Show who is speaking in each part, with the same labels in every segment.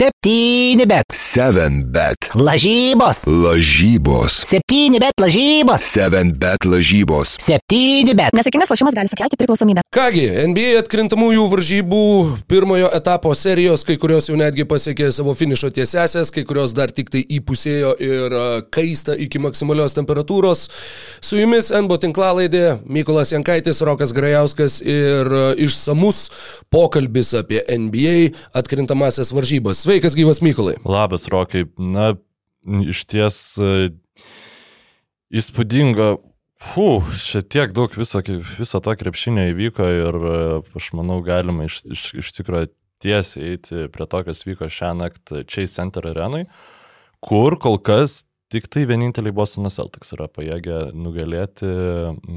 Speaker 1: Septyni bet.
Speaker 2: 7 bet.
Speaker 1: Lažybos.
Speaker 2: Lažybos.
Speaker 1: Septyni bet lažybos.
Speaker 2: 7 bet lažybos.
Speaker 1: Septyni bet.
Speaker 3: Nesėkmingas lošimas gali sukelti priklausomybę.
Speaker 4: Kągi, NBA atkrintamųjų varžybų pirmojo etapo serijos, kai kurios jau netgi pasiekė savo finišo tiesesės, kai kurios dar tik tai įpusėjo ir kaista iki maksimalios temperatūros. Su jumis NBO tinklalaidė Mykolas Jankaitis, Rokas Grajauskas ir išsamus pokalbis apie NBA atkrintamasias varžybas. Sveikas gyvas Mykolai.
Speaker 5: Labas, Rokai. Na, iš ties e, įspūdinga. Fū, šiek tiek daug viso, viso to krepšinio įvyko ir e, aš manau galima iš, iš, iš tikrųjų tiesiai eiti prie to, kas vyko šią naktį Chase Center arenui, kur kol kas tik tai vieninteliai Bostono Celtics yra pajėgę nugalėti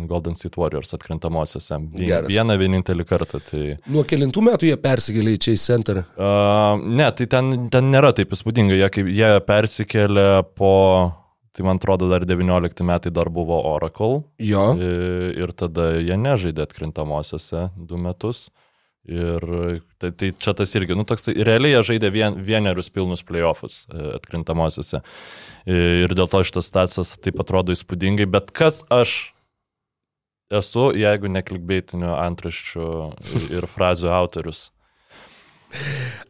Speaker 5: Golden State Warriors atkrintamosiose.
Speaker 4: Geras.
Speaker 5: Vieną vienintelį kartą. Tai...
Speaker 4: Nuo kelintų metų jie persikėlė į Chase Center.
Speaker 5: Uh, ne, tai ten, ten nėra taip įspūdinga, jie, jie persikėlė po, tai man atrodo, dar 19 metai dar buvo Oracle.
Speaker 4: Jo.
Speaker 5: Ir, ir tada jie nežaidė atkrintamosiose du metus. Ir tai, tai čia tas irgi, nu toks, realiai jie žaidė vien, vienerius pilnus playoffus e, atkrintamosiose. Ir dėl to šitas statusas taip atrodo įspūdingai, bet kas aš esu, jeigu neklikbeitiniu antraščių ir frazių autorius.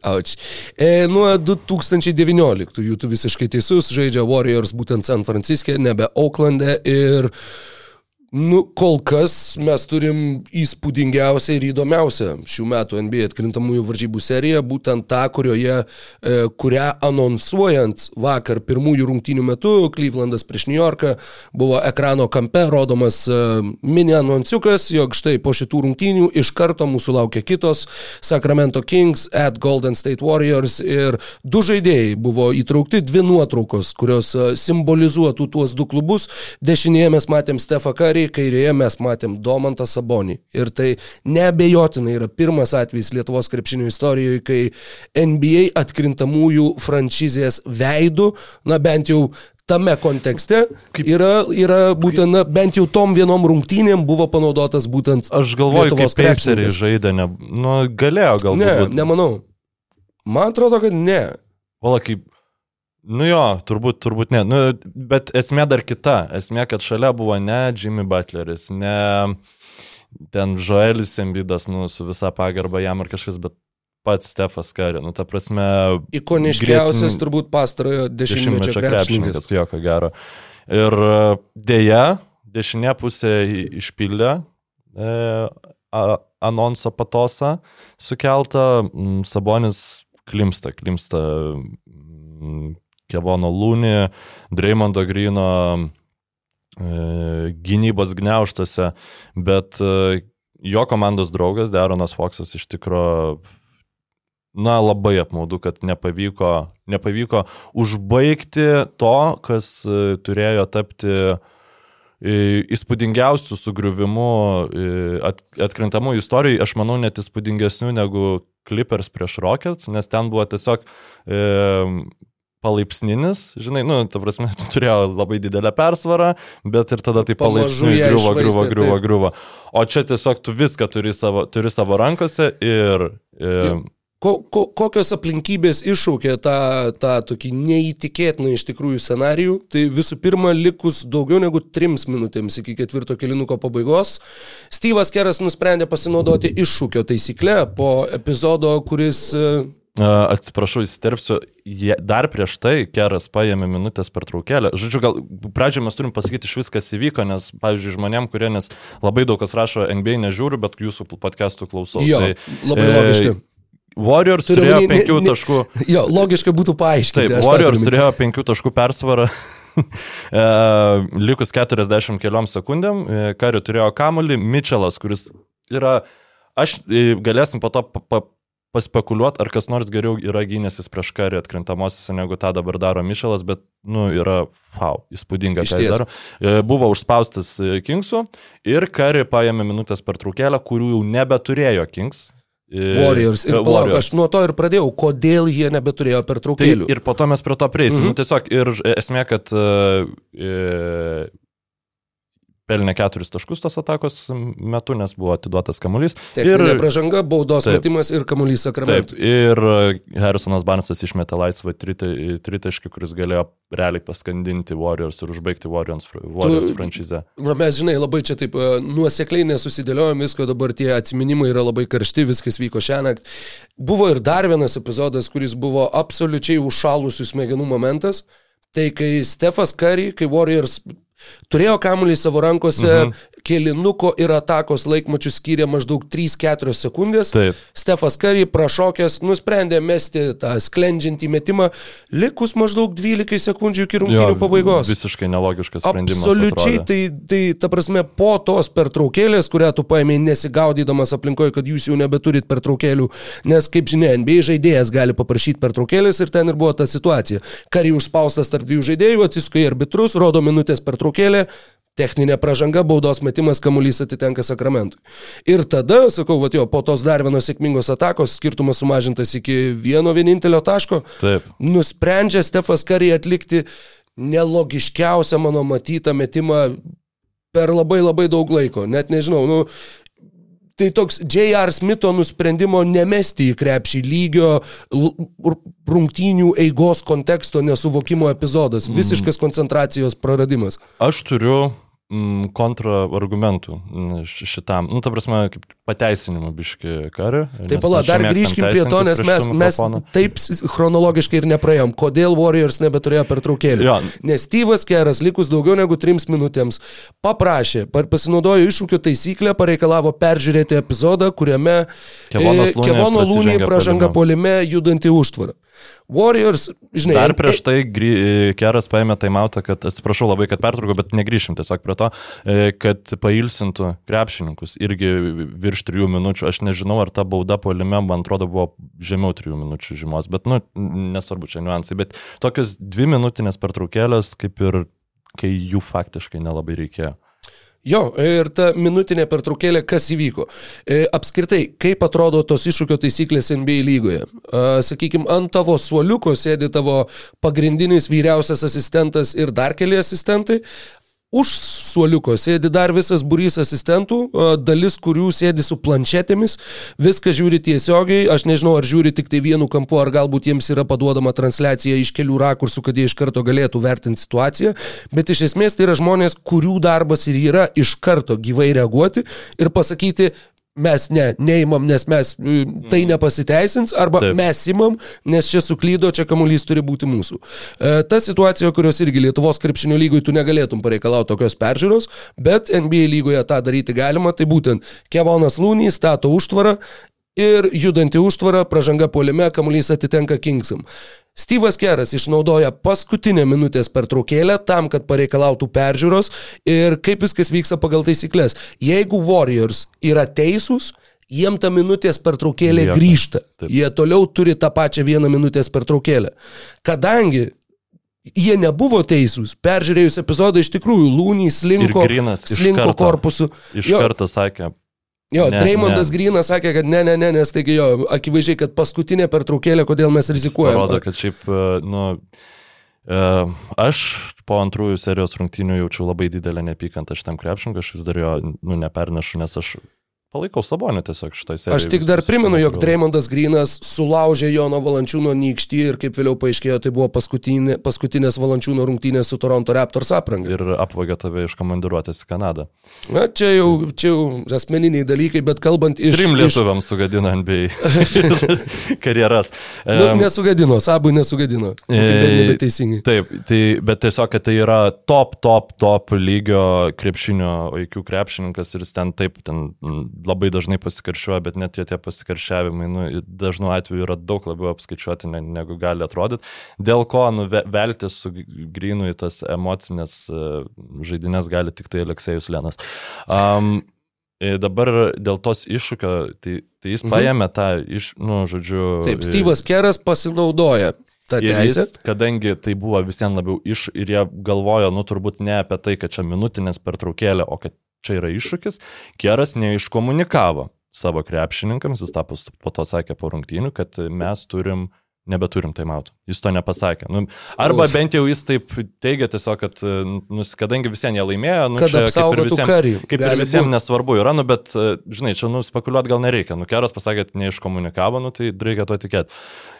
Speaker 4: Auč. E, nuo 2019 jų tu visiškai teisus, žaidžia Warriors būtent San Franciske, nebe Oaklande ir Nu, kol kas mes turim įspūdingiausią ir įdomiausią šių metų NBA atkrintamųjų varžybų seriją, būtent tą, kurioje, e, kurią anonsuojant vakar pirmųjų rungtynių metu, Clevelandas prieš New Yorką, buvo ekrano kampe rodomas e, mini anonsiukas, jog štai po šitų rungtynių iš karto mūsų laukia kitos Sacramento Kings at Golden State Warriors ir du žaidėjai buvo įtraukti, dvi nuotraukos, kurios e, simbolizuotų tuos du klubus. Dešinėje mes matėm Stefą Karį, kairėje mes matėm Domantą Sabonį. Ir tai neabejotinai yra pirmas atvejis Lietuvos krepšinio istorijoje, kai NBA atkrintamųjų franšizės veidų, na bent jau tame kontekste yra, yra būtent, na, bent jau tom vienom rungtynėm buvo panaudotas būtent
Speaker 5: Aš galvoju,
Speaker 4: Lietuvos
Speaker 5: kaip Paceriai žaidė, ne, nu, galėjo galbūt.
Speaker 4: Ne, nemanau. Man atrodo, kad ne.
Speaker 5: Vala kaip, nu jo, turbūt, turbūt ne, nu, bet esmė dar kita. Esmė, kad šalia buvo ne Jimmy Butleris, ne ten Joelis Embidas, nu, su visa pagarba jam ar kažkas, bet pats Stefas Kari. Nu, ta prasme,
Speaker 4: Ikoniškiausias
Speaker 5: Gretin-
Speaker 4: turbūt pastarojo dešimtmečio krepšininkas.
Speaker 5: Jo, ko gero. Ir e, dėja, dešinė pusė išpildė e, anonso patosą sukeltą. Sabonis klimsta, klimsta Kevono Lūnį, Dreymondo Grino e, gynybos gneuštose, bet e, jo komandos draugas Deronas Foksas iš tikrųjų na, labai apmaudu, kad nepavyko, nepavyko užbaigti to, kas e, turėjo tapti įspūdingiausių sugriuvimų at, atkrintamų istorijų, aš manau, net įspūdingesnių negu Clippers prieš Rockets, nes ten buvo tiesiog e, palaipsninis, žinai, nu, ta prasme, turėjo labai didelę persvarą, bet ir tada tai
Speaker 4: Pamažu
Speaker 5: palaipsniui griuvo, griuvo, griuvo,
Speaker 4: taip.
Speaker 5: griuvo. O čia tiesiog tu viską turi savo, turi savo rankose ir... E,
Speaker 4: Ko, ko, kokios aplinkybės iššaukė tą, tą tokį neįtikėtiną iš tikrųjų scenarijų? Tai visų pirma, likus daugiau negu trims minutėms iki ketvirto kilinuko pabaigos, Steve'as Keras nusprendė pasinaudoti iššūkio taisykle po epizodo, kuris... e,
Speaker 5: Atsiprašau, įsiterpsiu, dar prieš tai Keras paėmė minutės per traukėlę. Žodžiu, gal pradžioje mes turim pasakyti iš viskas įvyko, nes, pavyzdžiui, žmonėm, kurie, nes labai daug kas rašo NBA nežiūriu, bet jūsų podcastų klausau.
Speaker 4: Jo,
Speaker 5: tai,
Speaker 4: labai logiška.
Speaker 5: Warriors
Speaker 4: Turiu
Speaker 5: turėjo
Speaker 4: omeny, ne-
Speaker 5: penkių
Speaker 4: ne-
Speaker 5: taškų.
Speaker 4: Jo, logiška būtų paaiškinti.
Speaker 5: Taip, Warriors turėjo penkių taškų persvarą. E, Likus 40 keliom sekundėm, e, Kari turėjo kamuolį, Mitchellas, kuris yra, aš e, galėsim po to paspekuliuoti, ar kas nors geriau yra gynęsis prieš Kari atkrintamosiose, negu tą dabar daro Mitchellas, bet, nu, yra, wow, įspūdinga, ką jis daro. E, Buvo užspaustas e, Kingsų ir Kari paėmė minutės per traukėlę, kurių jau nebeturėjo Kings. E,
Speaker 4: Warriors. Ir palauk,
Speaker 5: Warriors.
Speaker 4: aš nuo to ir pradėjau, kodėl jie nebeturėjo
Speaker 5: Tai
Speaker 4: traukėlių.
Speaker 5: ir po to mes prie to prieisim.
Speaker 4: Mhm.
Speaker 5: Mhm. Nu, tiesiog ir esmė, kad e, pelnė keturis taškus tos atakos metu, nes buvo atiduotas kamuolys.
Speaker 4: Ir pražanga, baudos
Speaker 5: Taip.
Speaker 4: metimas ir kamuolys
Speaker 5: Taip,
Speaker 4: sakramentui.
Speaker 5: ir e, Harrisonas Barnesas išmetė laisvą trita- tritaškį, kuris galėjo realiai paskandinti Warriors ir užbaigti Warriors, Warriors franšizę.
Speaker 4: Na mes, žinai, labai čia taip e, nuosekliai nesusidėliojom visko, dabar tie atsiminimai yra labai karšti, viskas vyko šią naktį. Buvo ir dar vienas epizodas, kuris buvo absoliučiai užšalusių smegenų momentas. Tai kai Stefas Curry, kai Warriors turėjo kamuolį savo rankose, mhm. Kelinuko ir atakos laikmačių skyrė maždaug 3-4 sekundės.
Speaker 5: Taip.
Speaker 4: Stefas Curry prašokęs nusprendė mesti tą sklendžiantį metimą, likus maždaug 12 sekundžių iki rungtynių pabaigos.
Speaker 5: Visiškai nelogiškas sprendimas.
Speaker 4: Absoliučiai,
Speaker 5: atrodė.
Speaker 4: tai, tai ta prasme, po tos pertraukėlės, kurią tu paėmė nesigaudydamas aplinkoje, kad jūs jau nebeturit pertraukėlių, nes, kaip žinia, NBA žaidėjas gali paprašyti pertraukėlės ir ten ir buvo ta situacija. Kariai užspaustas tarp dviejų žaidėjų, atsisuka į arbitrus, rodo minutės pertraukėlė. Techninė pražanga, baudos metimas, kamuolys atitenka sakramentui. Ir tada, sakau, va jo, po tos dar vienos sėkmingos atakos, skirtumas sumažintas iki vieno vienintelio taško,
Speaker 5: Taip.
Speaker 4: nusprendžia Stefas Kari atlikti nelogiškiausią mano matytą metimą per labai labai daug laiko. Net nežinau, nu, tai toks J.R. Smito nusprendimo nemesti į krepšį lygio rungtynių eigos konteksto nesuvokimo epizodas. Visiškas koncentracijos praradimas.
Speaker 5: Aš turiu mm, kontraargumentų mm, šitam, nu, ta prasme, kaip pateisinimą biški karį.
Speaker 4: Tai pala, dar grįžkim prie to, nes mes, mes taip chronologiškai ir nepraėjom. Kodėl Warriors nebeturėjo pertraukėlį?
Speaker 5: Jo.
Speaker 4: Nes Steve'as Keras, likus daugiau negu trims minutėms, paprašė, pa- pasinaudojo iššūkio taisyklę, pareikalavo peržiūrėti epizodą, kuriame e, Kevono Lūnį pražanga polime judanti užtvarą. Warriors, žinai,
Speaker 5: Dar
Speaker 4: e-
Speaker 5: prieš tai gry, Keras paėmė taimautą, kad, atsiprašau labai, kad pertraukiau, bet negryšim tiesiog prie to, e, kad pailsintų krepšininkus irgi virš trijų minučių. Aš nežinau, ar ta bauda polime, man atrodo, buvo žemiau trijų minučių žymos, bet, nu, nesvarbu čia niuansai, bet tokios dvi minutinės pertraukėlės, kaip ir kai jų faktiškai nelabai reikėjo.
Speaker 4: Jo, ir ta minutinė pertraukėlė, kas įvyko. E, apskritai, kaip atrodo tos iššūkio taisyklės NBA lygoje? Sakykime, ant tavo suoliuko sėdi tavo pagrindinis vyriausias asistentas ir dar keli asistentai. Už suoliuko sėdi dar visas burys asistentų, dalis kurių sėdi su planšetėmis, viską žiūri tiesiogiai, aš nežinau ar žiūri tik tai vienu kampu, ar galbūt jiems yra paduodama transliacija iš kelių rakursų, kad jie iš karto galėtų vertinti situaciją, bet iš esmės tai yra žmonės, kurių darbas ir yra iš karto gyvai reaguoti ir pasakyti, mes ne, neimam, nes mes mm, tai nepasiteisins, arba.
Speaker 5: Taip.
Speaker 4: mes imam, nes čia suklydo, čia kamuolys turi būti mūsų. E, ta situacija, kurios irgi Lietuvos krepšinio lygoje tu negalėtum pareikalauti tokios peržiūros, bet NBA lygoje tą daryti galima, tai būtent Kevonas Lūnys stato užtvarą ir judanti užtvara, pražanga polime, kamuolys atitenka Kingsam. Steve'as Keras išnaudoja paskutinę minutės pertraukėlę tam, kad pareikalautų peržiūros ir kaip viskas vyksta pagal taisyklės. Jeigu Warriors yra teisūs, jiem ta minutės pertraukėlė
Speaker 5: Lieka.
Speaker 4: grįžta.
Speaker 5: Taip.
Speaker 4: Jie toliau turi tą pačią vieną minutės pertraukėlę. Kadangi jie nebuvo teisūs, peržiūrėjus epizodą iš tikrųjų Lūnys slinko, slinko korpusu.
Speaker 5: Iš
Speaker 4: Jo,
Speaker 5: karto sakė,
Speaker 4: Jo,
Speaker 5: Ne,
Speaker 4: Dreymondas
Speaker 5: ne.
Speaker 4: Grinas sakė, kad ne, ne, ne, nes taigi jo, akivaizdžiai, kad paskutinė pertraukėlė, kodėl mes rizikuojame.
Speaker 5: Parodo, kad šiaip, e, nu, e, aš po antrųjų serijos rungtynių jaučiu labai didelę neapykantą šitam krepšininkui, aš vis dar jo, nu, nepernešu, nes aš palaikau Sabonį tiesiog šitoj serijai.
Speaker 4: Aš tik dar primenu, jog Dreymondas Grinas sulaužė Jono Valančiūno nykštį ir kaip vėliau paaiškėjo, tai buvo paskutinė, paskutinės Valančiūno rungtynės su Toronto Raptors apranga.
Speaker 5: Ir apvagė tave iš komandiruotės į Kanadą.
Speaker 4: Na, čia jau, čia jau asmeniniai dalykai, bet kalbant iš...
Speaker 5: Trim
Speaker 4: iš
Speaker 5: lietuviams sugadino NBA karjeras.
Speaker 4: nu, nesugadino, sabui nesugadino.
Speaker 5: E,
Speaker 4: Nebeteisingai.
Speaker 5: Taip, tai, bet tiesiog, kad tai yra top, top, top lygio krepšinio vaikų krepšininkas ir jis ten taip, ten labai dažnai pasikaršiuoja, bet net tie pasikaršiavimai, nu, dažnu atveju yra daug labiau apskaičiuoti, ne- negu gali atrodyti. Dėl ko, nu, ve- veltis su grinu į tas emocinės e, žaidinės gali tik tai Aleksėjus Lenas. Um, Dabar dėl tos iššūkio, tai, tai jis
Speaker 4: Mhm.
Speaker 5: paėmė tą, iš, nu, žodžiu.
Speaker 4: Taip, Steve'as Keras pasinaudoja tą
Speaker 5: Ir
Speaker 4: teisę.
Speaker 5: jis, kadangi tai buvo visiems labiau iš ir jie galvojo, nu turbūt ne apie tai, kad čia minutinės pertraukėlė, o kad čia yra iššūkis, Keras neiškomunikavo savo krepšininkams, jis tapo po to sakė po rungtynių, kad mes turim nebeturim taimautų. Jis to nepasakė. Nu, arba
Speaker 4: Uf.
Speaker 5: bent jau jis taip teigia tiesiog, kad, nu, kadangi visiems jie laimėjo, nu,
Speaker 4: Kad
Speaker 5: čia kaip ir
Speaker 4: apsaugotų
Speaker 5: visiem-
Speaker 4: karį.
Speaker 5: Kaip ir visiems nesvarbu yra, nu, bet, žinai, čia, nu, spekuliuoti gal nereikia. Nu, keras pasakė, kad neiškomunikavo, nu, tai reikia to tikėti.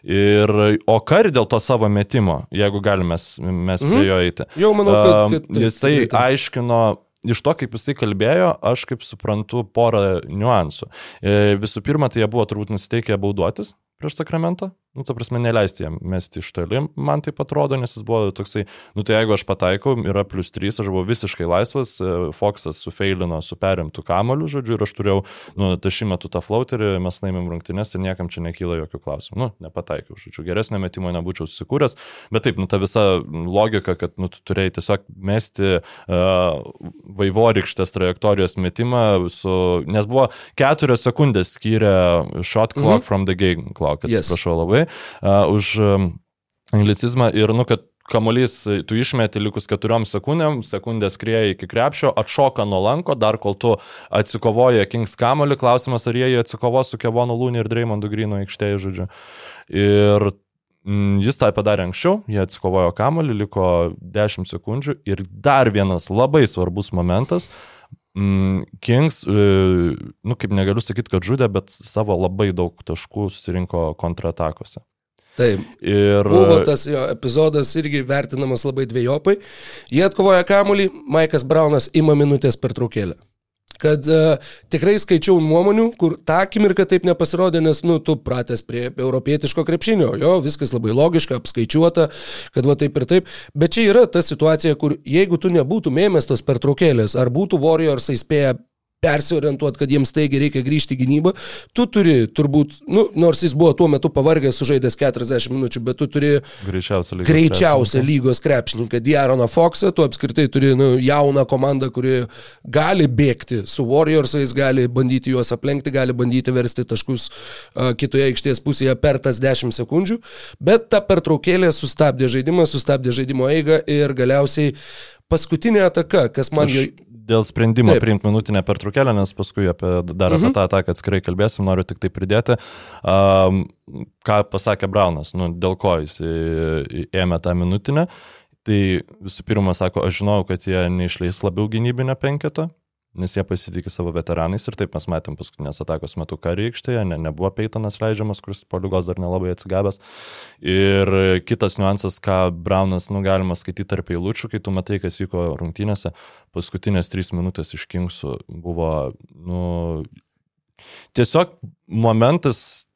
Speaker 5: Ir, o karį dėl to savo metimo, jeigu galime mes, mes
Speaker 4: Mhm.
Speaker 5: prie jo eiti.
Speaker 4: Jau manau, kad, kad taip,
Speaker 5: jisai
Speaker 4: taip.
Speaker 5: aiškino, iš to, kaip jisai kalbėjo, aš kaip suprantu porą niuansų. E, Visų pirma, tai jie buvo turbūt nusiteikę bauduotis prieš sakramentą, nu, ta prasme, neleisti jam mesti iš toli, man tai atrodo, nes jis buvo toksai, nu, tai jeigu aš pataikau, yra plus 3, aš buvau visiškai laisvas, e, Foxas sufailino su perimtų kamoliu, žodžiu, ir aš turėjau, nu, tašį metu tą flauterį, mes laimėm rungtynės ir niekam čia nekyla jokių klausimų. Nu, nepataikiau, žodžiu, geresnio metimo nebūčiau susikūręs, bet taip, nu, ta visa logika, kad, nu, tu turėjai tiesiog mesti uh, vaivorykštės trajektorijos metimą, su, nes buvo keturios sekundės skyrė shot clock mhm. from the game clock,
Speaker 4: Yes.
Speaker 5: atsiprašau labai, uh, už um, anglicizmą ir, nu, kad kamuolys, tu išmeti likus keturiom sekundėm, sekundė skrieja iki krepšio, atšoka nuo lanko, dar kol tu atsikovoji Kings kamuolį, klausimas, ar jie jį atsikovos su Kevonu Lūnį ir Dreymondu Grino aikštėje, žodžiu. Ir mm, jis tai padarė anksčiau, jie atsikovojo kamuolį, liko 10 sekundžių ir dar vienas labai svarbus momentas. Mm, Kings, e, nu kaip negaliu sakyti, kad žudė, bet savo labai daug taškų susirinko kontratakose.
Speaker 4: Taip.
Speaker 5: Ir
Speaker 4: Buvo tas jo epizodas irgi vertinamas labai dviejopai. Jie atkovoja kamuolį, Maikas Braunas ima minutės per traukėlę. Kad uh, tikrai skaičiau nuomonių, kur tą akimirką taip nepasirodė, nes, nu, tu pratęs prie europietiško krepšinio, jo, viskas labai logiška, apskaičiuota, kad va taip ir taip. Bet čia yra ta situacija, kur jeigu tu nebūtum ėmęs tos pertraukėlės, ar būtų Warriors įspėję persiorientuoti, kad jiems taigi reikia grįžti į gynybą, tu turi turbūt, nu, nors jis buvo tuo metu pavargęs, sužaidęs 40 minučių, bet tu turi
Speaker 5: greičiausia lygos
Speaker 4: greičiausią lygos krepšininką Diaroną Foxą, tu apskritai turi nu, jauną komandą, kuri gali bėgti su Warriorsais, gali bandyti juos aplenkti, gali bandyti versti taškus uh, kitoje aikštės pusėje per tas 10 sekundžių, bet ta pertraukėlė sustabdė žaidimą, sustabdė žaidimo eigą ir galiausiai paskutinė ataka, kas man
Speaker 5: Aš. Dėl sprendimo
Speaker 4: Taip.
Speaker 5: priimti minutinę pertraukėlę, nes paskui apie, dar apie tą ataką atskirai kalbėsim, noriu tik tai pridėti. Um, ką pasakė Braunas, nu, dėl ko jis ėmė tą minutinę. Tai visų pirma, sako, aš žinau, kad jie neišleis labiau gynybinę penketą, nes jie pasitikė savo veteranais ir taip mes matėm paskutinės atakos metu karį aikštėje, ne, nebuvo Peitonas leidžiamas, kuris po lygos dar nelabai atsigavęs. Ir kitas niuansas, ką Braunas, nu, galima skaityti tarp eilučių, kai tu matai, kas vyko rungtynėse, paskutinės trys minutės iš Kingsų buvo, nu, tiesiog momentas,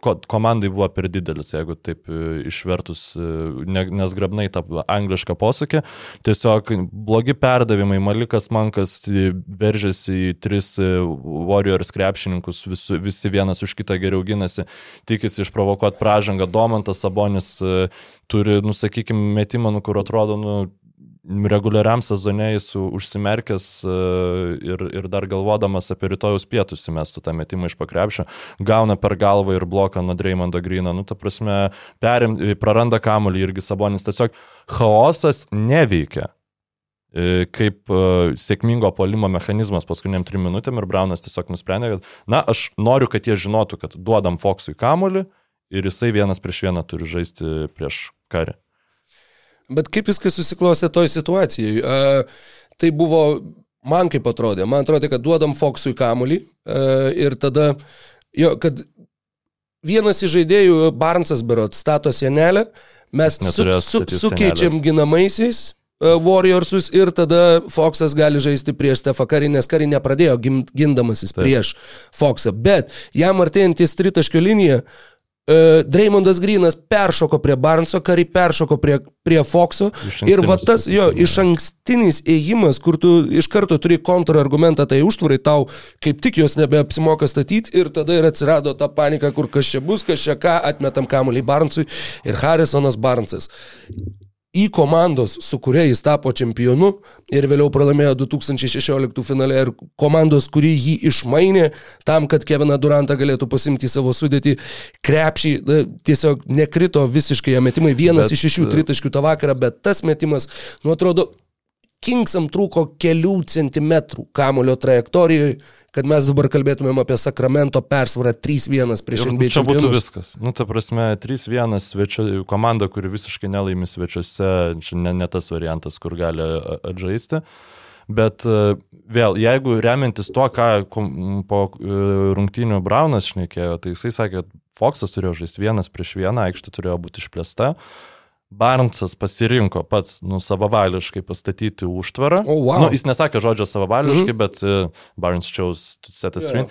Speaker 5: komandai buvo per didelis, jeigu taip e, išvertus, e, ne, nes grabnai tą anglišką posakį. Tiesiog blogi perdavimai, Malikas Mankas e, veržėsi į tris Warriors krepšininkus, visu, visi vienas už kitą geriau ginasi, tikisi išprovokuoti pražangą. Domantas Sabonis turi, nusakykime, metimą, nu, kur atrodo, nu, reguliariam sezone jis užsimerkęs e, ir, ir dar galvodamas apie rytojus pietus įmestų tą metimą iš pakrepšio, gauna per galvą ir bloką nuo Dreymondo Grino, nu ta prasme, perim, praranda kamuolį irgi Sabonis, tiesiog chaosas neveikia. E, kaip e, sėkmingo polimo mechanizmas paskutiniam trim minutėm ir Braunas tiesiog nusprendė, kad, na, aš noriu, kad jie žinotų, kad duodam Foxui kamuolį ir jisai vienas prieš vieną turi žaisti prieš karį.
Speaker 4: Bet kaip viskas susiklostė toj situacijai? Uh, tai buvo, man kaip atrodė, man atrodė, kad duodam Foxui kamuolį uh, ir tada, jo, kad vienas iš žaidėjų, Barnsas Berot, stato sienelę, mes su, su, sukeičiam ginamaisiais. Warriorsus ir tada Foxas gali žaisti prieš Stefą Karį, nes Karį nepradėjo gindamasis
Speaker 5: Taip.
Speaker 4: prieš Foxą, bet jam artėjant ties tritaškio liniją, uh, Dreymondas Grinas peršoko prie Barnso, Karį peršoko prie, prie Foxo. Ir va tas jo iš ankstinis ėjimas, kur tu iš karto turi kontrargumentą, tai užtvarai tau kaip tik jos nebeapsimoka statyti ir tada ir atsirado ta panika, kur kas čia bus, kas čia ką, atmetam kamuolį Barnsui ir Harrisonas Barnsas į komandos, su kuria jis tapo čempionu ir vėliau pralaimėjo 2016 finale ir komandos, kuri jį išmainė tam, kad Keviną Durantą galėtų pasimti savo sudėtį, krepšį tiesiog nekrito visiškai metimai, vienas
Speaker 5: Bet,
Speaker 4: bet, iš šešių
Speaker 5: e,
Speaker 4: tritaškių tą vakarą, bet tas metimas, nu atrodo, Kingsam trūko kelių centimetrų kamulio trajektorijoje, kad mes dabar kalbėtumėm apie Sakramento persvarą 3-1 prieš NBA
Speaker 5: čia būtų viskas. Nu, ta prasme, 3-1 svečio, komanda, kuri visiškai nelaimi svečiuose, čia ne, ne tas variantas, kur gali atžaisti. Bet e, vėl, jeigu remiantis tuo, ką po e, rungtynių Braunas šnekėjo, tai jisai sakė, kad Foxas turėjo žaisti vienas prieš vieną, aikštė turėjo būti išplėsta. Barnsas pasirinko pats, nu, savavališkai pastatyti užtvarą.
Speaker 4: O, wow.
Speaker 5: nu, jis nesakė žodžio savavališkai, mm -hmm. bet uh, Barnes chose to set a screen.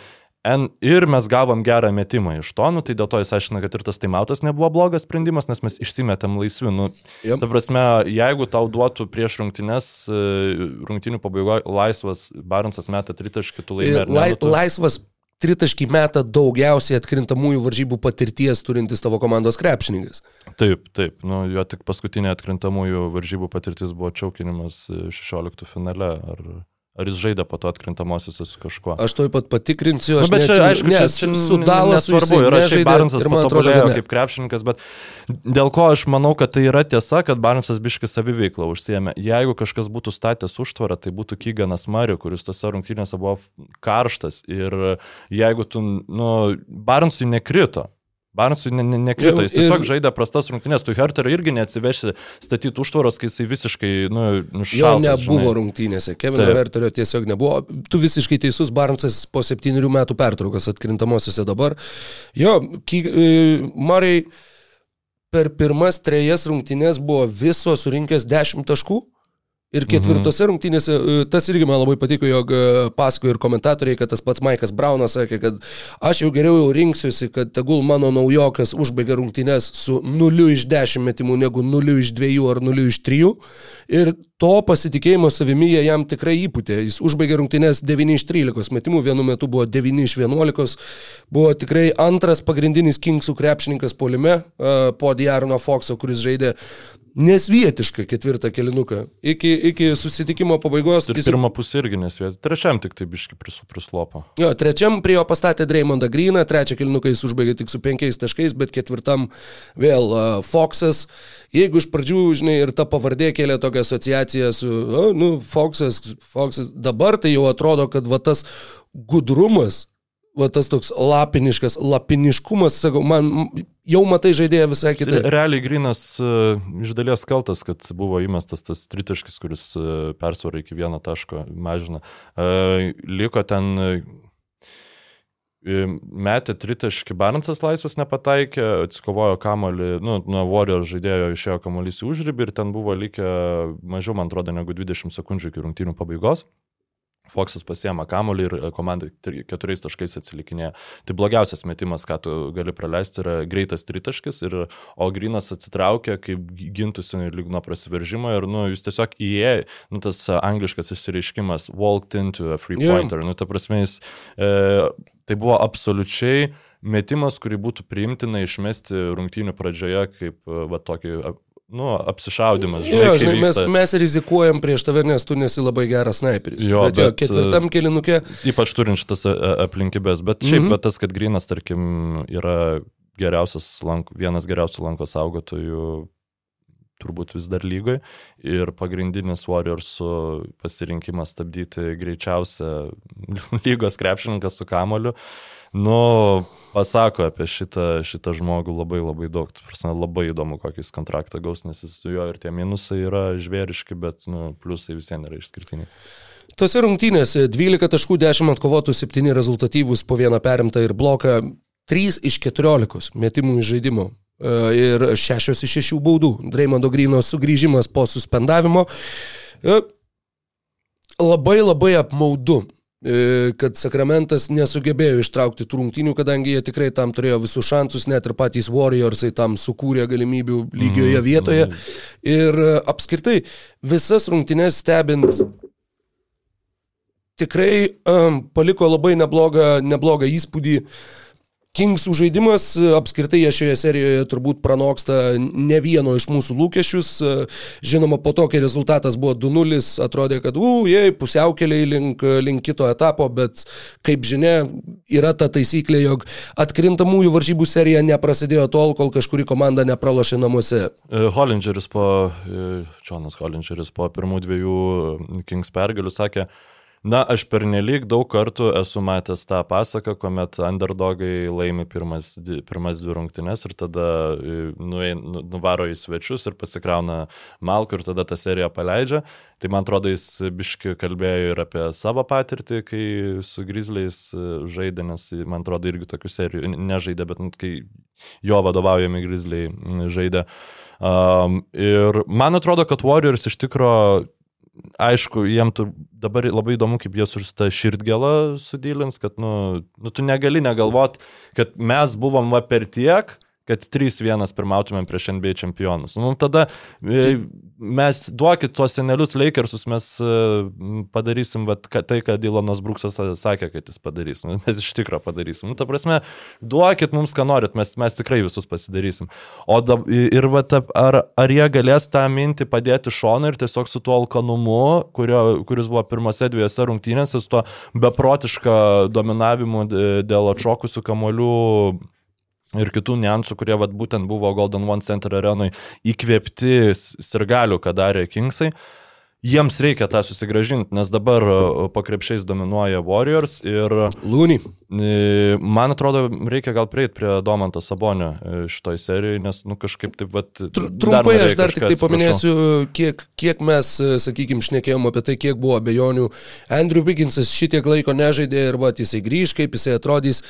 Speaker 5: En, ir mes gavom gerą metimą iš to, nu, tai dėl to jis aiškina, kad ir tas taimautas nebuvo blogas sprendimas, nes mes išsimetėm laisvi. Nu,
Speaker 4: Jep.
Speaker 5: ta prasme, jeigu tau duotų prieš rungtynes, e, rungtynių pabaigoje laisvas Barnsas meta tritaškį, tu laimėjai. ne?
Speaker 4: Lai,
Speaker 5: Nu,
Speaker 4: laisvas tritaškį metą daugiausiai atkrintamųjų varžybų patirties turintis tavo komandos krepšininkas.
Speaker 5: Taip, taip, nu, jo tik paskutinė atkrintamųjų varžybų patirtis buvo čiaukinimas e, 16 finale. Ar, ar jis žaidė po to atkrintamosiose su kažkuo?
Speaker 4: Aš toj pat patikrinsiu,
Speaker 5: Nu,
Speaker 4: aš
Speaker 5: bet čia,
Speaker 4: neatsimenu-
Speaker 5: aišku,
Speaker 4: ne,
Speaker 5: čia,
Speaker 4: su,
Speaker 5: čia
Speaker 4: su
Speaker 5: nesvarbu,
Speaker 4: jisai
Speaker 5: yra šiaip Barnsas patobulėjo kaip krepšininkas, bet dėl ko aš manau, kad tai yra tiesa, kad Barnsas biškis saviveiklą užsiemė. Jeigu kažkas būtų statęs užtvarą, tai būtų Kyganas Mari, kuris tose rungtynėse buvo karštas ir jeigu tu, nu, Barnsui nekrito. Barnsui ne, ne, nekrito, jis
Speaker 4: Ir-
Speaker 5: tiesiog žaidė prastas rungtynės, tu Herterio irgi neatsiveši statyti užtvaros, kai jisai visiškai, nu,
Speaker 4: Jo
Speaker 5: nušaltas.
Speaker 4: nebuvo
Speaker 5: žinai.
Speaker 4: rungtynėse, Kevino
Speaker 5: Taip.
Speaker 4: Verterio tiesiog nebuvo. Tu visiškai teisus, Barnsas po septyniarių metų pertraukos atkrintamosiose dabar. Jo, Mariai per pirmas trejas rungtynės buvo viso surinkęs 10 taškų. Ir ketvirtose mhm. rungtynėse, e, tas irgi man labai patiko, jog e, pasakojo ir komentatoriai, kad tas pats Maikas Braunas sakė, kad aš jau geriau jau rinksiuosi, kad tegul mano naujokas užbaigia rungtynės su 0 iš 10 metimų negu 0 iš 2 ar 0 iš 3. Ir to pasitikėjimo savimi jie jam tikrai įputė. Jis užbaigė rungtynės 9 iš 13 metimų, vienu metu buvo 9 iš 11. Buvo tikrai antras pagrindinis Kingsų krepšininkas polime e, po Diarono Foxo, kuris žaidė nesvietišką ketvirtą kelinuką. Iki, iki susitikimo pabaigos.
Speaker 5: Ir
Speaker 4: tiesiog-
Speaker 5: pirmą pusę irgi nesvietė. Trečiam tik tai biški pris- prislopo.
Speaker 4: Jo, trečiam prie jo pastatė Dreymondą Greeną, trečią kilinuką jis užbaigė tik su penkiais taškais, bet ketvirtam vėl uh, Foxas. Jeigu iš pradžių, žinai, ir ta pavardė kėlė tokią asociaciją su, o, nu, Foxas, Foxas, dabar tai jau atrodo, kad va tas gudrumas, va tas toks lapiniškas, lapiniškumas, sakau, man jau matai žaidėją visai kitaip.
Speaker 5: Realiai Grinas uh, iš dalies kaltas, kad buvo įmestas tas tritaškis, kuris uh, persvarą iki vieno taško mažina. Uh, liko ten uh, metė tritaškį Barnsas laisvas nepataikė, atsikovojo kamolį, nu, nuo Warrior žaidėjo išėjo kamolys į užribį ir ten buvo likę mažiau, man atrodo, negu 20 sekundžių iki rungtynių pabaigos. Foxas pasiema kamolį ir e, komanda keturiais taškais atsilikinėja. Tai blogiausias metimas, ką tu gali praleisti, yra greitas tritaškis, ir, o Grinas atsitraukia, kaip gi- gintųsi lyg nuo prasiveržimo ir nu, jūs tiesiog įėjo, nu, tas a, angliškas išsireiškimas walked into a free pointer. Nu, ta prasme, jis, e, tai buvo absoliučiai metimas, kurį būtų priimtina išmesti rungtynių pradžioje kaip e, va, tokį nu, apsišaudimas.
Speaker 4: Jo,
Speaker 5: kai
Speaker 4: žinai, mes, mes rizikuojam prieš tave, nes tu nesi labai geras sniperis.
Speaker 5: Jo,
Speaker 4: bet, jo,
Speaker 5: bet,
Speaker 4: ketvirtam kilinukė
Speaker 5: Ypač turint šitas a, a, aplinkybės, bet šiaip mm -hmm. tas, kad Grinas, tarkim, yra geriausias, lank, vienas geriausių lanko saugotojų turbūt vis dar lygoje ir pagrindinis Warriorsų pasirinkimas stabdyti greičiausią lygos krepšininką su kamoliu, nu, pasako apie šitą, šitą žmogų labai labai daug. Prasme, labai įdomu, kokį jis kontraktą gaus, nes jis jo ir tie minusai yra žvėriški, bet nu, pliusai visiems yra išskirtiniai.
Speaker 4: Tose rungtynėse 12 taškų 10 atkovotų, 7 rezultatyvus po vieną perimtą ir bloką, 3 iš 14 metimų iš žaidimo. e, Ir 6 iš 6 baudų. Dreymondo Grino sugrįžimas po suspendavimo. E, Labai labai apmaudu, kad Sakramentas nesugebėjo ištraukti tų rungtynių, kadangi jie tikrai tam turėjo visus šansus, net ir patys Warriorsai tam sukūrė galimybių lygioje vietoje. Ir e, apskritai visas rungtynės stebint tikrai um, paliko labai neblogą, neblogą įspūdį Kingsų žaidimas, apskritai jie šioje serijoje turbūt pranoksta ne vieno iš mūsų lūkesčius. Žinoma, po to, kai rezultatas buvo 2-0, atrodė, kad, u, jie pusiaukeliai link, link kito etapo, bet kaip žinia, yra ta taisyklė, jog atkrintamųjų varžybų serija neprasidėjo tol, kol kažkuri komanda nepralošė namuose.
Speaker 5: E, Hollingeris po, Jonas Hollingeris po pirmų dviejų Kings pergalių sakė, Na, aš pernelyg daug kartų esu matęs tą pasaką, kuomet underdogai laimi pirmas, pirmas dvi rungtynes ir tada nu, nu, nuvaro į svečius ir pasikrauna malkų ir tada tą seriją paleidžia. Tai man atrodo, jis biški kalbėjo ir apie savo patirtį, kai su Grizzliais e, žaidė, nes man atrodo irgi tokių serijų nežaidė, bet nu, kai jo vadovaujami Grizzliai žaidė. Um, ir man atrodo, kad Warriors iš tikrųjų aišku, jiem tu dabar labai įdomu, kaip jie su tą širdgelą sudylins, kad, nu, nu, tu negali negalvot, kad mes buvom va per tiek, kad 3-1 pirmautumėm prieš NBA čempionus. Nu, tada e, mes duokit tuos senelius Lakersus, mes e, padarysim vat, tai, ką Dylanas Bruksas sakė, kad jis padarys. Nu, mes iš tikrųjų padarysim. Nu, ta prasme, duokit mums, ką norit, mes, mes tikrai visus pasidarysim. O da, ir vat, ar, ar jie galės tą mintį padėti šoną ir tiesiog su tuo alkanumu, kurio, kuris buvo pirmose dviejose rungtynėse, su tuo beprotišką dominavimu dėl atšokusių kamolių ir kitų niansų, kurie vat, būtent buvo Golden One Center arenui įkvėpti sirgalių, ką darė Kingsai. Jiems reikia tą susigražinti, nes dabar po krepšiais dominuoja Warriors ir...
Speaker 4: Lūny.
Speaker 5: Man atrodo, reikia gal prieiti prie Domanto Sabonio e, šitoj serijai, nes, nu, kažkaip taip, vat...
Speaker 4: Tr trumpai dar aš dar tik tai paminėsiu, kiek, kiek mes, e, sakykime, šnekėjom apie tai, kiek buvo abejonių. Andrew Bigginsas šitiek laiko nežaidė ir, va, jisai grįž, kaip jisai atrodys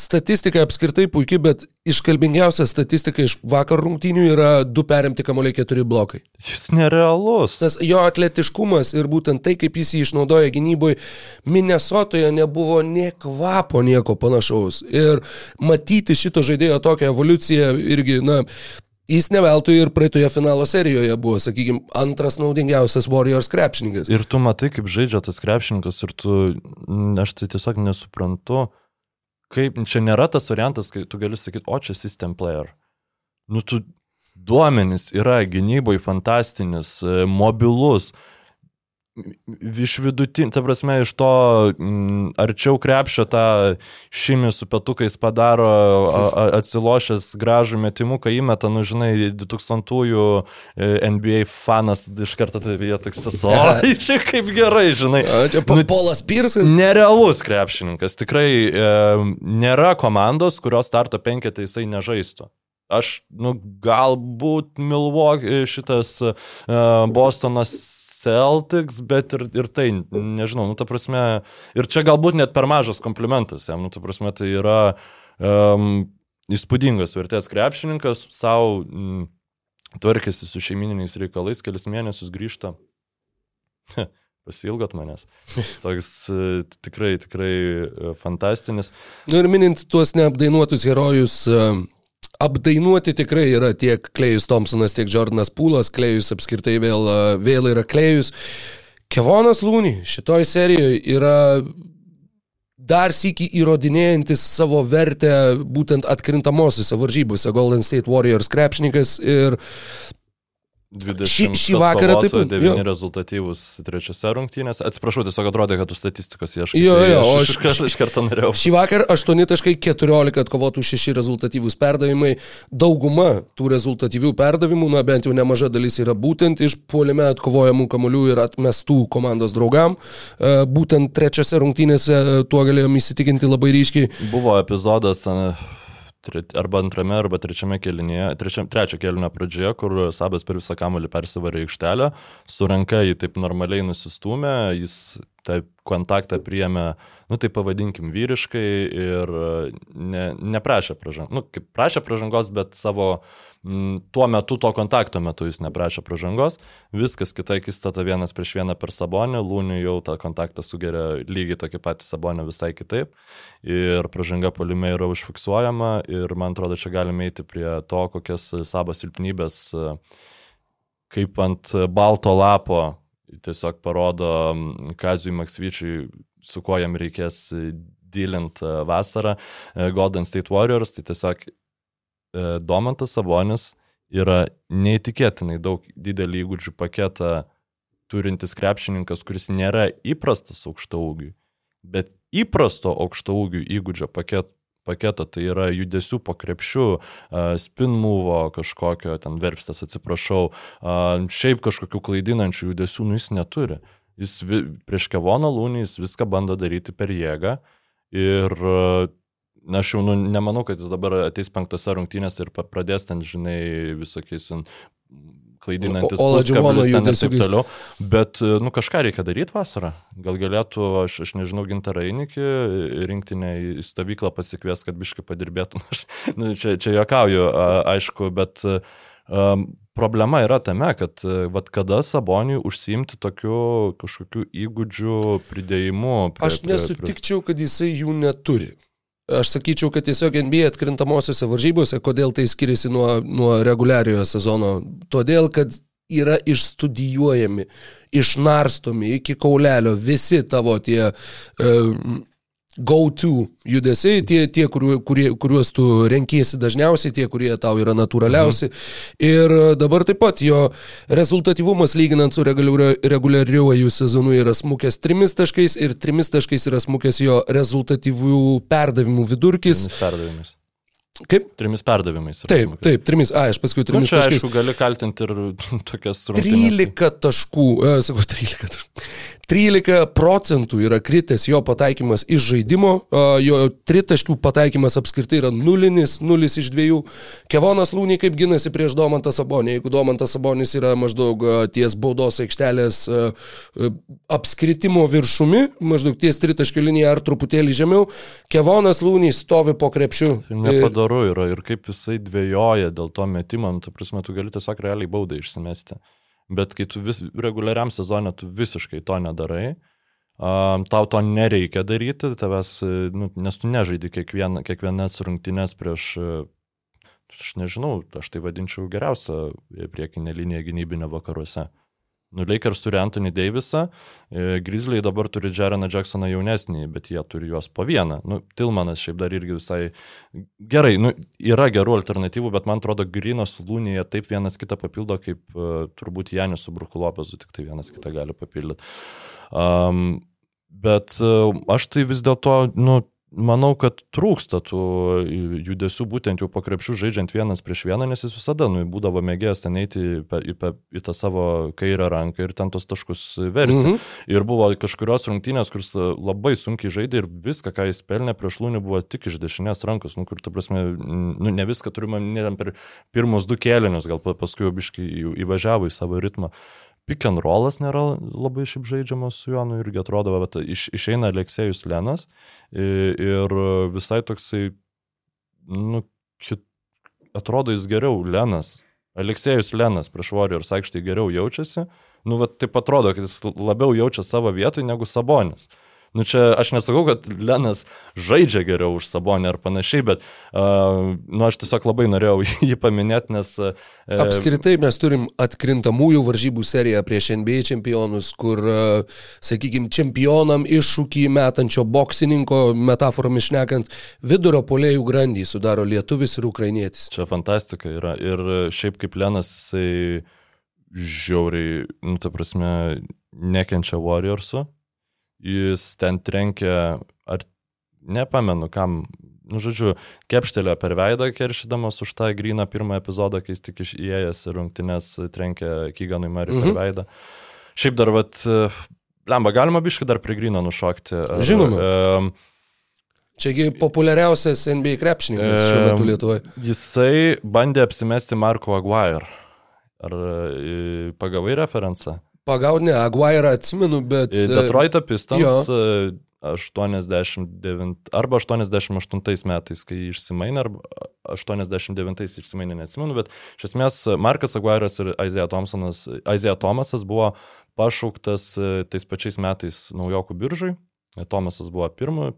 Speaker 4: statistika apskritai puikiai, bet iškalbingiausia statistika iš vakar rungtynių yra du perimti kamuoliai keturi blokai.
Speaker 5: Jis nerealus.
Speaker 4: Tas jo atletiškumas ir būtent tai, kaip jis jį išnaudoja gynyboje, Minnesotoje nebuvo nie kvapo nieko panašaus. Ir matyti šito žaidėjo tokią evoliuciją irgi, na, Jis neveltui ir praeitoje finalo serijoje buvo, sakykime, antras naudingiausias Warriors krepšininkas.
Speaker 5: Ir tu matai, kaip žaidžia tas krepšininkas ir tu, aš tai tiesiog nesuprantu, kaip čia nėra tas variantas, kai tu gali sakyti, o čia system player. Nu, tu duomenys yra gynyboje fantastinis, e, mobilus, iš vidutinio, ta prasme, iš to m, mm, arčiau krepšio tą šimį su petukais padaro, a, a, atsilošęs gražų metimuką įmeta, nu žinai, 2000-ųjų e, NBA fanas iš karto tai jie toks tas, o, čia kaip gerai, žinai.
Speaker 4: A, čia nu, Polas Pirsas.
Speaker 5: Nerealus krepšininkas, tikrai e, nėra komandos, kurios starto penketą jisai nežaistų. Aš, nu, galbūt Milwaukee šitas uh, Bostonas Celtics, bet ir, ir tai, nežinau, nu, ta prasme, ir čia galbūt net per mažas komplimentas jam, nu, ta prasme, tai yra um, įspūdingas vertės krepšininkas, savo mm, tvarkėsi su šeimininiais reikalais, kelias mėnesius grįžta. Pasilgot manęs. Toks e, tikrai, tikrai e, fantastinis.
Speaker 4: Nu ir minint tuos neapdainuotus herojus, uh apdainuoti tikrai yra tiek Klejus Thompsonas, tiek Jordanas Pūlas, Klejus apskritai vėl, vėl yra Klejus. Kevonas Lūny šitoj serijoje yra dar sėki įrodinėjantis savo vertę būtent atkrintamosiose varžybose Golden State Warriors krepšininkas ir
Speaker 5: 20
Speaker 4: šį, šį vakarą taip pat.
Speaker 5: 9 jo. rezultatyvus trečiose rungtynėse. Atsiprašau, tiesiog atrodė, kad tu statistikos ieškai.
Speaker 4: Jo,
Speaker 5: tai
Speaker 4: jo,
Speaker 5: aš,
Speaker 4: aš,
Speaker 5: aš, aš kartą norėjau.
Speaker 4: Šį vakarą 8.14 atkovotų 6 rezultatyvūs perdavimai. Dauguma tų rezultatyvių perdavimų, na bent jau nemaža dalis yra būtent iš puolime atkovojamų kamolių ir atmestų komandos draugam. E, būtent trečiose rungtynėse tuo galėjom įsitikinti labai ryškiai.
Speaker 5: Buvo epizodas arba antrame, arba trečiame kelinėje, trečiam, trečio kelinio pradžioje, kur Sabas per visą kamuolį persivarė aikštelę, su ranka jį taip normaliai nusistumė, jis tą kontaktą priėmė, nu tai pavadinkim, vyriškai ir ne, neprašė pražangos, nu kaip prašė pražangos, bet savo uh, tuo metu, to kontakto metu jis neprašė pražangos, viskas kita akistata vienas prieš vieną per sabonį, lūnių jau tą kontaktą sugeria lygiai tokį patį sabonį visai kitaip. Ir pražanga polime yra užfiksuojama ir man atrodo, čia galime eiti prie to, kokias sabas silpnybės kaip ant balto lapo tiesiog parodo mm, Kazijui Maksvyčiui, su kuo jam reikės dylint e, vasarą. E, Golden State Warriors, tai tiesiog e, Domantas Sabonis yra neįtikėtinai daug didelį įgūdžių paketą turintis krepšininkas, kuris nėra įprastas aukšto ūgiui, bet įprasto aukšto ūgių įgūdžio paket, paketo, tai yra judesių po krepšių, spin movo kažkokio, ten verpstas, atsiprašau, šiaip kažkokių klaidinančių judesių, nu jis neturi. Jis vi, prieš Kevoną Lūnį jis viską bando daryti per jėgą ir Na, aš jau nu, nemanau, kad jis dabar ateis penktose rungtynėse ir pradės ten, žinai, visokiais klaidinantis
Speaker 4: Oladžiuono
Speaker 5: ir taip toliau. Bet, nu, kažką reikia daryti vasarą. Gal galėtų, aš, aš nežinau, gintarą Einikį rinktinę į stovyklą pasikvies, kad biškai padirbėtų. Aš, nu, čia, čia juokauju, a- aišku, bet um, problema yra tame, kad vat, kada Saboniui užsiimti tokiu kažkokiu įgūdžių pridėjimu. Prie,
Speaker 4: Aš nesutikčiau, kad jisai jų neturi. Aš sakyčiau, kad tiesiog NBA atkrintamosiose varžybose, kodėl tai skiriasi nuo, nuo reguliariojo sezono, todėl, kad yra išstudijuojami, išnarstomi iki kaulelio visi tavo tie uh, go-to judesiai, tie, tie kuriu, kurie, kuriuos tu renkiesi dažniausiai, tie, kurie tau yra natūraliausi. Mhm. Ir e, dabar taip pat jo rezultatyvumas lyginant su reguliariuoju sezonu yra smukęs trimis taškais ir trimis taškais yra smukęs jo rezultatyvių perdavimų vidurkis.
Speaker 5: Trimis perdavimais.
Speaker 4: Kaip?
Speaker 5: Trimis perdavimais.
Speaker 4: Taip,
Speaker 5: smūgis.
Speaker 4: taip, trimis, a, aš paskui
Speaker 5: Nu,
Speaker 4: trimis
Speaker 5: čia,
Speaker 4: taškais.
Speaker 5: aišku, gali kaltinti ir tokias rungtynes.
Speaker 4: 13 taškų, e, sakau, 13 taškų. 13 procentų yra kritęs jo pataikymas iš žaidimo, jo tritaškių pataikymas apskritai yra nulinis, nulis iš dviejų. Kevonas Lūniai kaip ginasi prieš Domantą Sabonį. Jeigu Domantas Sabonis yra maždaug ties baudos aikštelės apskritimo viršumi, maždaug ties tritaškių linija ar truputėlį žemiau, Kevonas Lūniai stovi po krepšiu.
Speaker 5: Tai nepadaru yra ir kaip jisai dvėjoja dėl to metimo, nu, tu prasme, tu gali tiesiog realiai baudą išsimesti. Bet kai tu vis, reguliariam sezonė tu visiškai to nedarai, um, tau to nereikia daryti, tavęs, nu, nes tu nežaidi kiekvieną, kiekvienas rungtynes prieš, aš nežinau, aš tai vadinčiau geriausią priekinę liniją gynybinę vakaruose. Nu, Lakers turi Anthony Davisą, e, Grizzly dabar turi Jareną Jacksoną jaunesnį, bet jie turi juos po vieną. Nu, Tilmanas šiaip dar irgi visai gerai, nu, yra gerų alternatyvų, bet man atrodo, Grinas su Lūnyje taip vienas kitą papildo, kaip uh, turbūt Janis su Brukulopezu, tik tai vienas kitą gali papildyti. Um, bet uh, aš tai vis dėlto, nu, manau, kad trūksta tų judesių būtent jau po krepšių žaidžiant vienas prieš vieną, nes jis visada nu, būdavo mėgėjęs ten eiti į, į, į, į tą savo kairę ranką ir ten tos taškus versti.
Speaker 4: Mhm.
Speaker 5: Mhm. Ir buvo kažkurios rungtynės, kuris labai sunkiai žaidė ir viską, ką jis pelnė prieš lūnį, buvo tik iš dešinės rankos, nu, kur, ta prasme, nu, ne viską turime, ne per pirmus du kėlinius, gal pa- paskui jau biškai įvažiavo į savo ritmą. Pick and rollas nėra labai šiaip žaidžiamas su juo, nu irgi atrodo, bet iš, išeina Aleksėjus Lenas ir visai toksai, nu, kit, atrodo jis geriau, Lenas. Aleksėjus Lenas prieš Warriors aikštėje geriau jaučiasi, nu, bet taip atrodo, kad jis labiau jaučia savo vietoj negu Sabonis. Nu čia aš nesakau, kad Lenas žaidžia geriau už Sabonį ar panašiai, bet uh, nu, aš tiesiog labai norėjau jį paminėti, nes... Uh,
Speaker 4: Apskritai mes turim atkrintamųjų varžybų seriją prieš NBA čempionus, kur, sakykime, čempionam iššūkį metančio boksininko, metaforomis šnekant, vidurio polėjų grandį sudaro lietuvis ir ukrainietis.
Speaker 5: Čia fantastika yra. Ir šiaip kaip Lenas, jisai žiauriai, nu, ta prasme, nekenčia Warriorsų. Jis ten trenkia, ar nepamenu kam, nu, žodžiu, kepštelio per veidą keršydamas už tą gryną pirmą epizodą, kai jis tik iš- įėjęs ir rungtynės trenkia Kyganui Mariui mhm. Per veidą. Šiaip dar, vat, lemba, galima biškai dar prie gryno nušokti. Ar,
Speaker 4: Žinoma.
Speaker 5: Um,
Speaker 4: Čiagi populiariausias NBA krepšininkas šiuo metu Lietuvoje.
Speaker 5: Jisai bandė apsimesti Marko Aguirre. Ar e, pagavai referenciją?
Speaker 4: Pagaut ne, Aguirą atsimenu, bet...
Speaker 5: E,
Speaker 4: e,
Speaker 5: Detroito Pistons
Speaker 4: jo.
Speaker 5: e, 89 arba 88 metais, kai išsimainė, arba 89 išsimainė, neatsimenu, bet iš esmės Markas Aguiras ir Isaiah, Thompsonas, Isaiah Thomasas buvo pašauktas e, tais pačiais metais naujokų biržai. E, Thomasas buvo pirmo,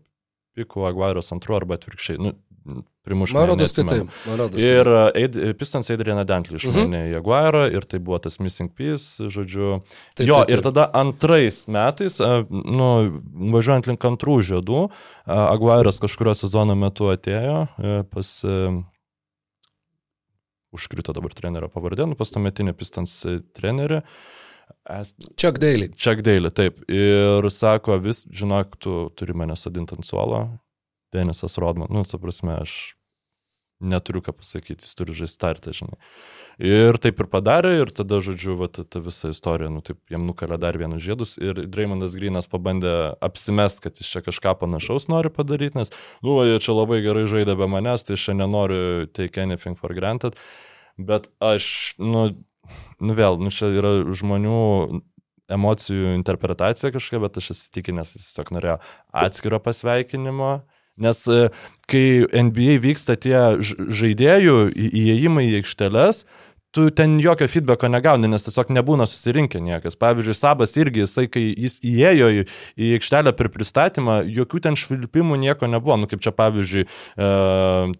Speaker 5: pikų, Aguairas antru arba atvirkščiai. Nu, primuš.
Speaker 4: Man
Speaker 5: mane,
Speaker 4: rodos, tai
Speaker 5: neatsimenu.
Speaker 4: taip. Man rodos, kad
Speaker 5: Ir uh, Aid- Pistons Adriana Dentley
Speaker 4: Mhm.
Speaker 5: išmainė į Jaguarą ir tai buvo tas missing piece, žodžiu.
Speaker 4: Taip,
Speaker 5: jo,
Speaker 4: taip, taip.
Speaker 5: ir tada antrais metais, uh, nu, važiuojant link antrų žiedų, uh, Aguaras kažkurio sezono metu atėjo uh, pas... Uh, Užkrito dabar trenerio pavardė, nu, pas tuometinį Pistons e, trenerį.
Speaker 4: Chuck Daly.
Speaker 5: Chuck Daly, taip. Ir sako, vis, žinok, tu turi mane sodinti ant suolo. Denisas Rodman, nu, ta prasme, aš neturiu ką pasakyti, jis turi žaisti startą, žinai. Ir taip ir padarė, ir tada, žodžiu, va, ta, ta visa istorija, nu, taip, jam nukalė dar vienus žiedus ir Dreymondas Grinas pabandė apsimest, kad jis čia kažką panašaus nori padaryti, nes, nu, va, jie čia labai gerai žaidė be manęs, tai čia nenoriu take anything for granted, bet aš, nu, nu vėl, nu, čia yra žmonių emocijų interpretacija kažkokia, bet aš įsitikinęs, jis tiesiog norėjo atskiro pasveikinimo. Nes e, kai NBA vyksta tie žaidėjų įėjimai į aikšteles, tu ten jokio feedbacko negauni, nes tiesiog nebūna susirinkę niekas. Pavyzdžiui, Sabas irgi, jisai, kai jis įėjo į, į aikštelę per pristatymą, jokių ten švilpimų nieko nebuvo. Nu, kaip čia pavyzdžiui, e,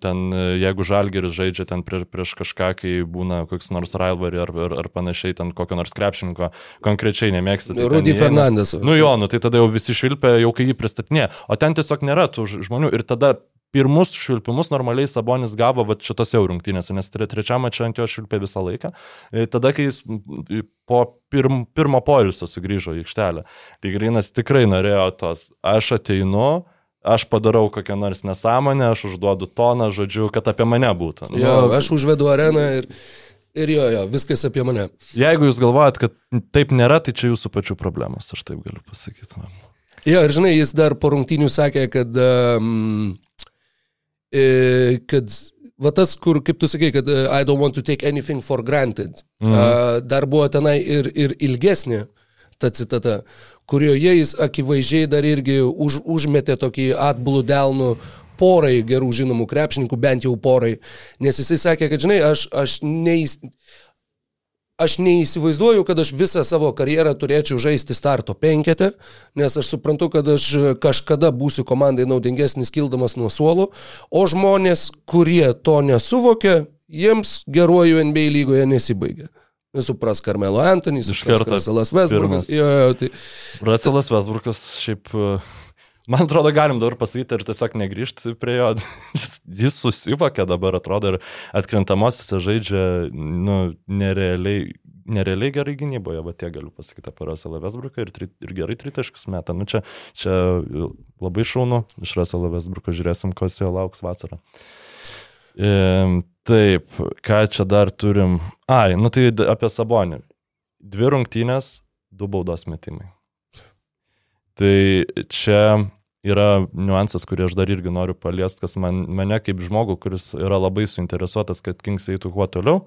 Speaker 5: ten, jeigu Žalgeris žaidžia ten prie, prieš kažką, kai būna koks nors rivalry ar, ar, ar panašiai, ten kokio nors krepšininko konkrečiai nemėgsta. tai
Speaker 4: Rudy Fernandes.
Speaker 5: Nu jo, nu tai tada jau visi švilpia, jau kai jį pristatinė. O ten tiesiog nėra tų žmonių. Ir tada pirmus švilpimus normaliai Sabonis gavo va, šitose jau rungtynėse, nes tre, trečiam čia ant jo švilpė visą laiką. Tada, kai jis po pirm, pirmo poilsio sugrįžo į aikštelę, tai Grinas tikrai norėjo tos, aš ateinu. Aš padarau kokią nors nesąmonę, aš užduodu toną, žodžiu, kad apie mane būtų. Nu,
Speaker 4: Jo, aš užvedu areną ir, ir jo, jo, viskas apie mane.
Speaker 5: Jeigu jūs galvojat, kad taip nėra, tai čia jūsų pačių problemas, aš taip galiu pasakyti.
Speaker 4: Jo, ir žinai, jis dar po rungtynių sakė, kad, um, kad va tas, kur, kaip tu sakai, kad uh, I don't want to take anything for granted, mhm. dar buvo tenai ir, ir ilgesnė ta citata, kurioje jis akivaizdžiai dar irgi už, užmetė tokį atbulų delnų porai gerų žinomų krepšininkų, bent jau porai, nes jisai sakė, kad žinai, aš, aš neįs... Aš neįsivaizduoju, kad aš visą savo karjerą turėčiau žaisti starto penketę, nes aš suprantu, kad aš kažkada būsiu komandai naudingesnis kildamas nuo suolo, o žmonės, kurie to nesuvokia, jiems geruoju NBA lygoje nesibaigia. Supras Karmelo Antonijus,
Speaker 5: Iš
Speaker 4: supras Westbrookas.
Speaker 5: pirmas.
Speaker 4: Jo, jo, tai,
Speaker 5: Ruselas Vesbrukas šiaip, e, man atrodo, galim dabar pasakyti ir tiesiog negrįžti prie jo. Jis- Jis susivokė dabar, atrodo, ir atkrintamosiose žaidžia, nu, nerealiai. Nerealiai gerai gynyboje, bet tiek galiu pasakyti apie Ruselą Vesbruką ir, tri, ir gerai tritaškus metą. Nu, čia, čia labai šaunu, iš Ruselą Vesbruko žiūrėsim, kas jo lauks vasarą. E, taip, ką čia dar turim? Ai, nu tai apie Sabonį. Dvi rungtynės, du baudos metimai. Tai čia yra niuansas, kurį aš dar irgi noriu paliesti, kas man, mane kaip žmogų, kuris yra labai suinteresuotas, kad Kings eitų kuo toliau,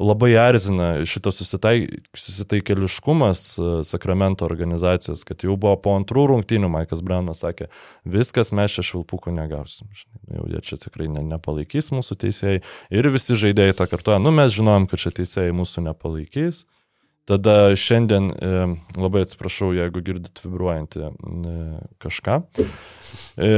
Speaker 5: labai erzina šitas susitaik, susitaikeliškumas e, Sakramento organizacijos, kad jau buvo po antrų rungtynių, Maikas Braunas sakė, viskas mes čia švilpukų negausim. Žinai, Jau jie čia tikrai ne, nepalaikys mūsų teisėjai. Ir visi žaidėjai tą kartuoja, nu mes žinojom, kad čia teisėjai mūsų nepalaikys. Tada šiandien, e, labai atsiprašau, jeigu girdit vibruojantį e, kažką. E,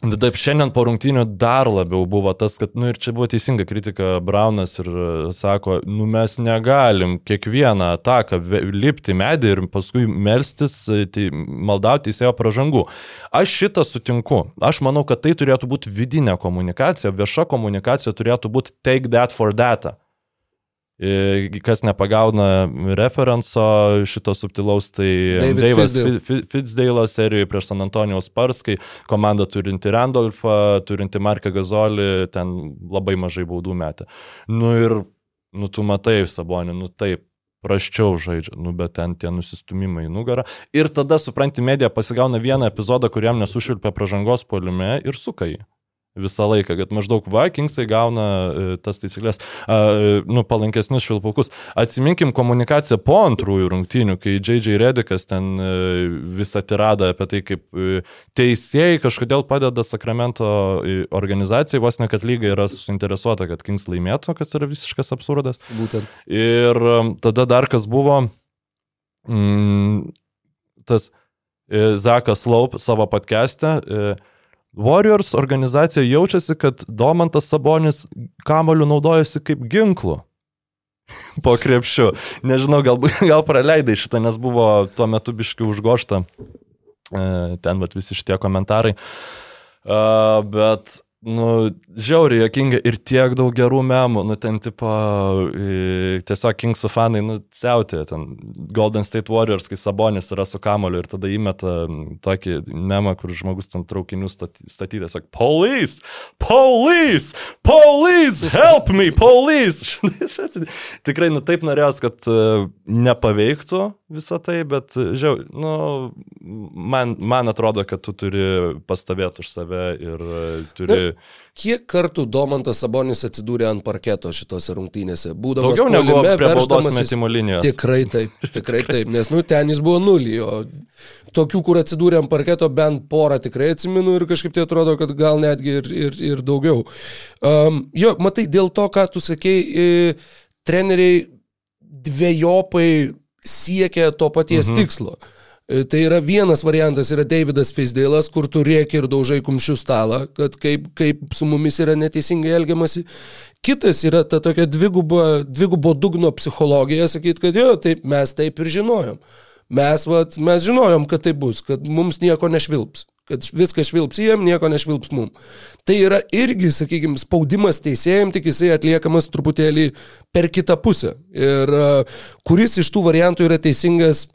Speaker 5: tada šiandien po rungtynių dar labiau buvo tas, kad, nu ir čia buvo teisinga kritika Braunas ir sako, nu mes negalim kiekvieną ataką lipti medį ir paskui melstis, tai maldauti teisėjo pražangų. Aš šitą sutinku. Aš manau, kad tai turėtų būti vidinė komunikacija, vieša komunikacija turėtų būti take that for data. E, Kas nepagauna referenco šito subtilaus, tai
Speaker 4: David
Speaker 5: Fi- Fitzdale serijoje prieš San Antonijaus Parskai, komanda turinti Randolfą, turinti Marką Gazolį, ten labai mažai baudų metė. Nu ir, nu tu matai Sabonį, nu taip, praščiau žaidžia, nu bet ten tie nusistumimai į nugarą. Ir tada, supranti, medija pasigauna vieną epizodą, kuriam nesušvilpia pražangos poliume ir suka jį. Visą laiką, kad maždaug Vikingsai gauna e, tas taisyklės, e, nu, palankesnius švilpukus. Atsiminkim komunikaciją po antrųjų rungtynių, kai J.J. Redikas ten e, visą tiradą apie tai, kaip teisėjai kažkodėl padeda Sakramento organizacijai, vos ne kad lyga yra suinteresuota, kad Kings laimėtų, kas yra visiškas absurdas.
Speaker 4: būtent.
Speaker 5: Ir tada dar kas buvo, mm, tas Zakas Laup savo podcast'e. E, Warriors organizacija jaučiasi, kad Domantas Sabonis kamoliu naudojasi kaip ginklu. Po krepšiu. Nežinau, gal, gal praleidai šitą, nes buvo tuo metu biški užgošta. E, ten vat visi šitie komentarai. Uh, bet Nu, žiauriai jokinga ir tiek daug gerų memų, nu ten tipo, e, tiesiog Kingsų fanai, nu, siautė, ten. Golden State Warriors, kai Sabonis yra su kamoliu ir tada įmeta tokį memą, kur žmogus ten traukinių staty, statyti, tiesiog, police, police, police, help me, police. Tikrai, nu, taip norėjos, kad uh, nepaveiktų visą tai, bet, žiauriai, nu, man, man atrodo, kad tu turi pastovėti už save ir uh, turi...
Speaker 4: Kiek kartų Domantas Sabonis atsidūrė ant parketo šitose rungtynėse? Būdamas
Speaker 5: Daugiau negu
Speaker 4: verždamasis-
Speaker 5: metimo linijos.
Speaker 4: Tikrai taip, tikrai taip, nes nu ten jis buvo nulį, o tokių, kur atsidūrė ant parketo, bent porą tikrai atsimenu ir kažkaip tai atrodo, kad gal netgi ir, ir, ir daugiau. Um, jo, matai, dėl to, ką tu sakei, e, treneriai dviejopai siekia to paties mhm. tikslo. E, Tai yra vienas variantas, yra Davidas Fisdėlas, kur tu rėki ir daužai kumščių stalą, kad kaip, kaip su mumis yra neteisingai elgiamasi. Kitas yra ta tokia dvigubo, dvigubo dugno psichologija, sakyti, kad jo, taip mes taip ir žinojom. Mes, vat, mes žinojom, kad tai bus, kad mums nieko nešvilps. Kad viskas švilps jiem, nieko nešvilps mum. Tai yra irgi, sakykime, spaudimas teisėjim, tik jisai atliekamas truputėlį per kitą pusę. Ir uh, kuris iš tų variantų yra teisingas,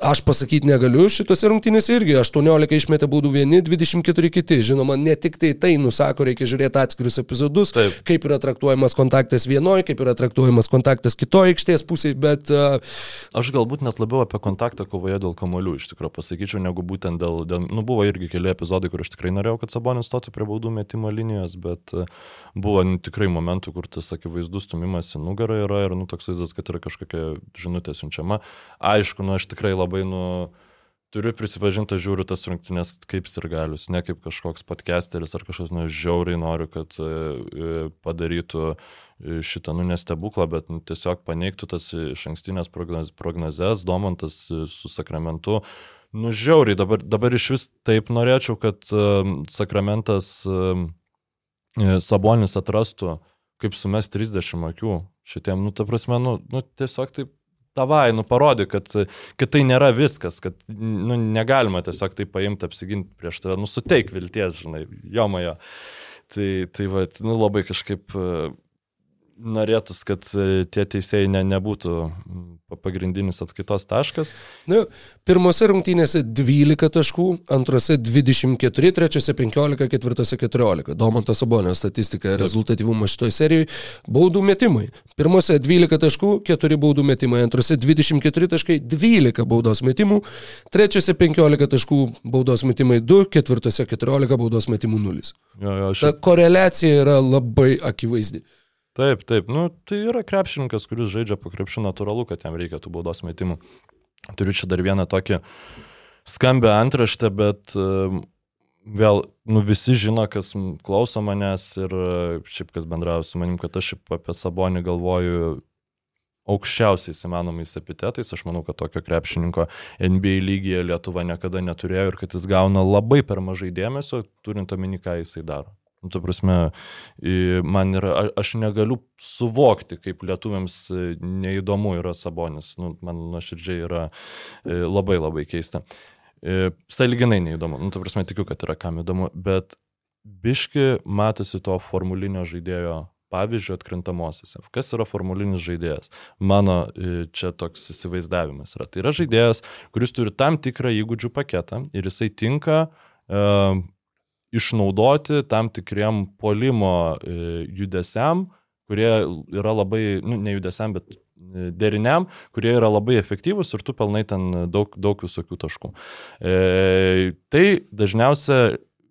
Speaker 4: Aš pasakyti negaliu, šitose rungtynėse irgi 18 išmetė baudų vieni, 24 kiti. Žinoma, ne tik tai tai nusako, reikia žiūrėti atskirius epizodus,
Speaker 5: Taip.
Speaker 4: kaip yra traktuojamas kontaktas vienoje, kaip yra traktuojamas kontaktas kitoje aikštės pusėje, bet uh,
Speaker 5: Aš galbūt net labiau apie kontaktą kovoje dėl kamolių iš tikrųjų pasakyčiau, negu būtent dėl, dėl, nu buvo irgi keli epizodai, kur aš tikrai norėjau, kad Sabonis stotų prie baudų metimo linijos, bet e, buvo nu, tikrai momentų, kur tas akivaizdus stumimas į nugarą yra ir, nu, toks vaizdas, kad yra kažkokia žinutė siunčiama. Aišku, nu, aš tikrai labai, nu, turiu prisipažinti, žiūriu tas rungtynės kaip sirgalius, ne kaip kažkoks podcasteris ar kažkas, nu, žiauriai noriu, kad e, e, padarytų e, šitą, nu, nestebuklą, bet nu, tiesiog paneigtų tas iš ankstinės prognoz, prognozes, Domantas su Sakramentu. Nu, žiauriai, dabar, dabar iš vis taip norėčiau, kad um, Sakramentas um, Sabonis atrastų, kaip sumes 30 akių šitiem, nu, ta prasme, nu, nu tiesiog taip tavai, nu, parodė, kad, kad tai nėra viskas, kad, nu, negalima tiesiog tai paimti, apsiginti prieš tave, nu, suteik vilties, žinai, jo majo. Tai, tai va, nu, labai kažkaip norėtus, kad e, tie teisėjai ne, nebūtų pa- pagrindinis atskaitos taškas.
Speaker 4: nu, pirmose rungtynėse 12 taškų, antrose 24, trečiose 15, ketvirtose 14. Domanto Sabonio statistika rezultatyvumas šitoje serijoje. Baudų metimai. Pirmose 12 taškų, 4 baudų metimai, antrose 24 taškai, 12 baudos metimų, trečiose 15 taškų baudos metimai 2, ketvirtose 14 baudos metimų 0.
Speaker 5: Jo, jo, aš
Speaker 4: Ta koreliacija yra labai akivaizdi.
Speaker 5: Taip, taip, nu tai yra krepšininkas, kuris žaidžia po krepšių natūralu, kad jam reikia tų baudos metimų. Turiu čia dar vieną tokį skambę antraštę, bet um, vėl, nu visi žino, kas klauso manęs ir uh, šiaip kas bendrauja su manim, kad aš šiaip apie Sabonį galvoju aukščiausiais įmanomais epitetais. Aš manau, kad tokio krepšininko NBA lygyje Lietuva niekada neturėjo ir kad jis gauna labai per mažai dėmesio, turint omeny, ką jisai daro. Nu, tu prasme, man yra, aš negaliu suvokti, kaip lietuviams e, neįdomu yra Sabonis. Nu, man nuoširdžiai yra e, labai labai keista. E, Saliginai neįdomu. Nu, tu prasme, tikiu, kad yra kam įdomu, bet biški matosi to formulinio žaidėjo pavyzdžio atkrintamosiose. Kas yra formulinis žaidėjas? Mano čia toks įsivaizdavimas yra. Tai yra žaidėjas, kuris turi tam tikrą įgūdžių paketą ir jisai tinka uh, išnaudoti tam tikriem polimo e, judesiam, kurie yra labai, nu, ne judesiam, bet e, deriniam, kurie yra labai efektyvūs ir tu pelnai ten daug, daug visokių taškų. E, tai dažniausia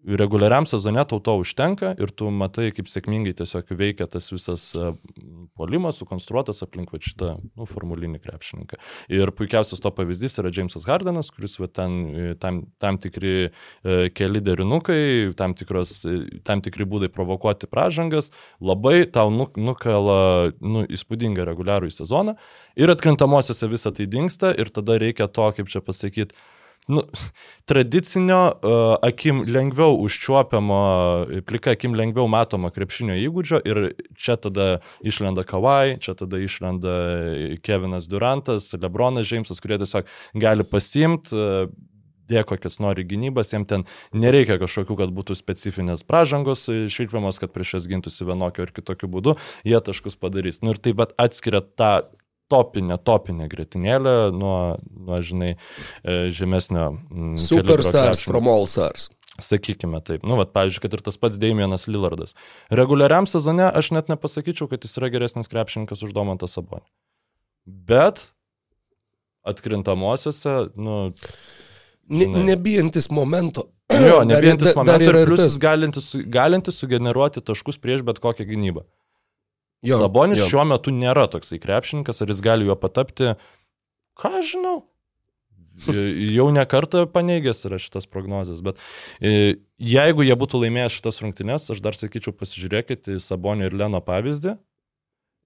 Speaker 5: reguliariam sezone tau to užtenka ir tu matai, kaip sėkmingai tiesiog veikia tas visas e, polimas sukonstruotas aplink šitą nu, formulinį krepšininką. Ir puikiausias to pavyzdys yra Jamesas Hardenas, kuris va, ten e, tam, tam tikri e, keli derinukai, tam, tikros, tam tikri būdai provokuoti pražangas, labai tau nu, nukala nu, įspūdingą reguliarų sezoną ir atkrintamosiose visą tai dinksta ir tada reikia to, kaip čia pasakyti, nu, tradicinio uh, akim lengviau užčiuopiamo, plika akim lengviau matomo krepšinio įgūdžio ir čia tada išlenda Kawai, čia tada išlenda Kevinas Durantas, Lebronas Džeimsas, kurie tiesiog gali pasimti, uh, dėk kokias nori gynybas, jiems ten nereikia kažkokių, kad būtų specifinės pražangos švilpiamos, kad prieš jas gintųsi vienokiu ar kitokiu būdu, jie taškus padarys. Nu ir taip pat atskiria tą topinę, topinę gretinėlę nuo, nuo žinai, e, žemesnio.
Speaker 4: Superstars from All Stars.
Speaker 5: Sakykime taip. Nu, vat, pavyzdžiui, kad ir tas pats Damienas Lillardas. Reguliariam sezone aš net nepasakyčiau, kad jis yra geresnis krepšininkas už Domantą Sabonį. Bet atkrintamosiose, nu,
Speaker 4: Ne,
Speaker 5: Žinai.
Speaker 4: nebijantis momento.
Speaker 5: jo, nebijantis momento ir
Speaker 4: ir
Speaker 5: plius galintis, galintis sugeneruoti taškus prieš bet kokią gynybą.
Speaker 4: Jo,
Speaker 5: Sabonis
Speaker 4: jo.
Speaker 5: šiuo metu nėra toksai krepšininkas, ar jis gali juo patapti, ką žinau. Jau ne kartą paneigęs yra šitas prognozijas, bet e, jeigu jie būtų laimėję šitas rungtynes, aš dar sakyčiau, pasižiūrėkite į Sabonio ir Leno pavyzdį.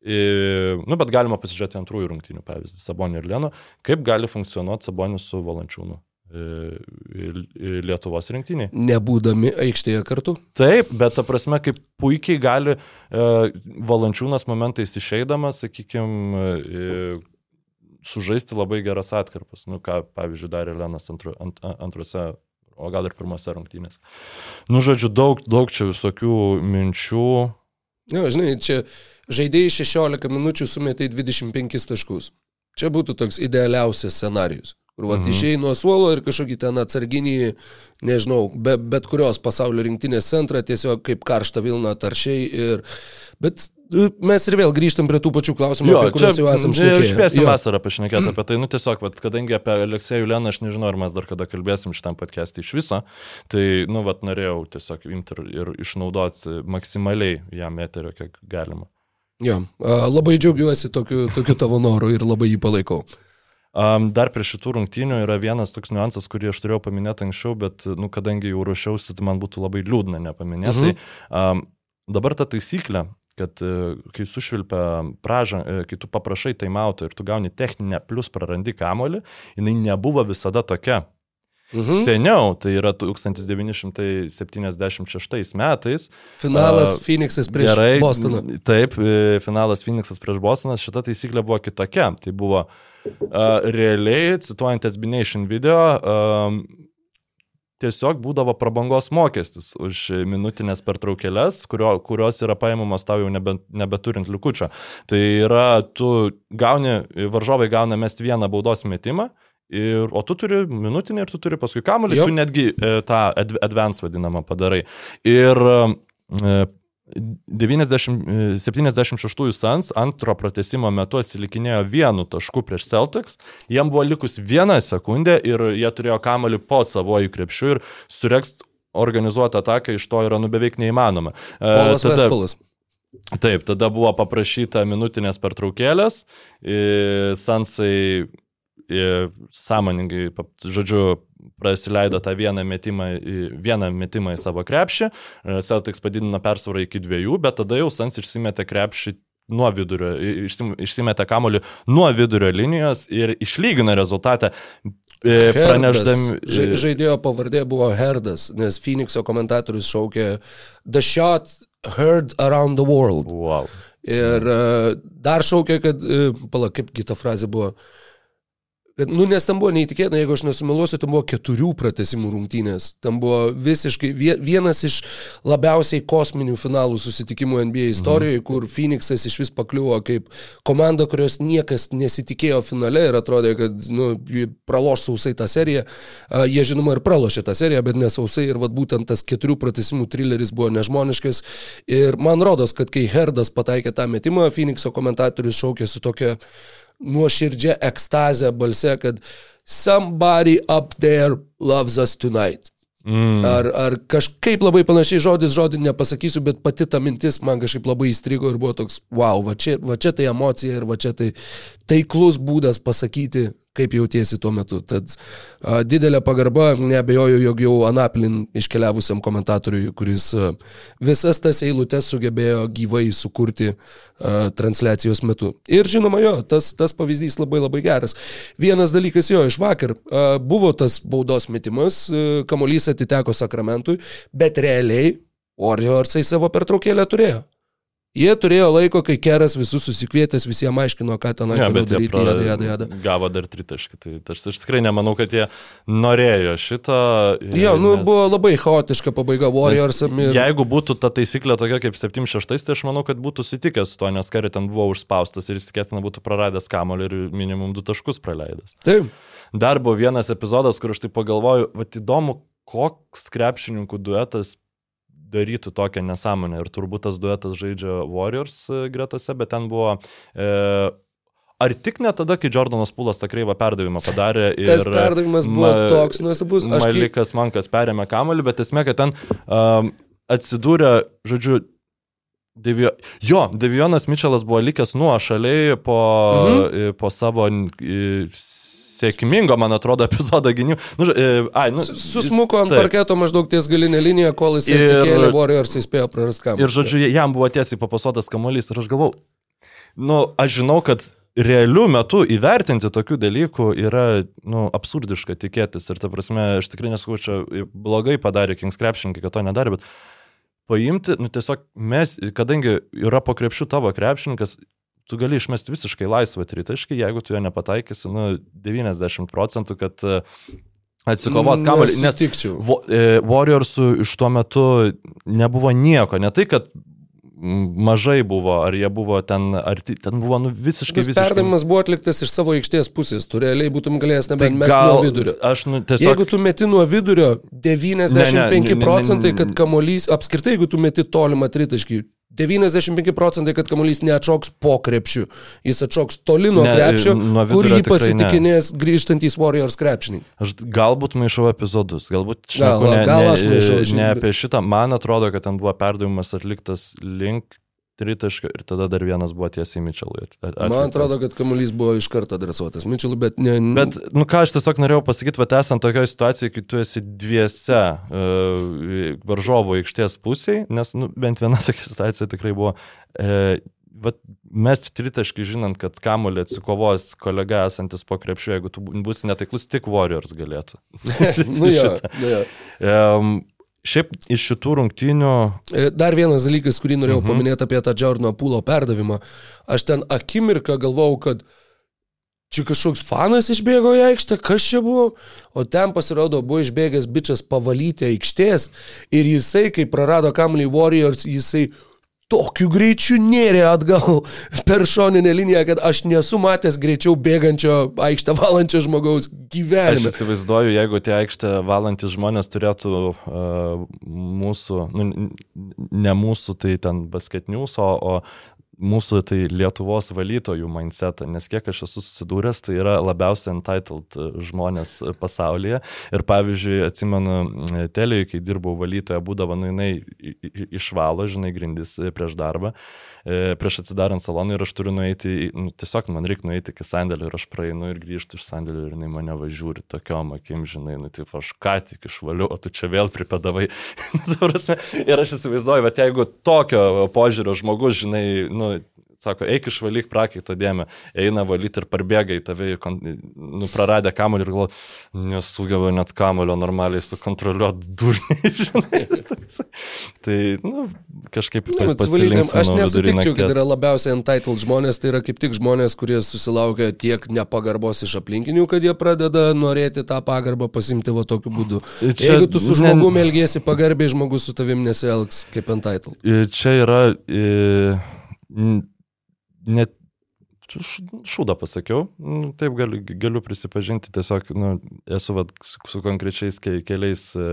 Speaker 5: E, Nu, bet galima pasižiūrėti antrųjų rungtynių pavyzdį, Sabonio ir Leno, kaip gali funkcionuoti Sabonis su Valančiūnu Lietuvos rinktiniai.
Speaker 4: Nebūdami aikštėje kartu.
Speaker 5: Taip, bet ta prasme, kaip puikiai gali e, valančiūnas momentais išeidamas, sakykime, sužaisti labai geras atkarpas. Nu, ką, pavyzdžiui, darė Lenas antru, ant, antruose, o gal ir pirmose rungtynėse. Nu, žodžiu, daug, daug čia visokių minčių.
Speaker 4: Jo, žinai, čia žaidėjai 16 minučių sumetė 25 taškus. Čia būtų toks idealiausias scenarius. Kur va,
Speaker 5: Mhm.
Speaker 4: išėjai nuo suolo ir kažkokį ten atsarginį, nežinau, be, bet kurios pasaulio rinktinės centrą tiesiog kaip karštą Vilną taršiai. Ir, bet e, mes ir vėl grįžtam prie tų pačių klausimų, apie kuriuos jau esam šnekėję.
Speaker 5: Išpėsim
Speaker 4: Jo.
Speaker 5: vasarą pašnekėti apie tai. Nu, tiesiog, vat, kadangi apie Aleksėjų Leną aš nežinau, ar mes dar kada kalbėsim šitam podcast'ui iš viso, tai, nu, vat, norėjau tiesiog imti ir, ir išnaudoti maksimaliai jam eterio, kiek galima.
Speaker 4: Jo, labai džiaugiuosi tokiu, tokiu tavo noru ir labai jį palaikau.
Speaker 5: Um, dar prie šitų rungtynių yra vienas toks niuansas, kurį aš turėjau paminėti anksčiau, bet, nu, kadangi jau ruošiausi, tai man būtų labai liūdna nepaminėti. Mhm. Tai, um, dabar ta taisyklė, kad uh, kai sušvilpia pražą, uh, kai tu paprašai taimauto ir tu gauni techninę plus prarandi kamolį, jinai nebuvo visada tokia.
Speaker 4: Mhm.
Speaker 5: Seniau, tai yra 1976 metais.
Speaker 4: Finalas
Speaker 5: A,
Speaker 4: Phoenixas prieš
Speaker 5: Gerai,
Speaker 4: Bostoną.
Speaker 5: Taip, e, finalas Phoenixas prieš Bostoną, šita taisyklė buvo kitokia. Tai buvo uh, realiai, cituojant Esbination video, um, tiesiog būdavo prabangos mokestis už minutinės pertraukėlės, kurio, kurios yra paimamos tau jau nebe, nebeturint likučio. Tai yra, tu gauni, varžovai gauna mesti vieną baudos metimą. Ir, o tu turi minutinį ir tu turi paskui kamuolį, tu netgi e, tą adv- advance vadinamą padarai. Ir e, 90, e, 76 Suns antro pratesimo metu atsilikinėjo vienu tašku prieš Celtics, jiem buvo likus viena sekundė ir jie turėjo kamalį po savojų krepšių ir surekst organizuotą ataką iš to yra nu beveik neįmanoma. E,
Speaker 4: Polas
Speaker 5: tada-
Speaker 4: Vestfalas.
Speaker 5: Taip, tada buvo paprašyta minutinės pertraukėlės, e, Sansai sąmoningai, žodžiu, prasileido tą vieną metimą, vieną metimą į savo krepšį, e, Celtics padidino persvarą iki dviejų, bet tada jau Sans išsimetė krepšį nuo vidurio, išsimetė kamolį nuo vidurio linijos ir išlygino rezultatą. e, Pranešdami.
Speaker 4: Ža, žaidėjo pavardė buvo Herdas, nes Phoenixo komentatorius šaukė The shot heard around the world.
Speaker 5: Wow.
Speaker 4: Ir uh, dar šaukė, kad, uh, pala, kaip kita frazė buvo, kad, nu, nes tam buvo neįtikėtina, jeigu aš nesumeluosiu, tam buvo keturių pratesimų rungtynės. Tam buvo visiškai vie- vienas iš labiausiai kosminių finalų susitikimų NBA istorijoje, mhm. kur Phoenixas iš vis pakliuvo kaip komanda, kurios niekas nesitikėjo finale ir atrodė, kad, nu, praloš sausai tą seriją. Uh, jie, žinoma, ir pralošė tą seriją, bet nesausai ir vat, būtent tas keturių pratesimų trileris buvo nežmoniškas. Ir man rodos, kad kai Herdas pataikė tą metimą, Phoenixo komentatorius šaukė su tokia nuoširdžia ekstazė balse, kad somebody up there loves us tonight.
Speaker 5: Mm.
Speaker 4: Ar, ar kažkaip labai panašiai žodis žodį nepasakysiu, bet pati ta mintis man kažkaip labai įstrigo ir buvo toks, wow, va čia, va čia tai emocija ir va čia tai, taiklus būdas pasakyti, kaip jautiesi tuo metu. Tad a, didelė pagarba, nebejoju, jog jau Anaplin iškeliavusiam komentatoriui, kuris a, visas tas eilutes sugebėjo gyvai sukurti a, transliacijos metu. Ir žinoma, jo, tas, tas pavyzdys labai labai geras. Vienas dalykas jo, iš vakar a, buvo tas baudos metimas, a, kamuolys atiteko Sakramentui, bet realiai Warriorsai savo pertraukėlę turėjo. Jie turėjo laiko, kai Keras visus susikvietęs, visiems aiškino, ką ten
Speaker 5: Ja,
Speaker 4: daryti,
Speaker 5: pra-
Speaker 4: jada, jada, jada.
Speaker 5: gavo dar tritaškį. Tai aš, aš tikrai nemanau, kad jie norėjo šitą.
Speaker 4: Jo, nu,
Speaker 5: nes-
Speaker 4: buvo labai chaotiška pabaiga Warriorsam ir...
Speaker 5: Jeigu būtų ta taisyklė tokia kaip 7-6, tai aš manau, kad būtų sutikęs su to, nes Kari ten buvo užspaustas ir jis tikėtina būtų praradęs kamolį ir minimum 2 taškus praleidęs.
Speaker 4: Taip.
Speaker 5: Dar buvo vienas epizodas, kur aš tai pagalvoju, va įdomu, koks krepšininkų duetas darytų tokią nesąmonę. Ir turbūt tas duetas žaidžia Warriors e, gretose, bet ten buvo... E, Ar tik ne tada, kai Jordanas Pulas tą kreivą perdavimą padarė ir
Speaker 4: Tas perdavimas buvo
Speaker 5: Ma-
Speaker 4: toks nuostabus. Aš kaip...
Speaker 5: Malikas Mankas perėmė kamuolį, bet esmė, kad ten um, atsidūrė, žodžiu, Devio... Jo, Devionas Mičelas buvo likęs nuošaliai po, mhm. po savo sėkmingo, man atrodo, epizodo gynimo. Nu, e, ai, nu,
Speaker 4: Su- Susmuko ant
Speaker 5: taip.
Speaker 4: parketo maždaug ties galinė linija, kol jis atsikėlė, Warriors įspėjo prarast kamuolį.
Speaker 5: Ir žodžiu, jam buvo tiesiai papasuotas kamuolys ir aš galvau, nu, aš žinau, kad realiu metu įvertinti tokių dalykų yra, nu, absurdiška tikėtis. Ir ta prasme, aš tikrai nesakau, čia blogai padarė Kings krepšininkai, kad to nedarė, bet paimti, nu, tiesiog mes, kadangi yra po krepšių tavo krepšininkas, tu gali išmesti visiškai laisvą tritaškį, jeigu tu jo nepataikysi, nu, 90 procentų, kad e, atsikovos kamuolį, nes
Speaker 4: Nesutikčiau.
Speaker 5: Vo- e, Warriorsų iš tuo metu nebuvo nieko, ne tai, kad mm, mažai buvo, ar jie buvo ten, ar ten buvo nu, visiškai
Speaker 4: Tas
Speaker 5: visiškai...
Speaker 4: perdavimas buvo atliktas iš savo aikštės pusės. Tu realiai būtum galėjęs
Speaker 5: Tai
Speaker 4: nebent mesti nuo vidurio.
Speaker 5: Aš nu, tiesiog...
Speaker 4: Jeigu tu meti nuo vidurio 95
Speaker 5: Ne, ne,
Speaker 4: procentai, kad kamuolys, apskritai jeigu tu meti tolimą tritaškį, 95 procentai, kad kamuolys neatšoks po krepšiu. Jis atšoks toli nuo
Speaker 5: Ne,
Speaker 4: krepšio,
Speaker 5: nuo
Speaker 4: kur
Speaker 5: vidurio
Speaker 4: jį
Speaker 5: tikrai ne.
Speaker 4: pasitikinės grįžtantys Warriors krepšininkai.
Speaker 5: Aš galbūt maišau epizodus, galbūt
Speaker 4: Gal-
Speaker 5: šneku ne,
Speaker 4: gal
Speaker 5: ne,
Speaker 4: aš maišau,
Speaker 5: ne
Speaker 4: žinai.
Speaker 5: apie šitą. Man atrodo, kad ten buvo perdavimas atliktas link tritaškio ir tada dar vienas buvo tiesiai Mitchellui. at- atliktas.
Speaker 4: Man atrodo, kad kamuolys buvo iš karto adresuotas Mitchellui, bet ne.
Speaker 5: Bet, nu ką aš tiesiog norėjau pasakyti, va, esant tokioje situacijoje, kai tu esi dviese uh, varžovo aikštės pusėje, nes nu, bent viena tokia situacija tikrai buvo, uh, vat, mesti tritaškį žinant, kad kamulį atsikovos kolega esantis po krepšiu, jeigu tu būsi netaiklus, tik Warriors galėtų.
Speaker 4: nu jo, nu jo.
Speaker 5: Um, šiaip iš šitų rungtynių,
Speaker 4: E, Dar vienas dalykas, kurį norėjau
Speaker 5: Mhm.
Speaker 4: paminėti apie tą Jordano Pūlo perdavimą. Aš ten akimirką galvojau, kad čia kažkoks fanas išbėgo į aikštę, kas čia buvo, o ten pasirodo buvo išbėgęs bičias pavalyti aikštės ir jisai, kai prarado kamuolį Warriors, jisai tokiu greičiu nėrė atgal per šoninę liniją, kad aš nesu matęs greičiau bėgančio aikštę valančio žmogaus
Speaker 5: aš
Speaker 4: gyvenime.
Speaker 5: įsivaizduoju, jeigu tie aikštę valantis žmonės turėtų uh, mūsų, nu, ne mūsų, tai ten basketnius, o, o mūsų tai Lietuvos valytojų mindsetą, nes kiek aš esu susidūręs, tai yra labiausiai entitled žmonės pasaulyje. Ir pavyzdžiui, atsimenu, m, telėjui, kai dirbau valytoje, būdavo, nu jinai išvalo, žinai, grindis prieš darbą, e, prieš atsidarant salonui ir aš turiu nueiti, nu, tiesiog man reikia nueiti iki sandėlio ir aš praeinu ir grįžtu iš sandėlio ir jinai mane važiuoja tokiom akim, žinai, nu, taip aš ką tik išvaliu, o tu čia vėl pripedavai. Nu, ir aš įsivaizduoju, bet jeigu tokio požiūrio žmogus, žinai, nu, sako, eik išvalyk prakaito dėmę, eina valyti ir parbėga į tave, nu, praradę kamuolį ir galvo, nesugeba net kamulio normaliai sukontroliuoti durniai, žinai. tai, nu, kažkaip
Speaker 4: Nu, aš
Speaker 5: pasilinksminau vidury
Speaker 4: nesutikčiau, kad yra labiausiai entitled žmonės, tai yra kaip tik žmonės, kurie susilaukia tiek nepagarbos iš aplinkinių, kad jie pradeda norėti tą pagarbą pasimti va tokiu būdu.
Speaker 5: Čia
Speaker 4: Jeigu tu su
Speaker 5: ne-
Speaker 4: žmogumi elgiesi pagarbiai, žmogus su tavim nesielgs kaip entitled.
Speaker 5: Čia yra e, net šūdą pasakiau, nu, taip galiu, galiu prisipažinti, tiesiog nu, esu vat, su, konkrečiais ke, keliais e,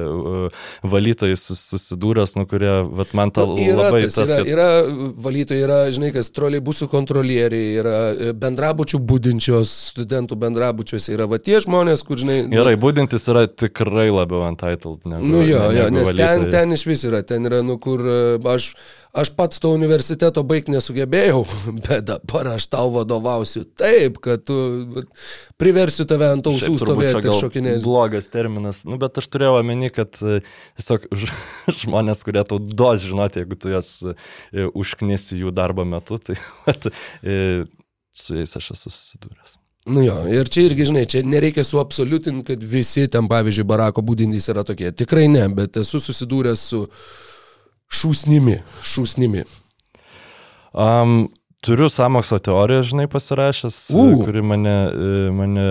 Speaker 5: valytojais sus- susidūręs, nu, kurie vat, man ta
Speaker 4: Nu, yra,
Speaker 5: labai
Speaker 4: tas, yra,
Speaker 5: kad...
Speaker 4: yra valytojai, yra, žinai, kas trolejbusų kontrolieriai, yra e, bendrabučių būdinčios studentų bendrabučiuose, yra va tie žmonės, kur, žinai, nu,
Speaker 5: Gerai, būdintis yra tikrai labiau entitled negu.
Speaker 4: Nu jo, jo,
Speaker 5: negu
Speaker 4: nes ten,
Speaker 5: valytojai.
Speaker 4: ten iš vis yra, ten yra, nu kur e, aš, aš pats to universiteto baigti nesugebėjau, bet dabar aš tau vadovausiu taip, kad tu priversiu tave ant ausų stovėti ir šokinėti.
Speaker 5: Blogas terminas, nu, bet aš turėjau omeny, kad e, tiesiog žmonės, kurie tau duos žinoti, jeigu tu jas e, užknisi jų darbo metu, tai vat, e, su jais aš esu susidūręs.
Speaker 4: Nu jo, ir čia irgi, žinai, čia nereikia suabsoliutinti, kad visi ten, pavyzdžiui, barako būdindys yra tokie. Tikrai ne, bet esu susidūręs su šūsnimi, šūsnimi.
Speaker 5: Um, turiu samokslo teoriją, žinai, pasirašęs, uh. kuri mane, mane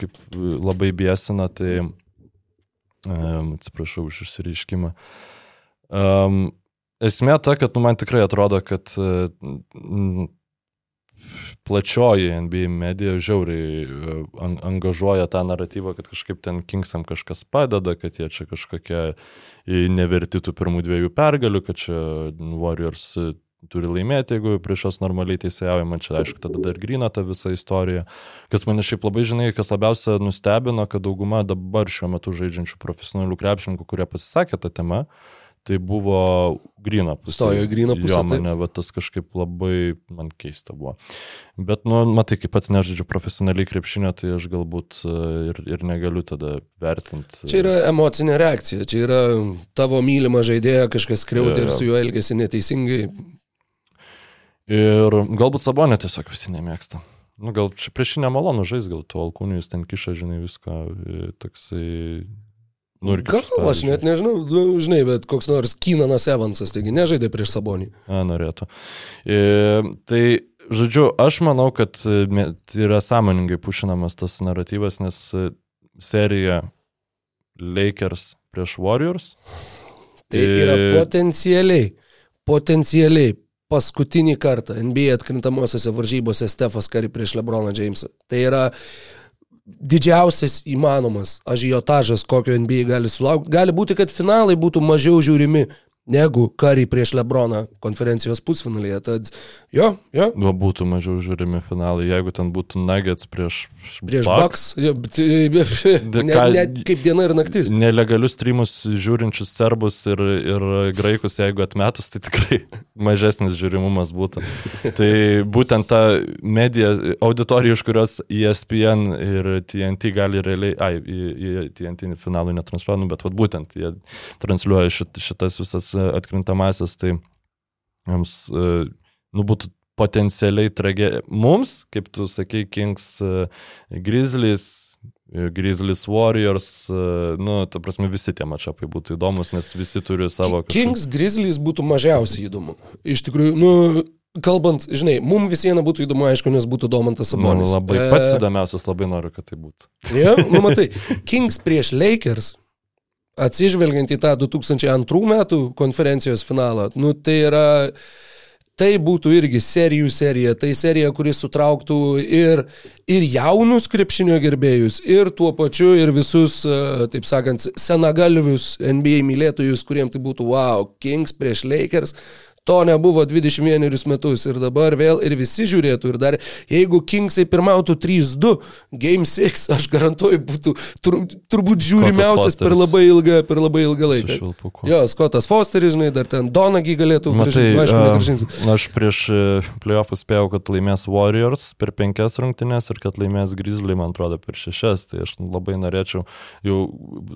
Speaker 5: kaip labai biesina, tai um, atsiprašau už išsireiškimą. Um, esmė ta, kad nu, man tikrai atrodo, kad mm, plačioji NBA medija žiauriai an, angažuoja tą naratyvą, kad kažkaip ten Kingsam kažkas padeda, kad jie čia kažkokie neverti tų pirmų dviejų pergalių, kad čia Warriors e, turi laimėti, jeigu prieš juos normaliai teisėjaujama, čia aišku, tada dar grina ta visa istorija. Kas mane šiaip labai žinai, kas labiausia nustebino, kad dauguma dabar šiuo metu žaidžiančių profesionalių krepšininkų, kurie pasisakė tą temą, tai buvo grino pusė.
Speaker 4: Stojo į gryno pusę,
Speaker 5: Jo, mane va, tas kažkaip labai man keista buvo. Bet, nu, matai, kaip pats nežaidžiu profesionaliai krepšinio, tai aš galbūt e, ir, ir negaliu tada vertinti.
Speaker 4: Čia yra emocinė reakcija, čia yra tavo mylima žaidėja, kažkas skriaudė ir
Speaker 5: jo.
Speaker 4: su juo elgesi neteisingai.
Speaker 5: Ir galbūt Sabonė tiesiog visi nemėgsta. Nu, gal čia prieš jį nemalonu žais, gal tu alkūnijus ten kiša, žinai, viską, e, toksai... Nu,
Speaker 4: Gal aš net nežinau, nu, žinai, bet koks nors Kynanas Evansas, taigi nežaidė prieš Sabonį.
Speaker 5: A, norėtų. E, tai, žodžiu, aš manau, kad e, yra sąmoningai pušinamas tas naratyvas, nes e, serija Lakers prieš Warriors.
Speaker 4: Tai
Speaker 5: E,
Speaker 4: yra potencialiai, potencialiai paskutinį kartą NBA atkrintamosiose varžybose Stefas Kari prieš Lebroną Jamesą. Tai yra didžiausias įmanomas ažiotažas, kokio NBA gali sulaukti. Gali būti, kad finalai būtų mažiau žiūrimi negu Kari prieš Lebroną konferencijos pusfinalyje. Tad jo, jo,
Speaker 5: Nu, būtų mažiau žiūrimi finalai, jeigu ten būtų Nuggets prieš,
Speaker 4: prieš Bucks. Jo, bet, ne,
Speaker 5: ką-
Speaker 4: ne, kaip diena ir naktis.
Speaker 5: Nelegalius streamus žiūrinčius serbus ir, ir graikus, jeigu atmetus, tai tikrai mažesnis žiūrimumas būtų. Tai būtent ta medija, auditorija, iš kurios E ESPN ir TNT gali realiai, ai, į, į TNT finalų netransliuoja, nu, bet vat, būtent jie transliuoja šit, šitas visas e, atkrintamasis, tai jiems, e, nu, būtų potencialiai tragedija. Mums, kaip tu sakei, Kings e, Grizzlies, Grizzlies Warriors, nu, ta prasme, visi tie mačiapai būtų įdomus, nes visi turi savo... kažkokį-
Speaker 4: Kings Grizzlies būtų mažiausiai įdomu. Iš tikrųjų, nu, kalbant, žinai, mums vis viena būtų įdomu, aišku, nes būtų Domantas
Speaker 5: Nu,
Speaker 4: Sabonis.
Speaker 5: labai
Speaker 4: E,
Speaker 5: pats įdomiausias, labai noriu, kad tai būtų.
Speaker 4: Ja, nu matai, Kings prieš Lakers, atsižvelgiant į tą 2002 metų konferencijos finalą, nu tai yra, tai būtų irgi serijų serija, tai serija, kuris sutrauktų ir, ir jaunus krepšinio gerbėjus, ir tuo pačiu ir visus, e, taip sakant, senagalvius NBA mylėtojus, kuriems tai būtų wow, Kings prieš Lakers. To nebuvo 21 metus ir dabar vėl ir visi žiūrėtų ir dar, jeigu Kingsai pirmautų 3-2, Game 6, aš garantuoju, būtų tur, turbūt žiūrimiausias per labai ilgą, per labai ilgą laiką. Jo, Skotas Fosteris, žinai, dar ten Donagį galėtų
Speaker 5: a,
Speaker 4: negrąžinti.
Speaker 5: aš prieš e, playoffus spėjau, kad laimės Warriors per penkias rungtynes ir kad laimės Grizzly, man atrodo, per šešias. Tai aš labai norėčiau, jau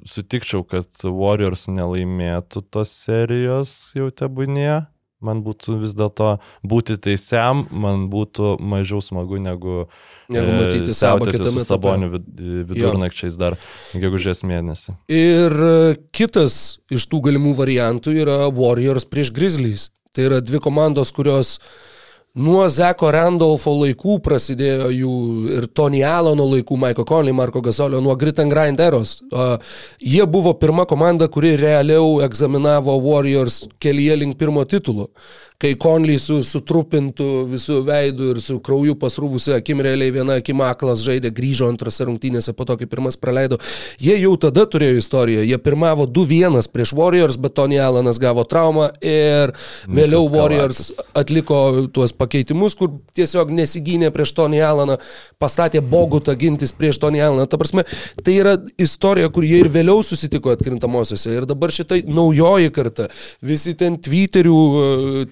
Speaker 5: sutikčiau, kad Warriors nelaimėtų tos serijos jau tebūnie. Man būtų vis dėlto būti teisiam, man būtų mažiau smagu negu,
Speaker 4: Negu
Speaker 5: e,
Speaker 4: matyti
Speaker 5: siautėti
Speaker 4: kitame
Speaker 5: vid, vidurnakčiais dar gegužės mėnesį.
Speaker 4: Ir e, kitas iš tų galimų variantų yra Warriors prieš Grizzlies. Tai yra dvi komandos, kurios nuo Zeko Randolfo laikų prasidėjo jų ir Tony Alano laikų, Maiko Conley, Marko Gasolio, nuo Grit and Grind eros. Uh, jie buvo pirma komanda, kuri realiau egzaminavo Warriors kelyje link pirmo titulo. Kai Conley su sutrupintų visų veidų ir su krauju pasrūvusi akim realiai viena akim aklas žaidė, grįžo antrose rungtynėse po to, kai pirmas praleido. Jie jau tada turėjo istoriją. Jie pirmavo 2-1 prieš Warriors, bet Tony Alanas gavo traumą ir vėliau Warriors atliko tuos pakeitimus, kur tiesiog nesigynė prieš Tony Alaną, pastatė Bogutą gintis prieš Tony Alaną. Ta prasme, tai yra istorija, kur jie ir vėliau susitiko atkrintamosiose. Ir dabar šitai naujoji karta, visi ten Twitterių, e,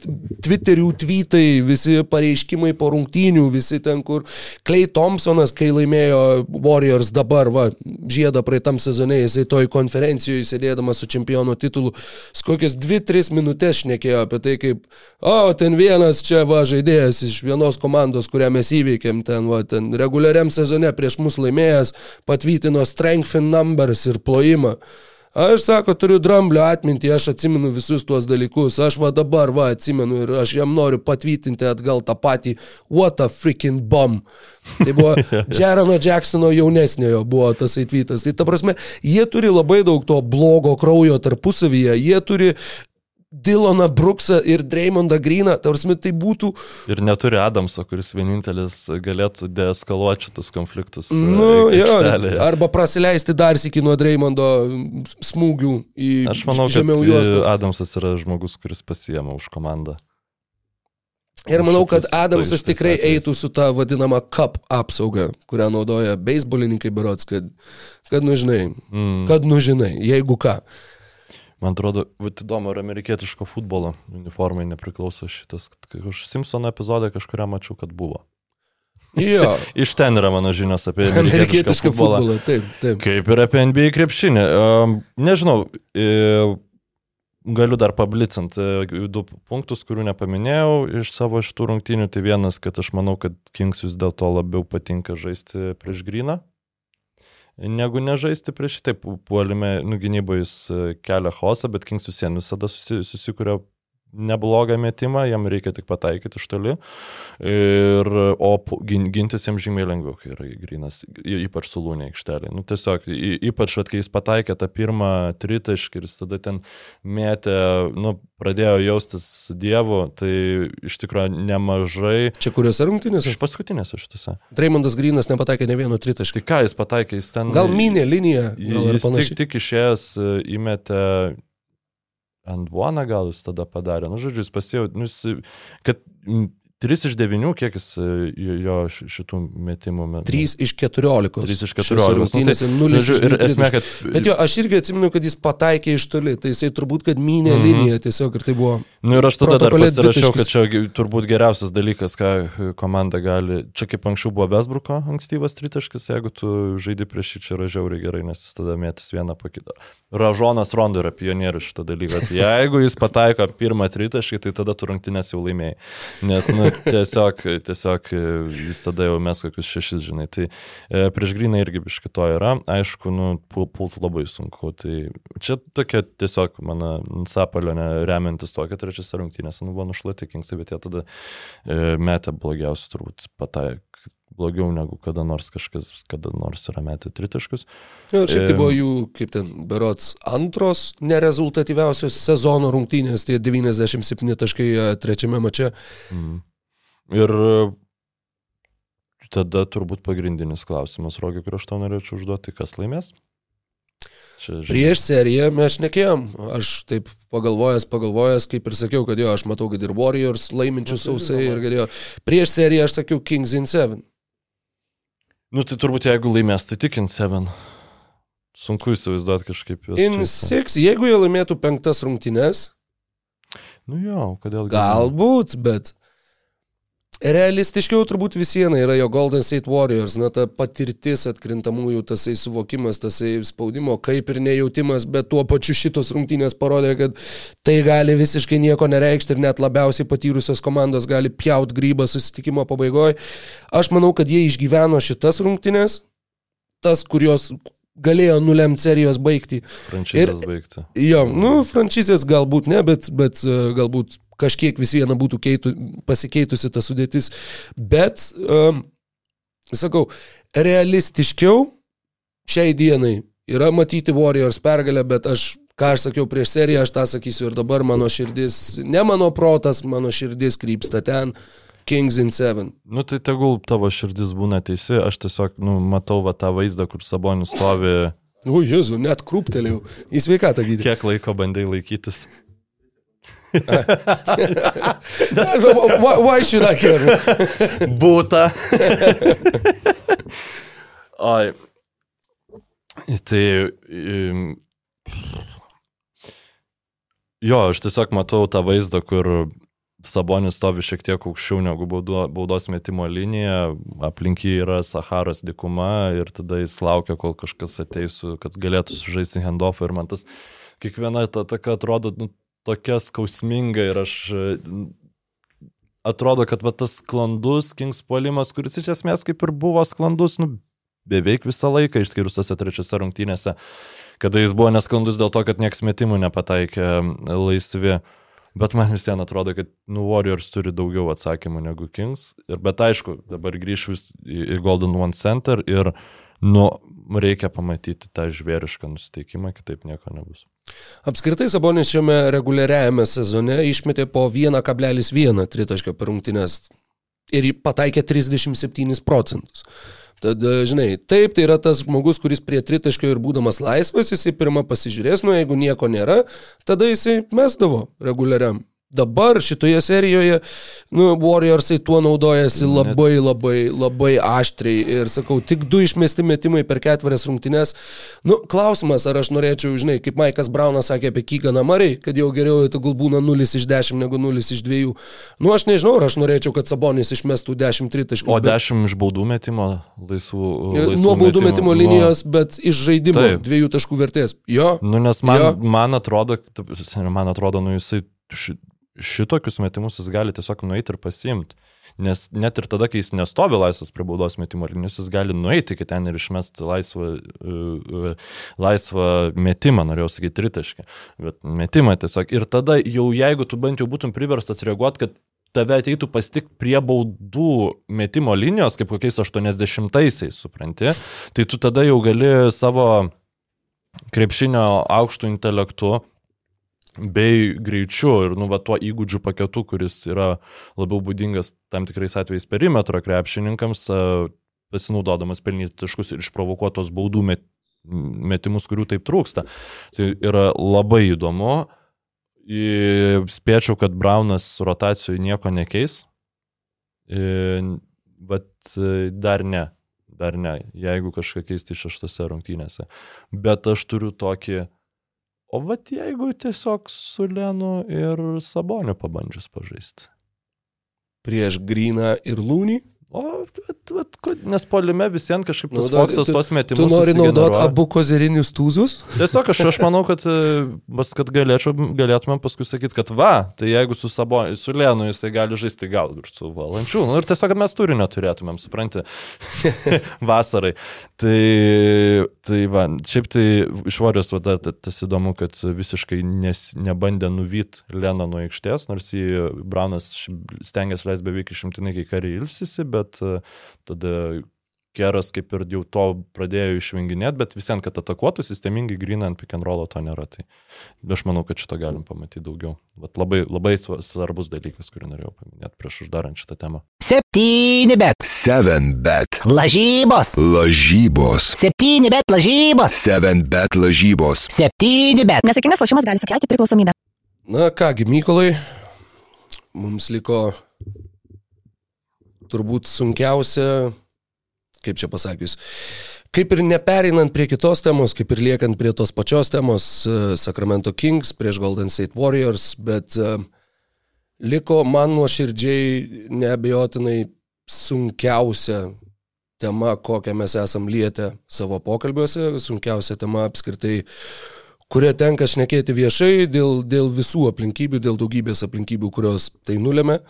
Speaker 4: Twitterių tweetai, visi pareiškimai po rungtynių, visi ten, kur Clay Thompsonas, kai laimėjo Warriors dabar, va, žiedą praeitam sezone, jisai toj konferencijoje sėdėdamas su čempionų titulu, kokias 2-3 minutės šnekėjo apie tai, kaip, o, ten vienas čia va žaidėjas iš vienos komandos, kurią mes įveikėm, ten, va, ten reguliariam sezone prieš mus laimėjęs, patvytino strength in numbers ir plojimą. Aš sako, turiu dramblio atmintį, aš atsimenu visus tuos dalykus, aš va dabar va atsimenu ir aš jam noriu patvytinti atgal tą patį What a freaking bomb. Tai buvo Jerono Jacksono jaunesniojo buvo tas atvytas. Tai ta prasme, jie turi labai daug to blogo kraujo tarpusavyje, jie turi Dylaną Brooksą ir Dreymondą Greeną, tarsi tai būtų...
Speaker 5: Ir neturi Adamso, kuris vienintelis galėtų deeskaluoti šitus konfliktus. e,
Speaker 4: Nu, jo, arba prasileisti dar sėki nuo Dreymondo smūgių į
Speaker 5: Aš manau,
Speaker 4: žemiau juostos.
Speaker 5: Adamsas yra žmogus, kuris pasiema už komandą.
Speaker 4: Ir manau, kad Adamsas tikrai eitų su ta vadinama cup apsauga, kurią naudoja beisbolininkai berots, kad, kad nu žinai,
Speaker 5: Mm.
Speaker 4: kad nu žinai, jeigu ką.
Speaker 5: Man atrodo, vat įdomu, ar amerikietiško futbolo uniformai nepriklauso šitas. Aš Simpsono epizodą kažkuria mačiau, kad buvo.
Speaker 4: Jo,
Speaker 5: Iš ten yra mano žinios apie
Speaker 4: amerikietišką futbolą, taip, taip.
Speaker 5: Kaip ir apie NBA krepšinį. Nežinau, e, galiu dar pablicinti e, du punktus, kurių nepaminėjau iš savo šitų rungtynių. Tai vienas, kad aš manau, kad Kings vis dėlto labiau patinka žaisti prieš Gryną. Negu nežaisti prieš šitą puolime, nu gynybai jis e, kelia hosą, bet Kings vis vien visada susi, susikuria neblogą metimą, jam reikia tik pataikyti iš toli. Ir, o gintis jam žymiai lengviau, kai yra grinas, ypač sulūnė aikštelė. Nu, tiesiog, ypač, vat, kai jis pataikė tą pirmą tritaškį ir jis tada ten mėtė, nu, pradėjo jaustis dievu, tai iš tikrųjų nemažai.
Speaker 4: Čia kuriuose rungtynėse?
Speaker 5: Iš paskutinėse šitose.
Speaker 4: Dreymondas Grinas nepataikė ne vieno tritaškio.
Speaker 5: Tai ką jis pataikė, jis ten...
Speaker 4: Gal minė liniją, gal
Speaker 5: Jis tik, tik išėjęs e, įmetė ant Vuoną gal jis tada padarė. Nu, žodžiu, jis pasijau, nu, jis, kad 3 iš 9, kiek jis e, jo jo ši- šitų metimų metų.
Speaker 4: 3 iš 14.
Speaker 5: 3 iš
Speaker 4: Šiose
Speaker 5: 14.
Speaker 4: rungtynėse
Speaker 5: Nu, tai,
Speaker 4: 0 iš
Speaker 5: žodžiu, ir
Speaker 4: 2
Speaker 5: esmė, kad...
Speaker 4: Bet jo, aš irgi atsimenu, kad jis pataikė iš toli, tai jisai turbūt, kad minė
Speaker 5: Mhm.
Speaker 4: liniją tiesiog ir tai buvo.
Speaker 5: Nu ir aš tada dar pasirašiau, kad čia turbūt geriausias dalykas, ką komanda gali. Čia kaip anksčiau buvo Vesbruko ankstyvas tritaškis, jeigu tu žaidži prieš jį, čia yra žiauriai gerai, nes jis tada mėtis vieną po kito. Ražonas Rondo yra pionierius šitą dalyką. Tai jeigu jis pataiko pirmą tritaškį, tai tada tu rungtynės jau laimėjai. Nes nu, tiesiog, tiesiog e, jis tada jau mes kokius šešis, žinai. Tai e, prieš Gryną irgi biškito yra. Aišku, nu, pul- pult labai sunku. Tai čia tokia tiesiog mano sapalio remiantis to, kad trečiose rungtynėse nu, buvo nušluoti Kingsai, bet jie tada e, metė blogiausius turbūt pataik. Blogiau negu kada nors kažkas, kada nors yra metę tritaškus.
Speaker 4: Jo, ir šiaip tai
Speaker 5: Em.
Speaker 4: buvo jų, kaip ten, berots, antros nerezultatyviausios sezono rungtynės, tie 97 taškai e, trečiame mače.
Speaker 5: Mm. Ir tada turbūt pagrindinis klausimas, Rogi, kurį aš tau norėčiau užduoti, kas laimės? Čia, žinai,
Speaker 4: Prieš seriją mes šnekėjom, aš taip pagalvojęs, pagalvojęs, kaip ir sakiau, kad jo, aš matau, kad ir Warriors laiminčių sausai ir kad jo, prieš seriją aš sakiau Kings in 7.
Speaker 5: Nu tai turbūt jeigu laimės, tai tik in 7. Sunku įsivaizduoti kažkaip juos.
Speaker 4: In
Speaker 5: čia-
Speaker 4: 6, jeigu jie laimėtų penktas rungtynes,
Speaker 5: Nu jo, kodėl?
Speaker 4: galbūt, bet realistiškiau turbūt visiena yra jo Golden State Warriors, na ta patirtis atkrintamųjų, tasai suvokimas, tasai spaudimo, kaip ir nejautimas, bet tuo pačiu šitos rungtynės parodė, kad tai gali visiškai nieko nereikšti ir net labiausiai patyrusios komandos gali pjaut grybą susitikimo pabaigoje. Aš manau, kad jie išgyveno šitas rungtynės, tas, kurios galėjo nulemti serijos baigti.
Speaker 5: Frančizės baigti.
Speaker 4: Jo, nu, franšizės galbūt ne, bet, bet e, galbūt kažkiek vis viena būtų keitų, pasikeitusi ta sudėtis. Bet, um, sakau, realistiškiau šiai dienai yra matyti Warriors pergalę, bet aš, ką aš sakiau prieš seriją, aš tą sakysiu ir dabar mano širdis, ne mano protas, mano širdis krypsta ten. Kings in 7.
Speaker 5: Nu tai tegul tavo širdis būna teisi, aš tiesiog nu, matau va tą vaizdą, kur Sabonis stovi,
Speaker 4: O, Jėzu, net krūptelėjau. Į sveikatą gydyti.
Speaker 5: kiek laiko bandai laikytis.
Speaker 4: Why, why should I care?
Speaker 5: Būta. Oi. Tai. im, Jo, aš tiesiog matau tą vaizdą, kur Sabonis stovi šiek tiek aukščiau negu baudo, baudos metimo linija, aplink jį yra Saharos dykuma ir tada jis laukia, kol kažkas ateis, kad galėtų sužaisti handoffą ir man tas kiekviena ta taka atrodo nu, tokia skausminga ir aš e, atrodo, kad va, tas sklandus Kings puolimas, kuris iš esmės kaip ir buvo sklandus, nu, beveik visą laiką, išskyrus tose trečiose rungtynėse, kada jis buvo nesklandus dėl to, kad nieks metimų nepataikė e, laisvi. Bet man vis vien atrodo, kad nu, Warriors turi daugiau atsakymų negu Kings. Ir, bet aišku, dabar grįšiu į Golden One Center ir nu, reikia pamatyti tą žvėrišką nusiteikimą, kitaip nieko nebus.
Speaker 4: Apskritai Sabonis šiame reguliariajame sezone išmetė po 1,1 tritaškio per rungtynės ir pataikė 37 procentus. Tad, e, žinai, taip, tai yra tas žmogus, kuris prie tritaškio ir būdamas laisvas, jisai pirmą pasižiūrės, nu jeigu nieko nėra, tada jisai mesdavo reguliariam. Dabar šitoje serijoje, nu, Warriorsai tuo naudojasi labai, labai, labai aštriai ir sakau, tik du išmesti metimai per ketverias rungtynes. Nu, klausimas, ar aš norėčiau, žinai, kaip Maikas Braunas sakė apie Kyganą Marį, kad jau geriau tegul būna 0 iš 10 negu 0 iš 2. Nu, aš nežinau, ar aš norėčiau, kad Sabonis išmestų 10 tritaškų.
Speaker 5: O
Speaker 4: bet-
Speaker 5: 10 iš baudų metimo laisvų. laisvų
Speaker 4: Nuo baudų metimo
Speaker 5: nuo-
Speaker 4: linijos, bet iš žaidimo
Speaker 5: Taip.
Speaker 4: dviejų taškų vertės. Jo.
Speaker 5: Nu, nes man,
Speaker 4: Jo.
Speaker 5: man atrodo, man atrodo, nu jisai ši, šitokius metimus jis gali tiesiog nueiti ir pasiimti. Nes net ir tada, kai jis nestovi laisvas prie baudos metimo linijos, jis gali nueiti iki ten ir išmesti laisvą, uh, uh, laisvą metimą, norėjau sakyti, tritaškį. Bet metimą tiesiog. Ir tada jau jeigu tu bent jau būtum priverstas reaguoti, kad tave ateitų pastik prie baudų metimo linijos, kaip kokiais 80-aisiais, supranti, tai tu tada jau gali savo krepšinio aukštų intelektų bei greičiu ir nu, va, tuo įgūdžių paketu, kuris yra labiau būdingas tam tikrais atvejais perimetro krepšininkams, a, pasinaudodamas pelnyti taškus ir išprovokuotos baudų met, metimus, kurių taip trūksta. Tai yra labai įdomu. Spėčiau, kad Braunas rotacijų nieko nekeis, bet e, dar ne. Dar ne, jeigu kažką keisti šeštose rungtynėse. Bet aš turiu tokį, o vat jeigu tiesiog su Lenu ir Saboniu pabandžius pažaisti.
Speaker 4: Prieš Griną ir Lūnį.
Speaker 5: O, bet, bet, nes polime visiems kažkaip tas
Speaker 4: Naudoti-
Speaker 5: foksas tos metimus.
Speaker 4: Tu nori naudoti abu kozerinius tūzus?
Speaker 5: Tiesiog aš, aš manau, kad, e, bas, kad galėčiau, galėtumėm paskui sakyti, kad va, tai jeigu su, sabo, su Lenu jisai gali žaisti gal ir su Valančiūnu. Nu, ir tiesiog, kad mes turinio turėtumėm, supranti, vasarai. Tai, tai va, šiaip tai išvarės, va, dar ta- tas įdomu, kad visiškai nes, nebandė nuvyt Leną nuo aikštės, nors jį Braunas stengiasi leisti beveik išimtinai, kai kariai ilsisi, bet e, tada Keras kaip ir jau to pradėjo išvenginėti, bet visiems, kad atakuotų sistemingai grinant pick and rollo to nėra. Tai aš manau, kad šito galim pamatyti daugiau. Bet labai, labai sva- svarbus dalykas, kurį norėjau paminėti prieš uždarant šitą temą.
Speaker 1: 7 bet.
Speaker 2: 7 bet.
Speaker 1: Lažybos.
Speaker 2: Lažybos.
Speaker 1: 7 bet lažybos.
Speaker 2: 7 bet lažybos.
Speaker 1: 7 bet.
Speaker 3: Nesėkmingas lošimas gali sukelti priklausomybę.
Speaker 4: Na kągi, Mykolai, mums liko turbūt sunkiausia, kaip čia pasakius, kaip ir nepereinant prie kitos temos, kaip ir liekant prie tos pačios temos e, Sacramento Kings prieš Golden State Warriors, bet e, liko man nuoširdžiai neabejotinai sunkiausia tema, kokią mes esam lietę savo pokalbiuose, sunkiausia tema apskritai kurie tenka šnekėti viešai dėl, dėl visų aplinkybių, dėl daugybės aplinkybių, kurios tai nulėmė.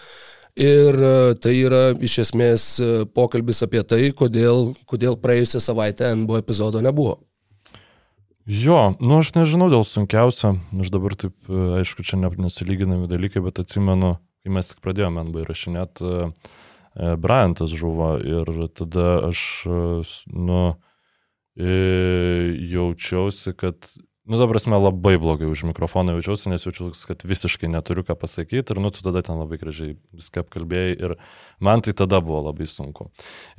Speaker 4: Ir e, tai yra iš esmės e, pokalbis apie tai, kodėl, kodėl praėjusią savaitę NBO epizodo nebuvo.
Speaker 5: Jo, nu aš nežinau dėl sunkiausio, aš dabar taip, e, aišku, čia ne- nesilyginami dalykai, bet atsimenu, kai mes tik pradėjome NB įrašinėti, Bryantas žuvo ir tada aš, nu, jaučiausi, kad, nu, ta prasme, labai blogai už mikrofoną jaučiausi, nes jaučiausi, kad visiškai neturiu ką pasakyti ir, nu, tu tada ten labai gražiai viską apkalbėjai ir man tai tada buvo labai sunku.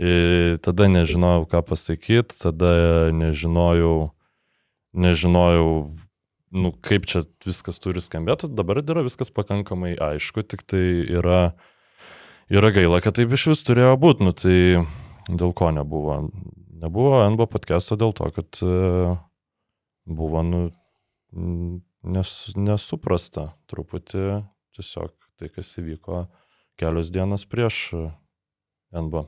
Speaker 5: E, tada nežinojau, ką pasakyti, tada nežinojau, nežinojau, nu, kaip čia viskas turi skambėti, dabar yra viskas pakankamai aišku, tik tai yra, yra gaila, kad taip iš vis turėjo būti, nu tai dėl ko nebuvo. Nebuvo NBO podcast'o dėl to, kad e, buvo, nu, nes, nesuprasta truputį tiesiog tai, kas įvyko kelios dienas prieš NBO,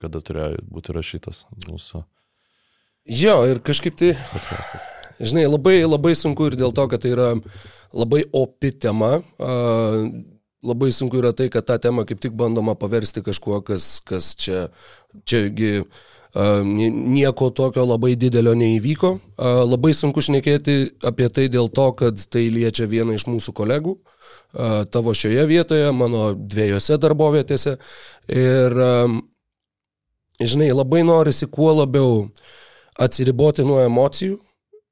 Speaker 5: kada turėjo būti rašytas mūsų
Speaker 4: Jo, ir kažkaip tai,
Speaker 5: podcast'as.
Speaker 4: žinai, labai, labai sunku ir dėl to, kad tai yra labai opi tema. a, Labai sunku yra tai, kad tą temą kaip tik bandoma paversti kažkuo, kas, kas čia, čiagi nieko tokio labai didelio neįvyko. Labai sunku šnekėti apie tai dėl to, kad tai liečia vieną iš mūsų kolegų. Tavo šioje vietoje, mano dviejose darbovietėse. Ir, žinai, labai norisi kuo labiau atsiriboti nuo emocijų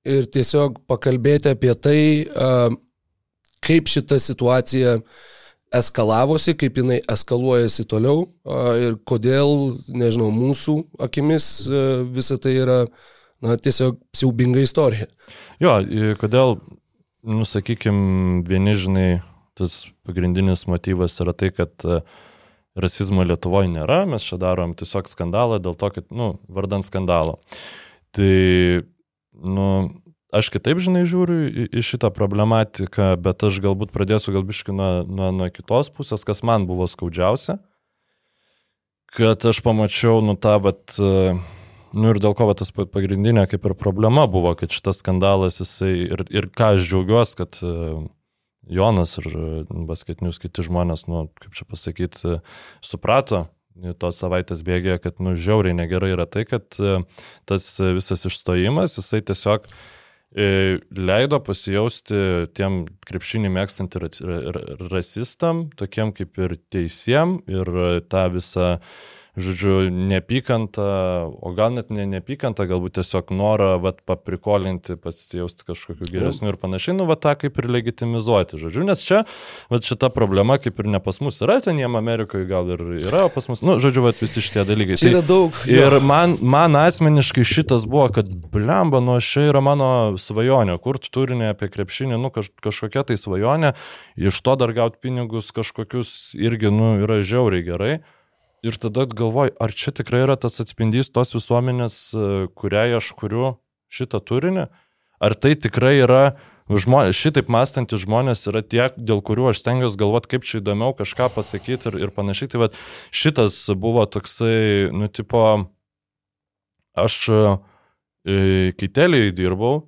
Speaker 4: ir tiesiog pakalbėti apie tai, kaip šita situacija eskalavosi, kaip jinai eskaluojasi toliau ir kodėl, nežinau, mūsų akimis a, visa tai yra, na, tiesiog siaubinga istorija.
Speaker 5: Jo, kodėl, nusakykim, vieni žinai, tas pagrindinis motyvas yra tai, kad e, rasizmo Lietuvoje nėra, mes čia darom tiesiog skandalą dėl to, kad, nu, vardant skandalo. Tai, nu, aš kitaip, žinai, žiūriu į, į šitą problematiką, bet aš galbūt pradėsiu galbiškai nuo, nuo, nuo kitos pusės, kas man buvo skaudžiausia, kad aš pamačiau, nu, tą, vat, e, Nu ir dėl ko va, tas pa- pagrindinė kaip ir problema buvo, kad šitas skandalas jisai ir, ir ką aš džiaugiuosi, kad Jonas ir e, basketinius kiti žmonės, nu, kaip čia pasakyti, suprato tos savaitės bėgėje, kad, nu, žiauriai negerai yra tai, kad tas visas išstojimas, jisai tiesiog leido pasijausti tiem krepšinį mėgstantį ra- ra- ra- rasistam, tokiem kaip ir teisiem ir e, tą visą žodžiu, neapykantą, o gal net ne neapykantą, galbūt tiesiog norą, vat, paprikolinti, pasijausti kažkokiu geresniu ir panašiai, nu, va, tą kaip ir legitimizuoti, žodžiu, nes čia, va, šita problema kaip ir ne pas mus yra, ten jiem Amerikoje gal ir yra, o pas mus, nu, žodžiu, va, visi šitie dalykai.
Speaker 4: Čia yra daug. jo.
Speaker 5: Ir man, man asmeniškai šitas buvo, kad blemba, nu čia yra mano svajonė, kur turinį apie krepšinį, nu kaž, kažkokia tai svajonė, iš to dar gauti pinigus kažkokius irgi, nu, yra žiauriai gerai. Ir tada galvoju, ar čia tikrai yra tas atspindys tos visuomenės, e, kuriai aš kuriu šitą turinį? Ar tai tikrai yra žmonės, šitaip mąstantys žmonės yra tie, dėl kurių aš stengiuosi galvoti, kaip čia įdomiau kažką pasakyti ir, ir panašiai. Tai va, šitas buvo toksai, nu, tipo, aš e, kiteliai dirbau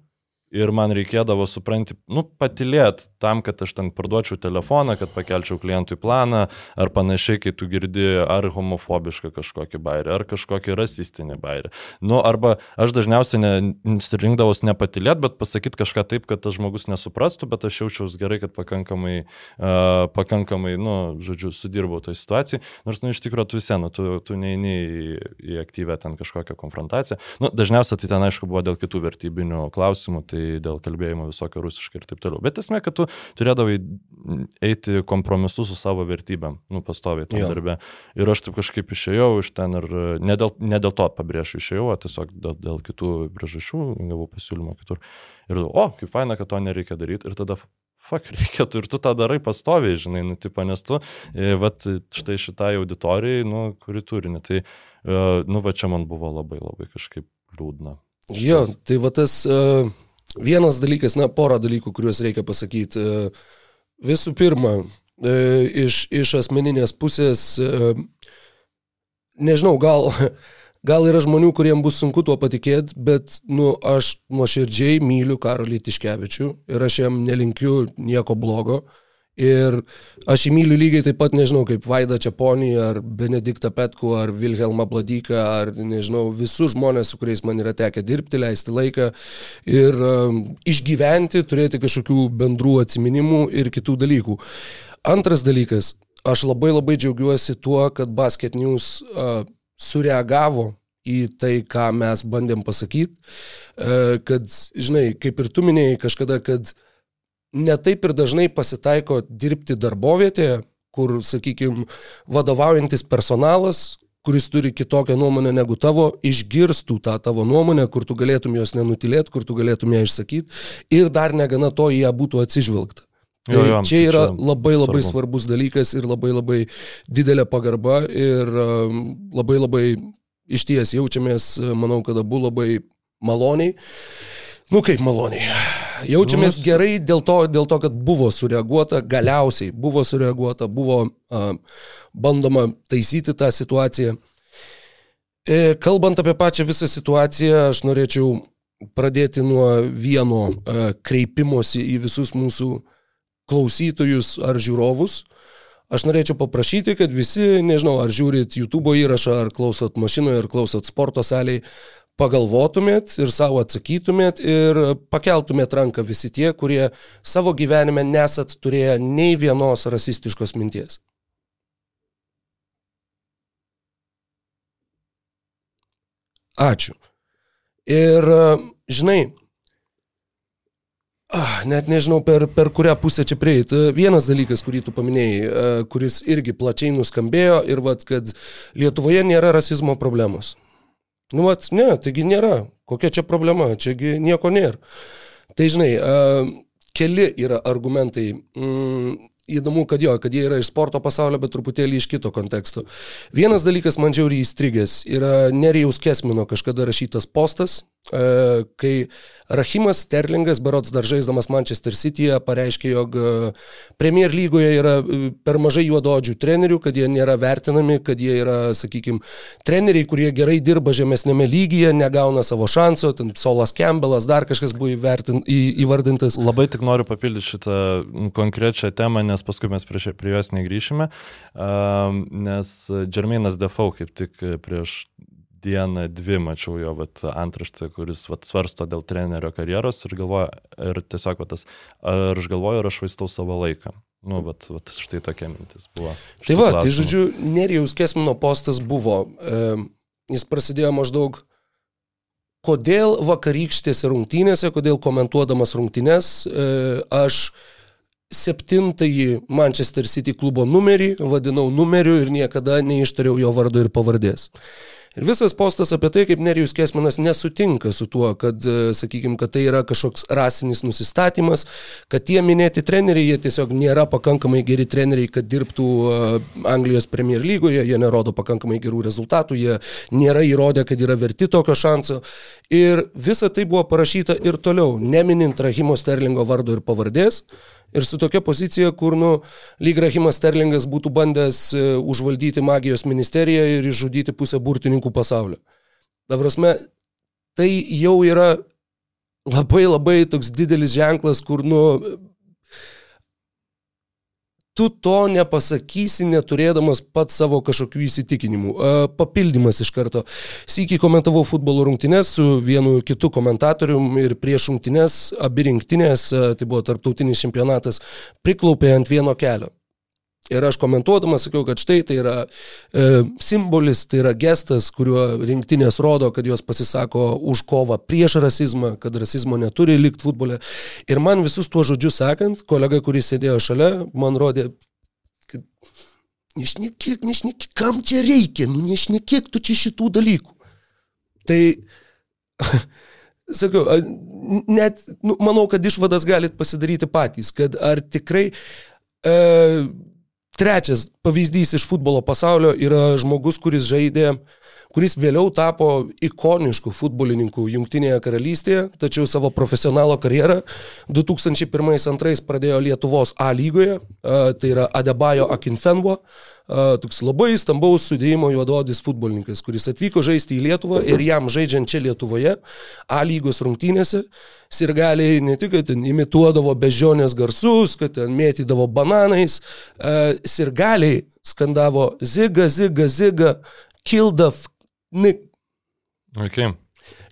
Speaker 5: ir man reikėdavo, supranti, nu, patilėt tam, kad aš ten parduočiau telefoną, kad pakelčiau klientui planą, ar panašiai, kai tu girdi ar homofobišką kažkokį bairį, ar kažkokį rasistinį bairį. Nu, arba aš dažniausiai ne, nesirinkdavos nepatilėt, bet pasakyti kažką taip, kad tas žmogus nesuprastų, bet aš jaučiausi gerai, kad pakankamai, uh, pakankamai, nu, žodžiu, sudirbau toj situacijai. Nors, nu, iš tikrųjų, tu visieną, tu, tu neini į, į aktyvę ten kažkokią konfrontaciją. Nu, dažniausiai tai ten, aišku, buvo dėl kitų vertybinių klausimų, tai dėl kalbėjimo visokio rusiškai ir taip toliau. Bet esmė, kad tu turėdavai eiti kompromisu su savo vertybėm, nu, pastoviai tam
Speaker 4: Jo.
Speaker 5: darbė. Ir aš taip kažkaip išėjau iš ten ir ne dėl, ne dėl to pabrėšiu išėjau, o tiesiog dėl, dėl kitų priežasčių gavau pasiūlymą kitur. Ir, o, kaip faina, kad to nereikia daryti. Ir tada fuck, reikėtų ir tu tą darai pastoviai, žinai, nu, tipo, nes tu, e, vat, štai šitai auditorijai, nu, kuri turinį, tai, e, nu, va čia man buvo labai, labai kažkaip liūdna.
Speaker 4: Jo, tai va tas uh, vienas dalykas, na, pora dalykų, kuriuos reikia pasakyti. Uh, visų pirma, uh, iš, iš asmeninės pusės, uh, nežinau, gal, gal yra žmonių, kuriems bus sunku tuo patikėti, bet, nu, aš nuoširdžiai myliu Karolį Tiškevičių ir aš jam nelinkiu nieko blogo. Ir aš jį myliu lygiai taip pat, nežinau, kaip Vaida Čiaponį, ar Benediktą Petku, ar Vilhelmą Bladyką, ar, nežinau, visus žmonės, su kuriais man yra tekę dirbti, leisti laiką ir um, išgyventi, turėti kažkokių bendrų atminimų ir kitų dalykų. Antras dalykas, aš labai labai džiaugiuosi tuo, kad Basket News uh, sureagavo į tai, ką mes bandėm pasakyti, uh, kad, žinai, kaip ir tu minėjai kažkada, kad netaip ir dažnai pasitaiko dirbti darbovietėje, kur, sakykime, vadovaujantis personalas kuris turi kitokią nuomonę negu tavo, išgirstų tą tavo nuomonę, kur tu galėtum jos nenutilėti, kur tu galėtum ją išsakyti ir dar negana to į ją būtų atsižvelgta. Tai
Speaker 5: Jo, jo,
Speaker 4: čia
Speaker 5: tai
Speaker 4: yra
Speaker 5: čia
Speaker 4: labai labai
Speaker 5: svarbu.
Speaker 4: svarbus dalykas ir labai labai didelė pagarba ir um, labai labai iš ties jaučiamės, manau, kad abu labai maloniai. Nu kaip maloniai. Jaučiamės
Speaker 5: Nu,
Speaker 4: gerai dėl to, dėl to, kad buvo sureaguota, galiausiai buvo sureaguota, buvo uh, bandoma taisyti tą situaciją. E, kalbant apie pačią visą situaciją, aš norėčiau pradėti nuo vieno uh, kreipimosi į visus mūsų klausytojus ar žiūrovus. Aš norėčiau paprašyti, kad visi, nežinau, ar žiūrit YouTube įrašą, ar klausot mašinoje, ar klausot sporto salėje, pagalvotumėt ir savo atsakytumėt ir pakeltumėt ranką visi tie, kurie savo gyvenime nesat turėję nei vienos rasistiškos minties. Ačiū. Ir, žinai, Ah, net nežinau, per, per kurią pusę čia prieiti. Vienas dalykas, kurį tu paminėjai, e, kuris irgi plačiai nuskambėjo ir vad, kad Lietuvoje nėra rasizmo problemos. Nu, vat, ne, taigi nėra. Kokia čia problema? Čiagi nieko nėra. Tai žinai, keli yra argumentai. Mm, Įdomu, kad jo, kad jie yra iš sporto pasaulio, bet truputėlį iš kito konteksto. Vienas dalykas man žiauriai įstrigęs yra Nerijaus Kesmino kažkada rašytas postas, kai Rahimas Sterlingas, berots dar žaisdamas Manchester Cityje, pareiškė, jog e, Premier lygoje yra e, per mažai juododžių trenerių, kad jie nėra vertinami, kad jie yra, sakykime, treneriai, kurie gerai dirba žemesnėme lygyje, negauna savo šansų, ten Solas Campbellas, dar kažkas buvo įvertin, į, įvardintas.
Speaker 5: Labai tik noriu papildyti šitą konkrečią temą, nes paskui mes prie, prie jos negryšime, nes Džerminas Defoe kaip tik prieš dieną, dvi mačiau jo vat, antraštę, kuris vat, svarsto dėl trenerio karjeros ir galvoja, ir tiesiog vat, tas, ar aš galvoju, ar aš vaistau savo laiką. Nu, bet, bet štai tokia mintis buvo.
Speaker 4: Tai va, tai žodžiu, Nerijaus Kesmino postas buvo, e, jis prasidėjo maždaug, kodėl vakarykštėse rungtynėse, kodėl komentuodamas rungtynės, e, aš septintąjį Manchester City klubo numerį vadinau numeriu ir niekada neištariau jo vardo ir pavardės. Ir visas postas apie tai, kaip Nerijus Kesminas nesutinka su tuo, kad, sakykime, kad tai yra kažkoks rasinis nusistatymas, kad tie minėti treneriai, jie tiesiog nėra pakankamai geri treneriai, kad dirbtų e, Anglijos Premier lygoje, jie nerodo pakankamai gerų rezultatų, jie nėra įrodę, kad yra verti tokio šanso. Ir visa tai buvo parašyta ir toliau, neminint Rahimo Sterlingo vardo ir pavardės. Ir su tokia pozicija, kur, nu, lyg Rahimas Sterlingas būtų bandęs e, užvaldyti magijos ministeriją ir išžudyti pusę burtininkų pasaulio. Dabar, tai jau yra labai labai toks didelis ženklas, kur, nu, tu to nepasakysi, neturėdamas pat savo kažkokių įsitikinimų. E, Papildymas iš karto. Sykį komentavau futbolo rungtynės su vienu kitu komentatorium ir prieš rungtynės, abi rinktinės, e, tai buvo tarptautinis čempionatas, priklaupė ant vieno kelio. Ir aš komentuodamas sakiau, kad štai tai yra e, simbolis, tai yra gestas, kuriuo rinktinės rodo, kad jos pasisako už kovą prieš rasizmą, kad rasizmo neturi likti futbole. Ir man visus tuos žodžius sakant, kolega, kuris sėdėjo šalia, man rodė, kad nešnekėk, nešnekėk, kam čia reikia, nu nešnekėk tu čia šitų dalykų. Tai sakau, net, nu, manau, kad išvadas galit pasidaryti patys, kad ar tikrai e, trečias pavyzdys iš futbolo pasaulio yra žmogus, kuris žaidė, kuris vėliau tapo ikonišku futbolininku Junktinėje karalystėje, tačiau savo profesionalo karjerą 2001-2002 pradėjo Lietuvos A lygoje, tai yra Adebayo Akinfenvo, toks labai stambaus sudėjimo juododis futbolininkas, kuris atvyko žaisti į Lietuvą ir jam žaidžiant čia Lietuvoje, A lygos rungtynėse, sirgaliai ne tik, kad ten imituodavo bežionės garsus, kad ten mėtydavo bananais, sirgaliai skandavo ziga, ziga, ziga, f... Nick.
Speaker 5: Okay.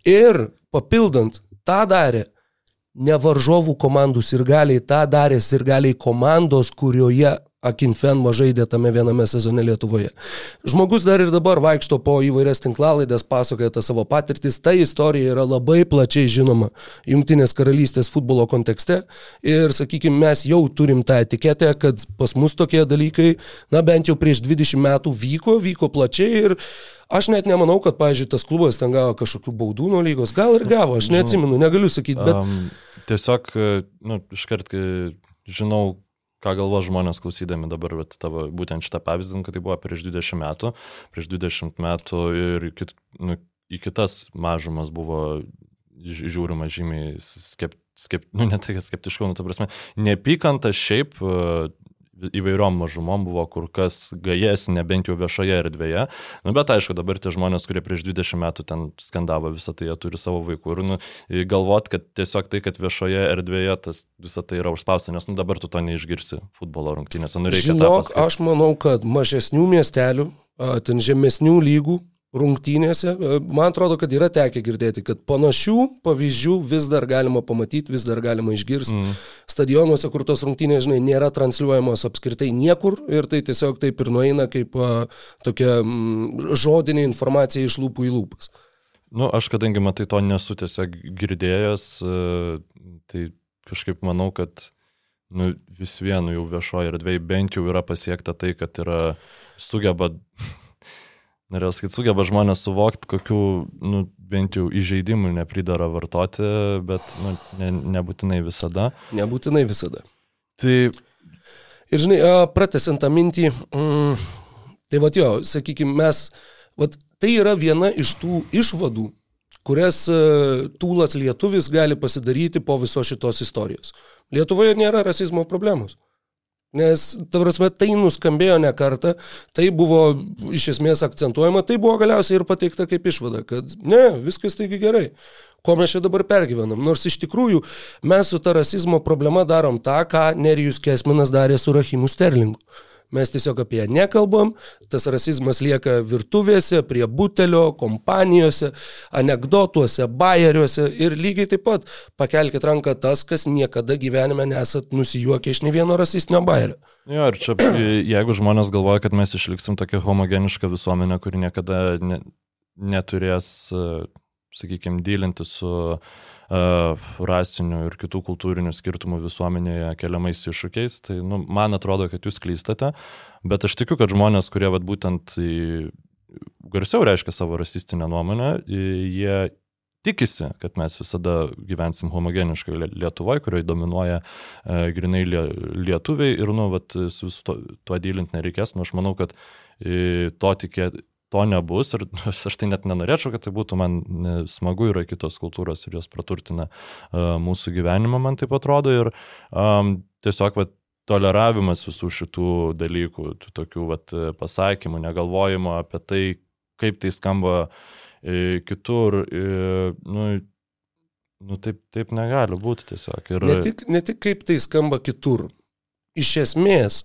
Speaker 4: Ir papildant, tą darė ne varžovų komandų sirgaliai, tą darė sirgaliai komandos, kurioje Akinfenva žaidė tame viename sezone Lietuvoje. Žmogus dar ir dabar vaikšto po įvairias tinklalaidės, pasakoja tą savo patirtis. Ta istorija yra labai plačiai žinoma Junktinės karalystės futbolo kontekste ir, sakykime, mes jau turim tą etiketę, kad pas mus tokie dalykai, na bent jau prieš 20 metų vyko, vyko plačiai ir Aš net nemanau, kad, pavyzdžiui, tas klubas ten gavo kažkokių baudų nuo lygos. Gal ir gavo, aš neatsimenu, negaliu sakyti, bet...
Speaker 5: Um, tiesiog, nu, iškart, žinau, ką galvo žmonės klausydami dabar, bet tavo būtent šitą pavyzdį, kad tai buvo prieš 20 metų, prieš 20 metų ir kit, nu, į kitas mažumas buvo žiūrima žymiai skep, skep, nu, ne tai, kad skeptiškiau, nu, ta prasme, neapykanta šiaip įvairiom mažumom buvo kur kas gajesnė, bent jau viešoje erdvėje. Nu, bet aišku, dabar tie žmonės, kurie prieš 20 metų ten skandavo visą tai, jie turi savo vaikų. Ir nu, galvot, kad tiesiog tai, kad viešoje erdvėje tas visą tai yra užspausta, nes nu, dabar tu to neišgirsi futbolo rungtynėse. Nu,
Speaker 4: Žinok, aš manau, kad mažesnių miestelių, ten žemesnių lygų rungtynėse, e, man atrodo, kad yra tekę girdėti, kad panašių pavyzdžių vis dar galima pamatyti, vis dar galima išgirsti. Mm. Stadionuose, kur tos rungtynės, žinai, nėra transliuojamos apskritai niekur ir tai tiesiog taip ir nueina kaip a, tokia m, žodinė informacija iš lūpų į lūpas.
Speaker 5: Nu, aš kadangi matai to nesu tiesiog girdėjęs, e, tai kažkaip manau, kad nu, vis vienu jau viešoje erdvėje bent jau yra pasiekta tai, kad yra sugeba Norėjau sakyti, sugeba žmonės suvokti, kokių, nu, bent jau įžeidimų nepridara vartoti, bet nu, ne, nebūtinai visada.
Speaker 4: Nebūtinai visada.
Speaker 5: Tai...
Speaker 4: Ir žinai, pratesiant tą mintį, mm, tai va jo, sakykime, mes, va, tai yra viena iš tų išvadų, kurias tūlas lietuvis gali pasidaryti po viso šitos istorijos. Lietuvoje nėra rasizmo problemos. Nes, ta prasme, tai nuskambėjo ne kartą, tai buvo iš esmės akcentuojama, tai buvo galiausiai ir pateikta kaip išvada, kad ne, viskas taigi gerai. Ko mes čia dabar pergyvenam? Nors iš tikrųjų mes su ta rasizmo problema darom tą, ką Nerijus Kesminas darė su Rahimu Sterlingu. Mes tiesiog apie ją nekalbam, tas rasizmas lieka virtuvėse, prie butelio, kompanijose, anegdotuose, bairiuose ir lygiai taip pat pakelkite ranką tas, kas niekada gyvenime nesat nusijuokę iš ne vieno rasistinio bairio.
Speaker 5: Jo, ir čia, jeigu žmonės galvoja, kad mes išliksim tokia homogeniška visuomenė, kuri niekada ne, neturės, sakykime, dylinti su uh, rasinių ir kitų kultūrinių skirtumų visuomenėje keliamais iššūkiais. Tai nu, man atrodo, kad jūs klystate, bet aš tikiu, kad žmonės, kurie vat, būtent garsiau reiškia savo rasistinę nuomonę, jie tikisi, kad mes visada gyvensim homogeniškai Lietuvoje, kurioje dominuoja e, grinai lietuviai ir, nu, vat, su visu to, tuo dylinti nereikės. Nu, aš manau, kad e, to tikėti to nebus ir aš tai net nenorėčiau, kad tai būtų man smagu, yra kitos kultūros ir jos praturtina uh, mūsų gyvenimą, man taip atrodo. Ir um, tiesiog vat, toleravimas visų šitų dalykų, tų tokių vat, pasakymų, negalvojimo apie tai, kaip tai skamba e, kitur. E, nu, nu, taip, taip negali būti tiesiog.
Speaker 4: Ir... Ne, tik, ne tik kaip tai skamba kitur. Iš esmės,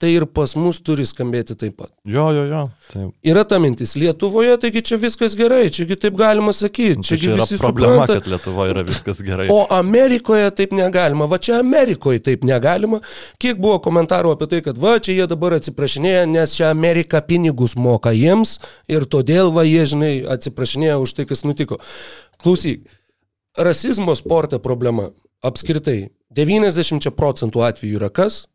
Speaker 4: tai ir pas mus turi skambėti taip pat.
Speaker 5: Jo, jo, jo. Taip.
Speaker 4: Yra ta mintis, Lietuvoje, taigi čia viskas gerai, čiagi taip galima sakyti.
Speaker 5: Čia, čia yra problema, supranta. kad Lietuvoje yra viskas gerai.
Speaker 4: O Amerikoje taip negalima, va čia Amerikoje taip negalima. Kiek buvo komentarų apie tai, kad va čia jie dabar atsiprašinėja, nes čia Amerika pinigus moka jiems ir todėl va jie, žinai, atsiprašinėja už tai, kas nutiko. Klausyk, rasizmo sporte problema apskritai 90 procentų atvejų yra kas?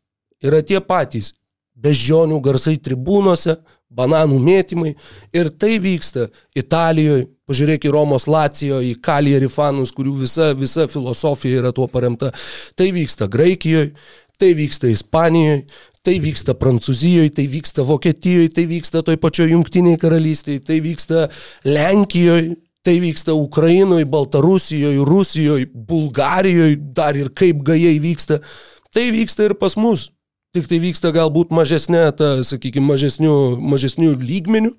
Speaker 4: Yra tie patys beždžionių garsai tribūnose, bananų mėtymai. Ir tai vyksta Italijoje, pažiūrėk į Romos Lacijo, į Kalierį fanus, kurių visa, visa filosofija yra tuo paremta, tai vyksta Graikijoje, tai vyksta Ispanijoje, tai vyksta Prancūzijoje, tai vyksta Vokietijoje, tai vyksta toj pačioj Junktiniai karalystėje, tai vyksta Lenkijoje, tai vyksta Ukrainoje, Baltarusijoje, Rusijoje, Bulgarijoje, dar ir kaip gajai vyksta, tai vyksta ir pas mus tik tai vyksta galbūt mažesnė, ta, sakykime, mažesnių, mažesnių lygmenių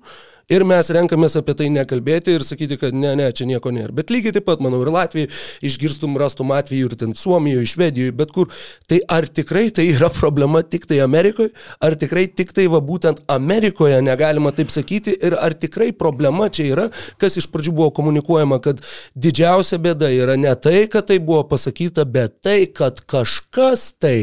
Speaker 4: ir mes renkamės apie tai nekalbėti ir sakyti, kad ne, ne, čia nieko nėra. Bet lygiai taip pat, manau, ir Latvijai išgirstum, rastum atvejų ir ten Suomijoje, Švedijoje, bet kur. Tai ar tikrai tai yra problema tik tai Amerikoje, ar tikrai tik tai va būtent Amerikoje negalima taip sakyti ir ar tikrai problema čia yra, kas iš pradžių buvo komunikuojama, kad didžiausia bėda yra ne tai, kad tai buvo pasakyta, bet tai, kad kažkas tai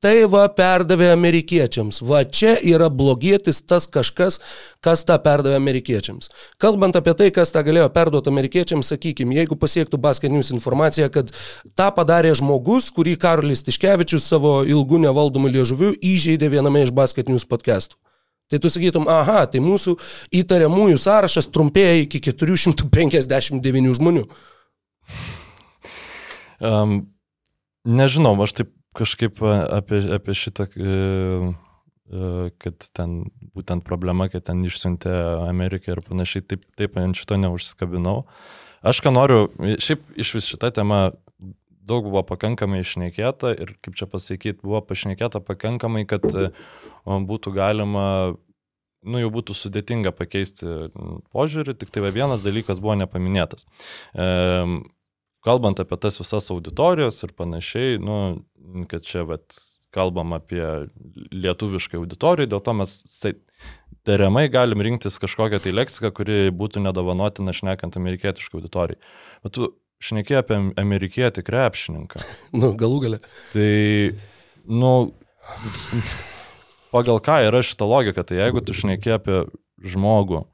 Speaker 4: tai va perdavė amerikiečiams. Va čia yra blogietis tas kažkas, kas tą perdavė amerikiečiams. Kalbant apie tai, kas tą galėjo perduoti amerikiečiams, sakykime, jeigu pasiektų Basket News informacija, kad tą padarė žmogus, kurį Karolis Tiškevičius savo ilgų nevaldomų liežuvių įžeidė viename iš Basket News podcastų. Tai tu sakytum, aha, tai mūsų įtariamųjų sąrašas trumpėja iki 459 žmonių.
Speaker 5: Um, nežinau, aš taip kažkaip a, apie, apie šitą, e, e, kad ten būtent problema, kad ten išsiuntė Ameriką ir panašiai, taip, taip ant šito neužskabinau. Aš ką noriu, šiaip iš vis šitą temą daug buvo pakankamai išnekėta ir, kaip čia pasakyti, buvo pašnekėta pakankamai, kad e, būtų galima nu, jau būtų sudėtinga pakeisti požiūrį, tik tai vienas dalykas buvo nepaminėtas. Kalbant apie tas visas auditorijas ir panašiai, nu, kad čia vat, kalbam apie lietuvišką auditoriją, dėl to mes tariamai galim rinktis kažkokią tai leksiką, kuri būtų nedovanotina šnekant amerikietišką auditoriją. Bet tu šnekėjai apie amerikietį krepšininką.
Speaker 4: Nu, galų gale.
Speaker 5: Tai, nu, pagal ką yra šita logika, tai jeigu tu šnekėjai apie žmogų,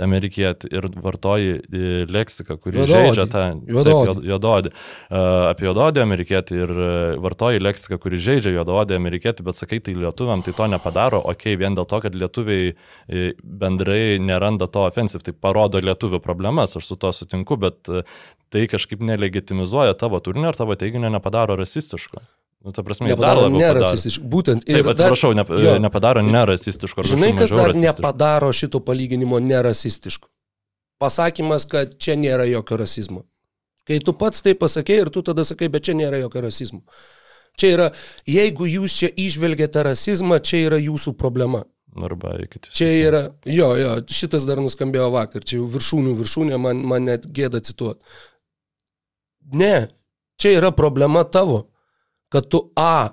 Speaker 5: amerikietį ir vartoji e, leksiką, kuri
Speaker 4: Juododį.
Speaker 5: žaidžia tą
Speaker 4: Juododį.
Speaker 5: juododį. Uh, apie juododį amerikietį ir uh, vartoji leksiką, kuri žaidžia juododį amerikietį, bet sakai, tai lietuviam tai to nepadaro, okei, okay, vien dėl to, kad lietuviai e, bendrai neranda to offensive, tai parodo lietuvių problemas, aš su to sutinku, bet tai kažkaip nelegitimizuoja tavo turinio ir tavo teiginio nepadaro rasistiško. Nu, ta prasme, dar
Speaker 4: Nepadaro nerasistiškų. Būtent. ir
Speaker 5: Taip, atsiprašau, ne,
Speaker 4: jo.
Speaker 5: nepadaro nerasistiško.
Speaker 4: Žinai, kas dar
Speaker 5: rasistiško.
Speaker 4: nepadaro šito palyginimo nerasistišku? Pasakymas, kad čia nėra jokio rasizmo. Kai tu pats tai pasakei ir tu tada sakai, bet čia nėra jokio rasizmo. Čia yra, jeigu jūs čia išvelgiate rasizmą, čia yra jūsų problema.
Speaker 5: Arba kiti.
Speaker 4: Čia yra, jo, jo, šitas dar nuskambėjo vakar, čia jau viršūnių viršūnė, man, man net gėda cituoti. Ne, čia yra problema tavo, kad tu A,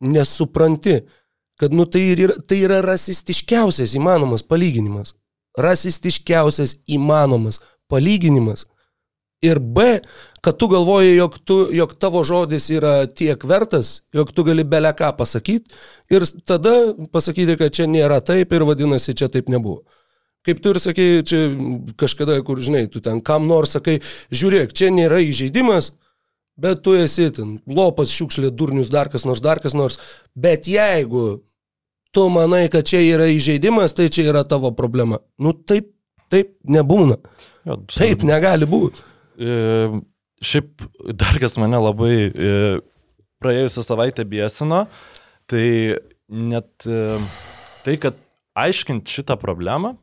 Speaker 4: nesupranti, kad nu, tai, yra, tai yra rasistiškiausias įmanomas palyginimas. Rasistiškiausias įmanomas palyginimas. Ir B, kad tu galvoji, jog, tu, jog tavo žodis yra tiek vertas, jog tu gali belę ką pasakyti ir tada pasakyti, kad čia nėra taip ir vadinasi, čia taip nebuvo. Kaip tu ir sakei, čia kažkada, kur žinai, tu ten kam nors sakai, žiūrėk, čia nėra įžeidimas, bet tu esi ten lopas, šiukšlė, durnius, dar kas nors, dar kas nors. Bet jeigu tu manai, kad čia yra įžeidimas, tai čia yra tavo problema. Nu taip, taip nebūna.
Speaker 5: Jo,
Speaker 4: Taip negali būti.
Speaker 5: E, šiaip dar kas mane labai e, praėjusią savaitę biesino, tai net e, tai, kad aiškint šitą problemą,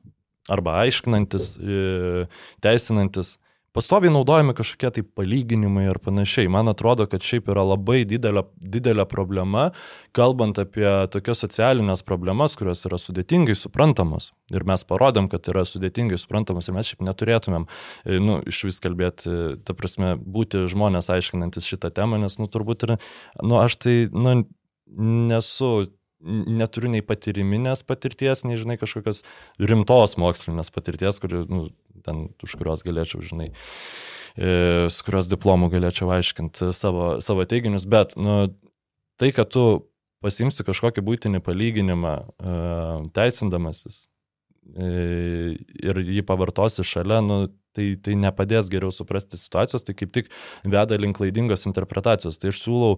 Speaker 5: arba aiškinantis, e, teisinantis, pastoviai naudojami kažkokie tai palyginimai ar panašiai. Man atrodo, kad šiaip yra labai didelė, didelė problema, kalbant apie tokias socialinės problemas, kurios yra sudėtingai suprantamos. Ir mes parodėm, kad yra sudėtingai suprantamos ir mes šiaip neturėtumėm, e, nu, iš vis kalbėti, ta prasme, būti žmonės aiškinantis šitą temą, nes, nu, turbūt ir, nu, aš tai, nu, nesu neturiu nei patyriminės patirties, nei, žinai, kažkokios rimtos mokslinės patirties, kuri, nu, ten, už kurios galėčiau, žinai, e, su kurios diplomų galėčiau aiškinti savo, savo teiginius, bet, nu, tai, kad tu pasimsi kažkokį būtinį palyginimą e, teisindamasis e, ir jį pavartosi šalia, nu, tai, tai nepadės geriau suprasti situacijos, tai kaip tik veda link klaidingos interpretacijos. Tai aš siūlau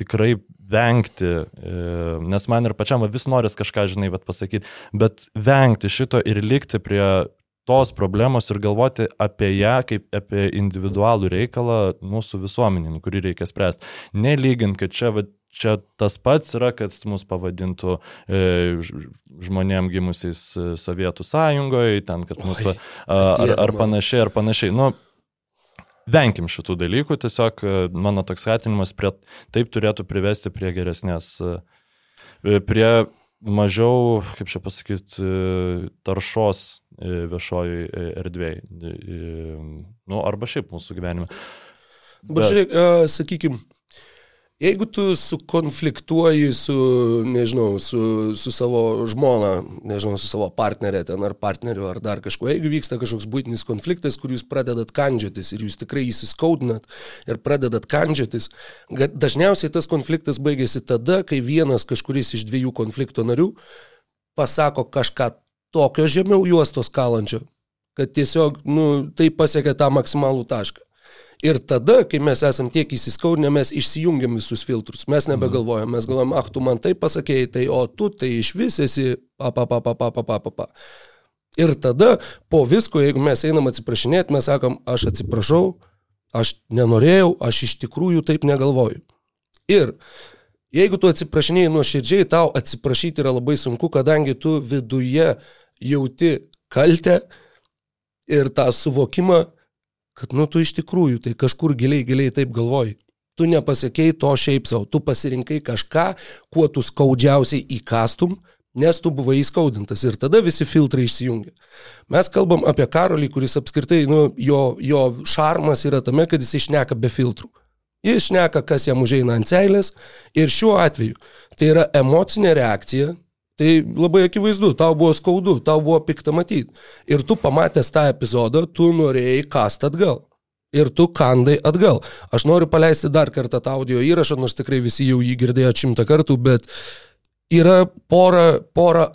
Speaker 5: tikrai vengti, e, nes man ir pačiam vis noris kažką, žinai, bet pasakyti, bet vengti šito ir likti prie tos problemos ir galvoti apie ją kaip apie individualų reikalą mūsų visuomenį, kurį reikia spręsti. Nelygint, kad čia, va, čia tas pats yra, kad mus pavadintų e, žmonėm gimusiais Sovietų sąjungoje, ten, kad mus, a, ar, ar
Speaker 4: mano.
Speaker 5: panašiai, ar panašiai. Nu, Venkim šitų dalykų, tiesiog e, mano toks skatinimas prie, taip turėtų privesti prie geresnės, e, prie mažiau, kaip čia pasakyti, taršos e, viešojoj e, erdvėje. Nu, arba šiaip mūsų gyvenime.
Speaker 4: Bet žiūrėk, uh, sakykim, Jeigu tu sukonfliktuoji su, nežinau, su, su savo žmona, nežinau, su savo partnerė ten ar partneriu ar dar kažkuo, jeigu vyksta kažkoks būtinis konfliktas, kur jūs pradedat kandžiotis ir jūs tikrai įsiskaudinat ir pradedat kandžiotis, dažniausiai tas konfliktas baigėsi tada, kai vienas kažkuris iš dviejų konflikto narių pasako kažką tokio žemiau juostos kalančio, kad tiesiog, nu, tai pasiekia tą maksimalų tašką. Ir tada, kai mes esam tiek įsiskaudinę, mes išsijungiam visus filtrus. Mes nebegalvojam, mes galvojam, ah, tu man tai pasakėjai, tai o tu tai iš vis esi, pa, pa, pa, pa, pa, pa, pa, pa, pa. Ir tada, po visko, jeigu mes einam atsiprašinėti, mes sakom, aš atsiprašau, aš nenorėjau, aš iš tikrųjų taip negalvoju. Ir jeigu tu atsiprašinėjai nuoširdžiai, tau atsiprašyti yra labai sunku, kadangi tu viduje jauti kaltę ir tą suvokimą, kad nu tu iš tikrųjų tai kažkur giliai, giliai taip galvoji. Tu nepasiekėjai to šiaip savo, tu pasirinkai kažką, kuo tu skaudžiausiai įkastum, nes tu buvai įskaudintas ir tada visi filtrai išsijungia. Mes kalbam apie Karolį, kuris apskritai, nu, jo, jo šarmas yra tame, kad jis išneka be filtrų. Jis šneka, kas jam užeina ant seilės ir šiuo atveju tai yra emocinė reakcija, tai labai akivaizdu, tau buvo skaudu, tau buvo pikta matyti. Ir tu pamatęs tą epizodą, tu norėjai kast atgal. Ir tu kandai atgal. Aš noriu paleisti dar kartą tą audio įrašą, nors tikrai visi jau jį girdėjo šimtą kartų, bet yra pora, pora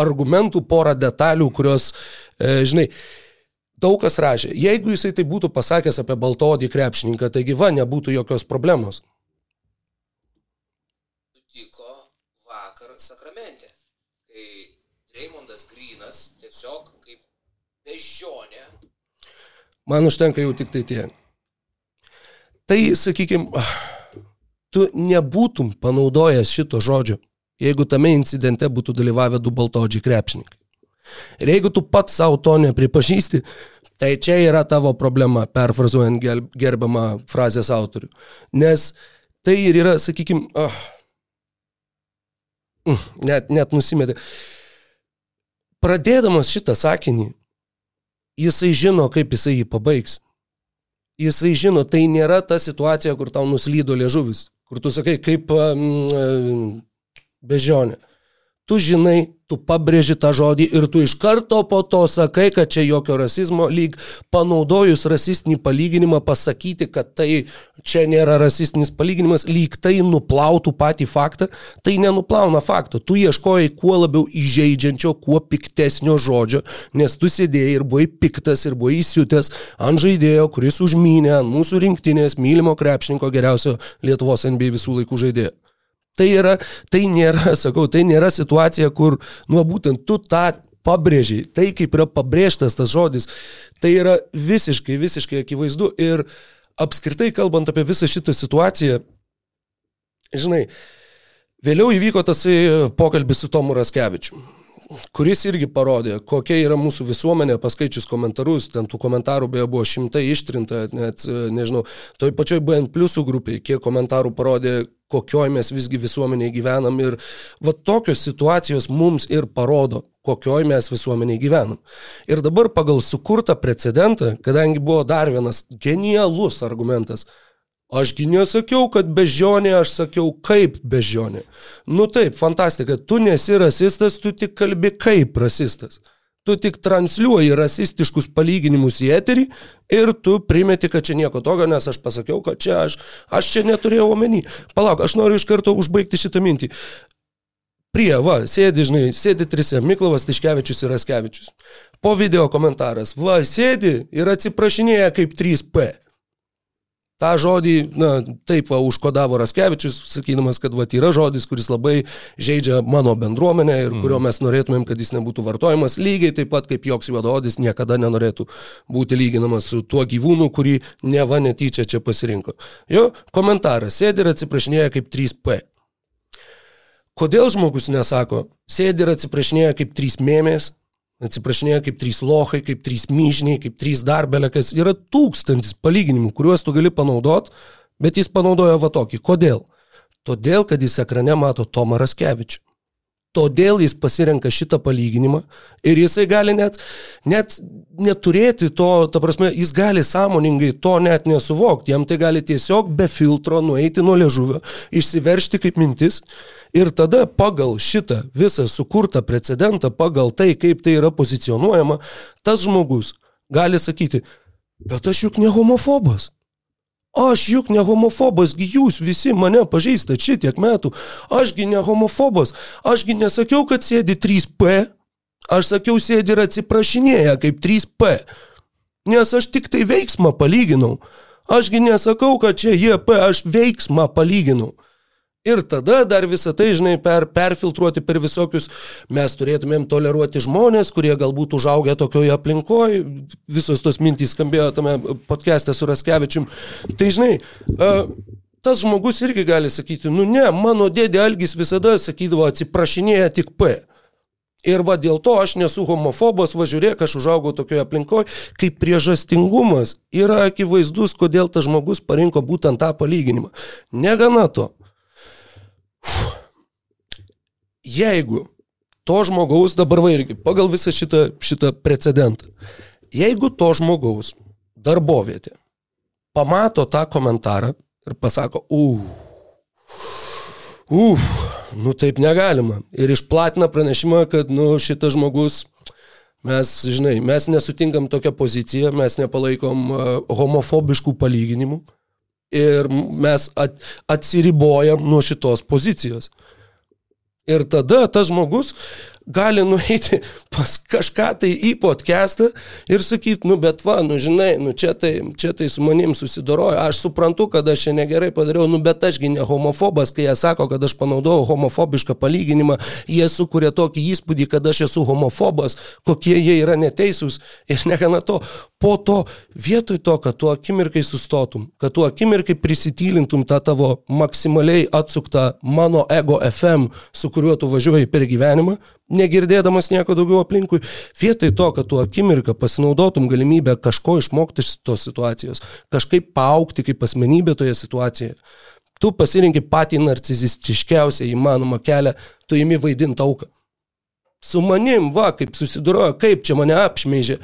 Speaker 4: argumentų, pora detalių, kurios, e, žinai, daug kas rašė. Jeigu jisai tai būtų pasakęs apie baltodį krepšininką, taigi va, nebūtų jokios problemos.
Speaker 6: nutiko vakar Sakramente, kai Reimondas Grinas tiesiog kaip bežionė
Speaker 4: Man užtenka jau tik tai tie. Tai, sakykime, tu nebūtum panaudojęs šito žodžio, jeigu tame incidente būtų dalyvavę du baltodžiai krepšininkai. Ir jeigu tu pats savo to nepripažįsti, tai čia yra tavo problema, perfrazuojant gerbiamą frazės autorių. Nes tai ir yra, sakykime, oh, net, net nusimetė. Pradėdamas šitą sakinį, jisai žino, kaip jisai jį pabaigs. Jisai žino, tai nėra ta situacija, kur tau nuslydo liežuvis, kur tu sakai, kaip um, bežionė. Tu žinai, tu pabrėži tą žodį ir tu iš karto po to sakai, kad čia jokio rasizmo, lyg panaudojus rasistinį palyginimą pasakyti, kad tai čia nėra rasistinis palyginimas, lyg tai nuplautų patį faktą, tai nenuplauna fakto. Tu ieškojai kuo labiau įžeidžiančio, kuo piktesnio žodžio, nes tu sėdėjai ir buvai piktas ir buvai įsiutęs ant žaidėjo, kuris užmynė mūsų rinktinės mylimo krepšininko geriausio Lietuvos NBA visų laikų žaidėjo. Tai, yra, tai nėra, sakau, tai nėra situacija, kur, nu, būtent tu tą pabrėžiai, tai kaip yra pabrėžtas tas žodis, tai yra visiškai, visiškai akivaizdu. Ir apskritai kalbant apie visą šitą situaciją, žinai, vėliau įvyko tas pokalbis su Tomu Raskevičiu kuris irgi parodė, kokia yra mūsų visuomenė, paskaičius komentarus, ten tų komentarų beje buvo šimtai ištrinta, net, nežinau, toj pačioj BN pliusų grupiai, kiek komentarų parodė, kokioj mes visgi visuomeniai gyvenam ir va tokios situacijos mums ir parodo, kokioj mes visuomeniai gyvenam. Ir dabar pagal sukurtą precedentą, kadangi buvo dar vienas genialus argumentas, Ašgi nesakiau, kad bežionė, aš sakiau, kaip bežionė. Nu taip, fantastika, tu nesi rasistas, tu tik kalbi kaip rasistas. Tu tik transliuoji rasistiškus palyginimus į eterį ir tu primeti, kad čia nieko tokio, nes aš pasakiau, kad čia aš, aš čia neturėjau omeny. Palauk, aš noriu iš karto užbaigti šitą mintį. Prie, va, sėdi, žinai, sėdi trise, Miklovas Tiškevičius ir Raskevičius. Po video komentaras, va, sėdi ir atsiprašinėja kaip 3P. Ta žodį, na, taip va, užkodavo Raskevičius, sakydamas, kad va, yra žodis, kuris labai žaidžia mano bendruomenę ir kurio mes norėtumėm, kad jis nebūtų vartojamas, lygiai taip pat kaip joks juododis niekada nenorėtų būti lyginamas su tuo gyvūnu, kurį neva netyčia čia pasirinko. Jo, komentaras, sėdi ir atsiprašinėja kaip 3P. Kodėl žmogus nesako, sėdi ir atsiprašinėja kaip 3 mėmės, Atsiprašinėja kaip trys lohai, kaip trys myžniai, kaip trys darbelekas. Yra tūkstantis palyginimų, kuriuos tu gali panaudot, bet jis panaudojo va tokį. Kodėl? Todėl, kad jis ekrane mato Tomą Raskevičių. Todėl jis pasirenka šitą palyginimą ir jisai gali net, net neturėti to, ta prasme, jis gali sąmoningai to net nesuvokti, jam tai gali tiesiog be filtro nueiti nuo ležuvio, išsiveršti kaip mintis ir tada pagal šitą visą sukurtą precedentą, pagal tai, kaip tai yra pozicionuojama, tas žmogus gali sakyti, bet aš juk ne homofobas. Aš juk ne homofobas, gi jūs visi mane pažįstate šitiek metų. Ašgi ne homofobas, ašgi nesakiau, kad sėdi 3P, aš sakiau sėdi ir atsiprašinėja kaip 3P. Nes aš tik tai veiksmą palyginau. Ašgi nesakau, kad čia JP, aš veiksmą palyginau. Ir tada dar visą tai, žinai, per, perfiltruoti per visokius, mes turėtumėm toleruoti žmonės, kurie galbūt užaugę tokioje aplinkoje, visos tos mintys skambėjo tame podcast'e su Raskevičium. Tai, žinai, uh, tas žmogus irgi gali sakyti, nu ne, mano dėdė Algis visada sakydavo, atsiprašinėja tik P. Ir va dėl to aš nesu homofobas, va žiūrėk, aš užaugau tokioje aplinkoje, kaip priežastingumas yra akivaizdus, kodėl tas žmogus parinko būtent tą palyginimą. Negana to. Jeigu to žmogaus, dabar va irgi, pagal visą šitą, šitą precedentą, jeigu to žmogaus darbovietė pamato tą komentarą ir pasako, uf, uf, nu taip negalima. Ir išplatina pranešimą, kad, nu, šitas žmogus, mes, žinai, mes nesutinkam tokią poziciją, mes nepalaikom homofobiškų palyginimų ir mes at, atsiribojam nuo šitos pozicijos. Ir tada tas žmogus gali nueiti pas kažką tai į podcastą ir sakyti, nu bet va, nu žinai, nu čia tai, čia tai su manim susidorojo, aš suprantu, kad aš čia negerai padariau, nu bet ašgi ne homofobas, kai jie sako, kad aš panaudojau homofobišką palyginimą, jie sukuria tokį įspūdį, kad aš esu homofobas, kokie jie yra neteisūs ir negana to, po to vietoj to, kad tu akimirkai sustotum, kad tu akimirkai prisitylintum tą tavo maksimaliai atsuktą mano ego FM, su kuriuo tu važiuoji per gyvenimą, negirdėdamas nieko daugiau aplinkui, vietoj to, kad tu akimirką pasinaudotum galimybę kažko išmokti iš tos situacijos, kažkaip paaukti kaip asmenybė toje situacijoje. Tu pasirinkai patį narcizistiškiausią įmanomą kelią, tu įimi vaidinti auką. Su manim, va, kaip susidorojo, kaip čia mane apšmeižė,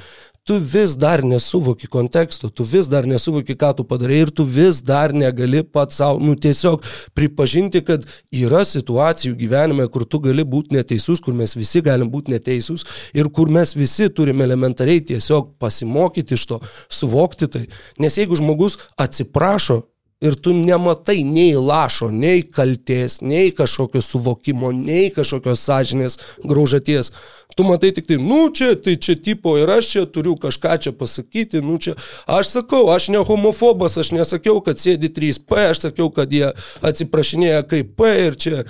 Speaker 4: tu vis dar nesuvoki konteksto, tu vis dar nesuvoki, ką tu padarai ir tu vis dar negali pats savo, nu tiesiog pripažinti, kad yra situacijų gyvenime, kur tu gali būti neteisus, kur mes visi galim būti neteisūs ir kur mes visi turime elementariai tiesiog pasimokyti iš to, suvokti tai. Nes jeigu žmogus atsiprašo ir tu nematai nei lašo, nei kalties, nei kažkokio suvokimo, nei kažkokios sąžinės graužaties. Tu matai tik tai, nu čia, tai čia tipo ir aš čia turiu kažką čia pasakyti, nu čia. Aš sakau, aš ne homofobas, aš nesakiau, kad sėdi 3P, aš sakiau, kad jie atsiprašinėja kaip P ir čia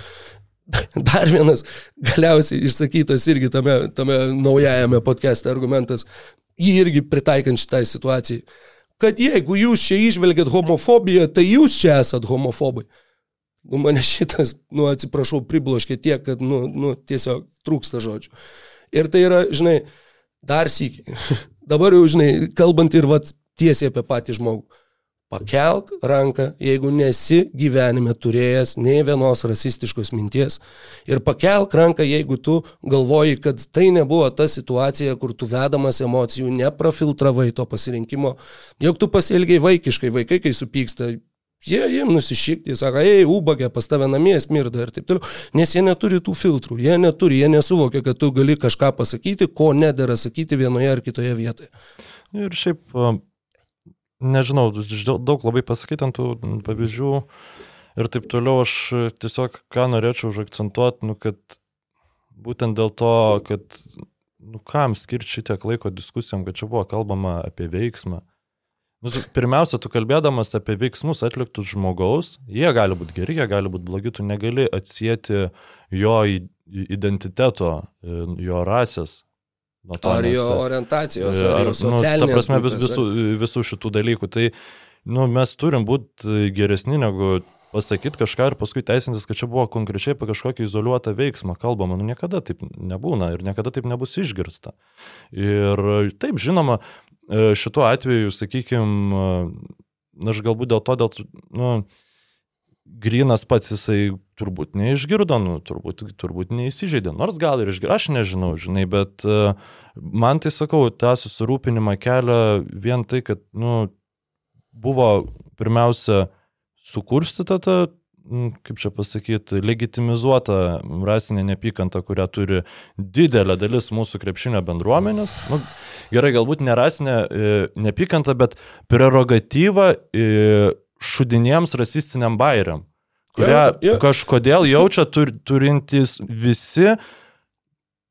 Speaker 4: Dar vienas galiausiai išsakytas irgi tame, tame naujajame podcast'e argumentas, jį irgi pritaikant šitai situacijai kad jeigu jūs čia išvelgiat homofobiją, tai jūs čia esat homofobai. Nu, mane šitas, nu, atsiprašau, pribloškė tiek, kad, nu, nu, tiesiog trūksta žodžių. Ir tai yra, žinai, dar sėkiai. Dabar jau, žinai, kalbant ir vat tiesiai apie patį žmogų. Pakelk ranką, jeigu nesi gyvenime turėjęs nei vienos rasistiškos minties. Ir pakelk ranką, jeigu tu galvoji, kad tai nebuvo ta situacija, kur tu vedamas emocijų neprofiltravai to pasirinkimo, jog tu pasielgiai vaikiškai, vaikai, kai supyksta, jie jiem nusišykti, jie sako, ei, ubagė, pas tave namie smirda ir taip toliau, nes jie neturi tų filtrų, jie neturi, jie nesuvokia, kad tu gali kažką pasakyti, ko nedėra sakyti vienoje ar kitoje vietoje.
Speaker 5: Ir šiaip nežinau, daug labai pasakyti ant tų pavyzdžių ir taip toliau. Aš tiesiog ką norėčiau užakcentuoti, nu, kad būtent dėl to, kad, nu, kam skirti šitiek laiko diskusijom, kad čia buvo kalbama apie veiksmą. Nu, pirmiausia, tu kalbėdamas apie veiksmus atliktus žmogaus, jie gali būti geri, jie gali būti blogi, tu negali atsijėti jo identiteto, jo rasės,
Speaker 4: Nuo to, ar jo nes, orientacijos, ar jo socialinės.
Speaker 5: Nu, ta prasme, vis, visų, visų šitų dalykų. Tai nu, mes turim būti geresni negu pasakyti kažką ir paskui teisintis, kad čia buvo konkrečiai apie kažkokį izoliuotą veiksmą kalbama. Nu, niekada taip nebūna ir niekada taip nebus išgirsta. Ir taip, žinoma, e, šituo atveju, sakykime, aš galbūt dėl to, dėl, nu, Grinas pats jisai turbūt neišgirdo, nu, turbūt, turbūt neįsižeidė, nors gal ir išgirdo, aš nežinau, žinai, bet uh, man tai sakau, tą susirūpinimą kelia vien tai, kad, nu, buvo pirmiausia sukurstyta ta, mm, kaip čia pasakyti, legitimizuota rasinė neapykanta, kurią turi didelė dalis mūsų krepšinio bendruomenės. Nu, gerai, galbūt ne rasinė e, neapykanta, bet prerogatyva e, šudiniems rasistiniam bairiam, kurią
Speaker 4: Jo, jo.
Speaker 5: kažkodėl jaučia tur, turintys visi